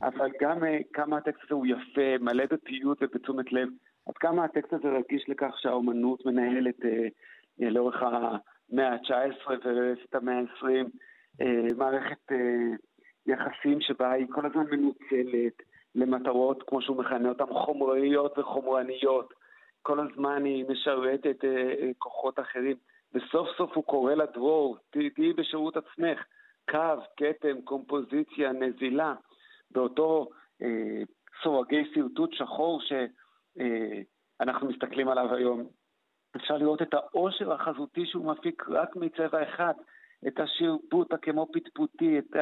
Speaker 19: אבל גם אה, כמה הטקסט הזה הוא יפה, מלא בפיוט ובתשומת לב, עד כמה הטקסט הזה רגיש לכך שהאומנות מנהלת אה, אה, לאורך המאה ה-19 ואת המאה ה-20 אה, מערכת אה, יחסים שבה היא כל הזמן מנוצלת למטרות, כמו שהוא מכנה אותן, חומריות וחומרניות. כל הזמן היא משרתת אה, אה, כוחות אחרים. וסוף סוף הוא קורא לה דרור, ת- תהיי בשירות עצמך. קו, כתם, קומפוזיציה, נזילה. באותו אה, סורגי שרטוט שחור שאנחנו אה, מסתכלים עליו היום. אפשר לראות את העושר החזותי שהוא מפיק רק מצבע אחד, את השרבוט הכמו פטפוטי, את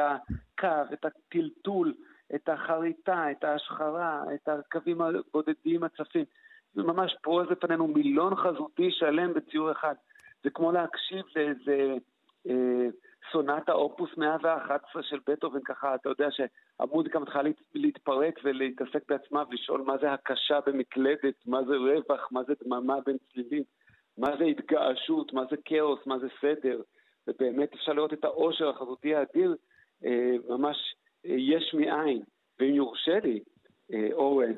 Speaker 19: הקו, את הטלטול, את החריטה, את ההשחרה, את הקווים הבודדים הצפים. זה ממש פורס לפנינו מילון חזותי שלם בציור אחד. זה כמו להקשיב לאיזה אה, סונטה אופוס 111 של בטהובן, ככה, אתה יודע שהמוזיקה מתחילה להת, להתפרק ולהתעסק בעצמה ולשאול מה זה הקשה במקלדת, מה זה רווח, מה זה דממה בין צלילים, מה זה התגעשות, מה זה כאוס, מה זה סדר. ובאמת אפשר לראות את העושר החזותי האדיר, ממש אה, יש מאין. ואם יורשה לי, אה, אורן,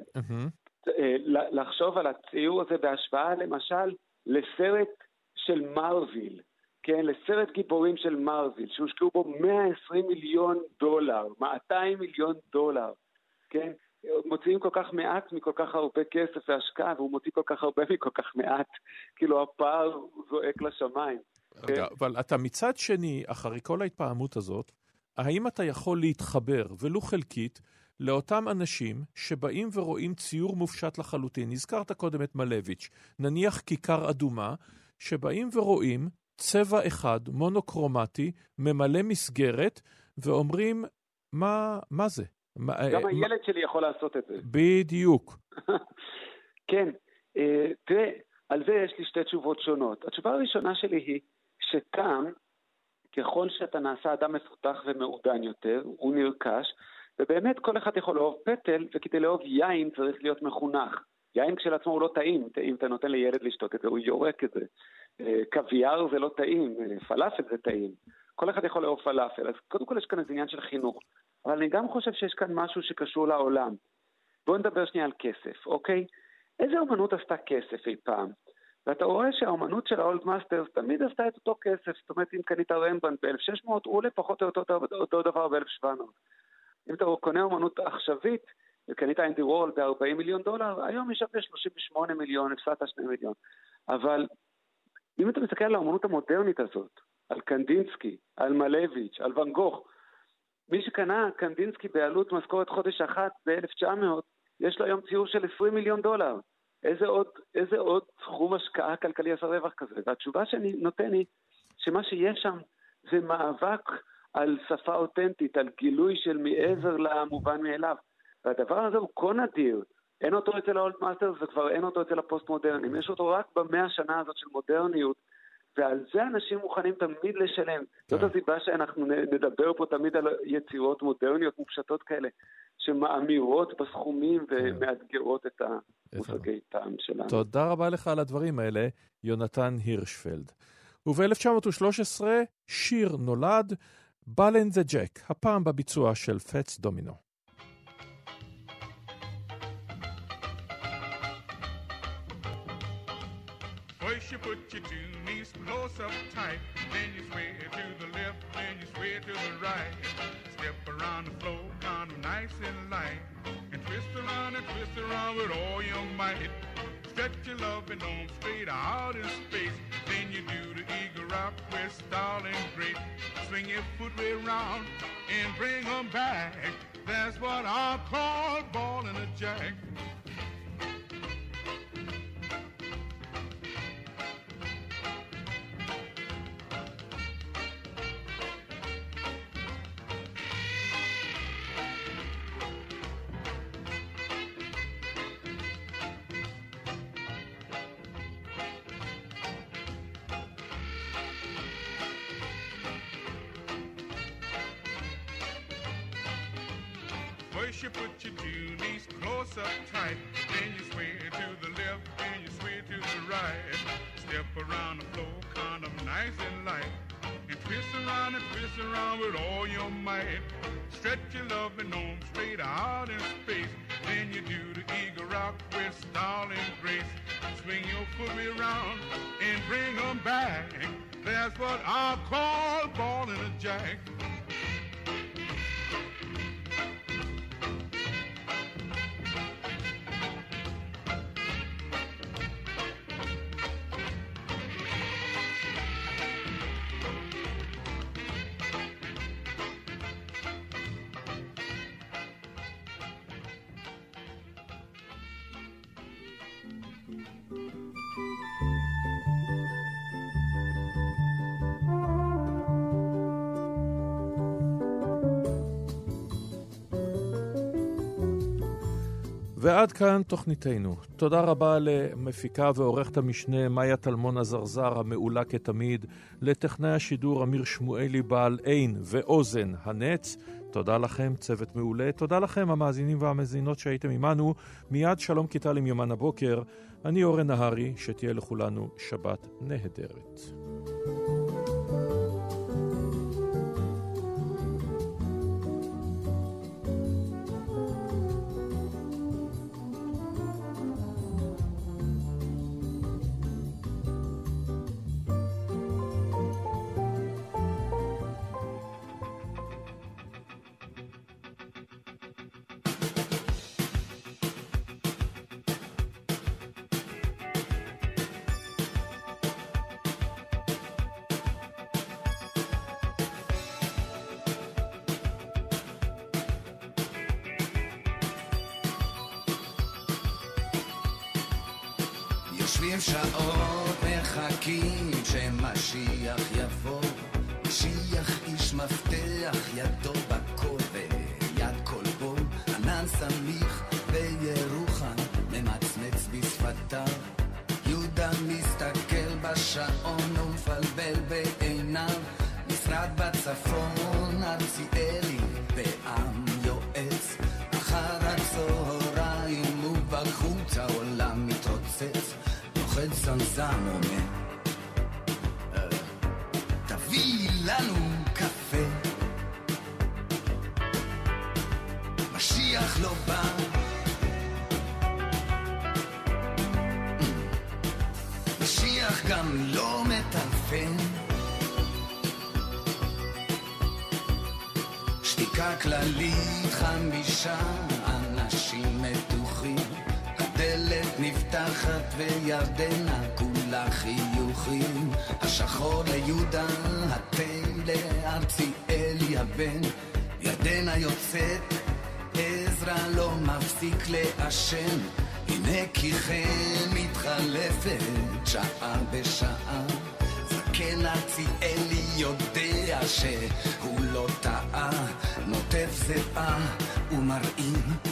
Speaker 19: אה, לחשוב על הציור הזה בהשוואה למשל לסרט של מרוויל, כן, לסרט גיבורים של מרוויל, שהושקעו בו 120 מיליון דולר, 200 מיליון דולר, כן? מוציאים כל כך מעט מכל כך הרבה כסף והשקעה, והוא מוציא כל כך הרבה מכל כך מעט. כאילו הפער זועק לשמיים. כן?
Speaker 4: אבל אתה מצד שני, אחרי כל ההתפעמות הזאת, האם אתה יכול להתחבר, ולו חלקית, לאותם אנשים שבאים ורואים ציור מופשט לחלוטין? הזכרת קודם את מלביץ', נניח כיכר אדומה, שבאים ורואים צבע אחד, מונוקרומטי, ממלא מסגרת, ואומרים, מה, מה זה? מה,
Speaker 19: גם
Speaker 4: מה-
Speaker 19: הילד שלי יכול לעשות את זה.
Speaker 4: בדיוק.
Speaker 19: כן, אה, תראה, על זה יש לי שתי תשובות שונות. התשובה הראשונה שלי היא שטעם, ככל שאתה נעשה אדם מפותח ומעודן יותר, הוא נרכש, ובאמת כל אחד יכול לאהוב פטל, וכדי לאהוב יין צריך להיות מחונך. יין כשלעצמו הוא לא טעים, אם אתה נותן לילד לשתות את זה, הוא יורק את זה. אה, קוויאר זה לא טעים, אה, פלאפל זה טעים. כל אחד יכול לאהוב פלאפל, אז קודם כל יש כאן איזה עניין של חינוך. אבל אני גם חושב שיש כאן משהו שקשור לעולם. בואו נדבר שנייה על כסף, אוקיי? איזה אומנות עשתה כסף אי פעם? ואתה רואה שהאומנות של ה old masters תמיד עשתה את אותו כסף. זאת אומרת, אם קנית רמברנד ב-1600, הוא עולה פחות או אותו, אותו דבר ב-1700. אם אתה קונה אומנות עכשווית, וקנית אינדי וורל ב-40 מיליון דולר, היום היא שווה 38 מיליון, הפסדת 2 מיליון. אבל אם אתה מסתכל על האומנות המודרנית הזאת, על קנדינסקי, על מלביץ', על ואן גוך, מי שקנה קנדינסקי בעלות משכורת חודש אחת ב-1900, יש לו היום ציור של 20 מיליון דולר. איזה עוד, איזה עוד סכום השקעה כלכלי עשה רווח כזה? והתשובה שאני נותן היא שמה שיש שם זה מאבק על שפה אותנטית, על גילוי של מעבר למובן מאליו. והדבר הזה הוא כה נדיר. אין אותו אצל ה old masters וכבר אין אותו אצל הפוסט-מודרנים. יש אותו רק במאה השנה הזאת של מודרניות, ועל זה אנשים מוכנים תמיד לשלם. זאת הסיבה שאנחנו נדבר פה תמיד על יצירות מודרניות מופשטות כאלה, שמאמירות בסכומים ומאתגרות את המושגי טעם שלנו.
Speaker 4: תודה רבה לך על הדברים האלה, יונתן הירשפלד. וב-1913 שיר נולד, בלן זה ג'ק, הפעם בביצוע של פץ דומינו.
Speaker 13: You put your two knees close up tight, then you sway to the left, then you sway to the right. Step around the floor kind of nice and light, and twist around and twist around with all your might. Stretch your loving arm straight out in space, then you do the eagle rock with style and grace. Swing your foot way around and bring 'em back. That's what I call ball and a jack.
Speaker 4: ועד כאן תוכניתנו. תודה רבה למפיקה ועורכת המשנה מאיה טלמון הזרזר, המעולה כתמיד, לטכנאי השידור אמיר שמואלי בעל עין ואוזן הנץ. תודה לכם, צוות מעולה. תודה לכם, המאזינים והמאזינות שהייתם עמנו. מיד שלום כיתה עם יומן הבוקר. אני אורן נהרי, שתהיה לכולנו שבת נהדרת.
Speaker 20: יושבים שעות, מחכים שמשיח יבוא. משיח איש מפתח, ידו בכל ויד כלבו. ענן סמיך בירוחם, ממצמץ בשפתיו. יהודה מסתכל בשעון ומפלבל בעיניו. משרד בצפון, זמזם אומר, "אה, תביא לנו קפה. משיח לא בא. משיח גם לא מטלפן. שתיקה כללית, חמישה וירדנה כולה חיוכים. השחור ליהודה, התה לארציאלי הבן. ירדנה יוצאת, עזרא לא מפסיק לעשן. הנה כי כן מתחלפת שעה בשעה. זקן ארציאלי יודע שהוא לא טעה, נוטף זיעה ומרעים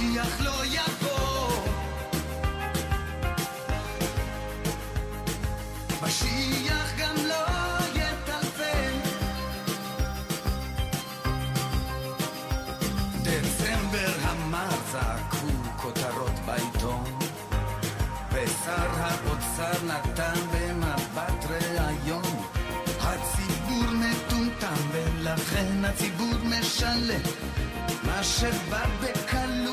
Speaker 20: המשיח לא יבוא. משיח גם לא יטלפן. דצמבר המר זעקו כותרות בעיתון, ושר האוצר נתן במבט ראיון. הציבור מטומטם ולכן הציבור משלם מה שבא בקלות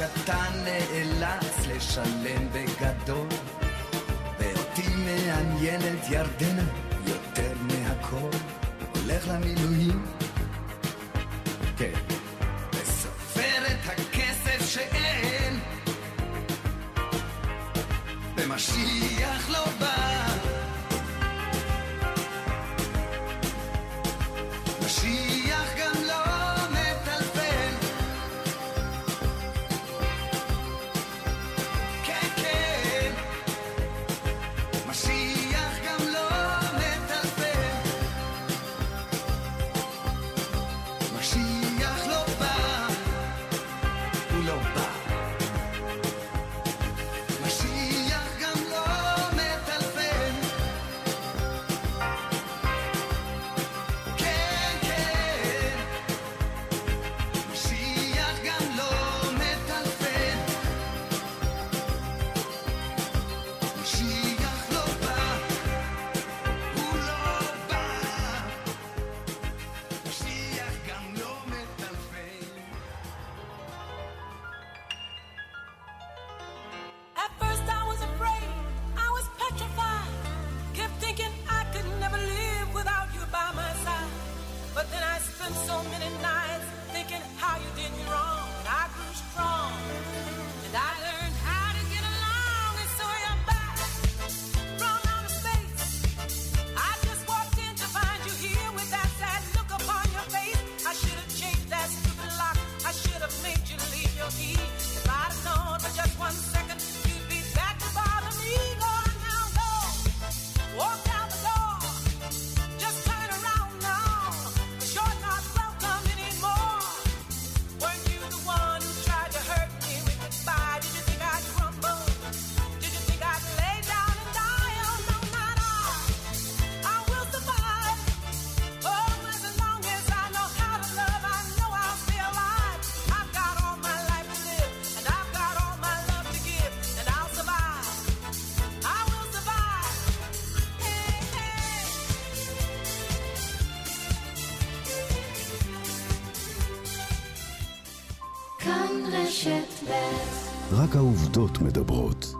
Speaker 20: הקטן נאלץ לשלם בגדול, ואותי מעניינת ירדנה יותר מהכל. הולך למילואים
Speaker 3: העובדות מדברות.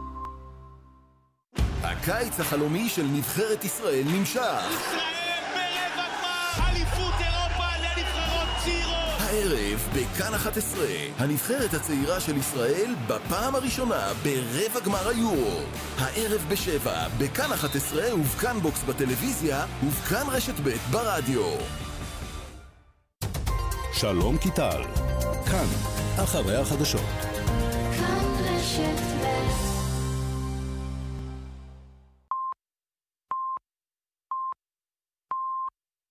Speaker 2: הקיץ החלומי של נבחרת ישראל נמשך.
Speaker 11: ישראל ברבע גמר, אליפות אירופה לנבחרות צעירות.
Speaker 2: הערב בכאן 11, הנבחרת הצעירה של ישראל בפעם הראשונה ברבע גמר היורו. הערב בשבע, בכאן 11 ובכאן בוקס בטלוויזיה ובכאן רשת ב' ברדיו.
Speaker 3: שלום קיטל, כאן, אחרי החדשות.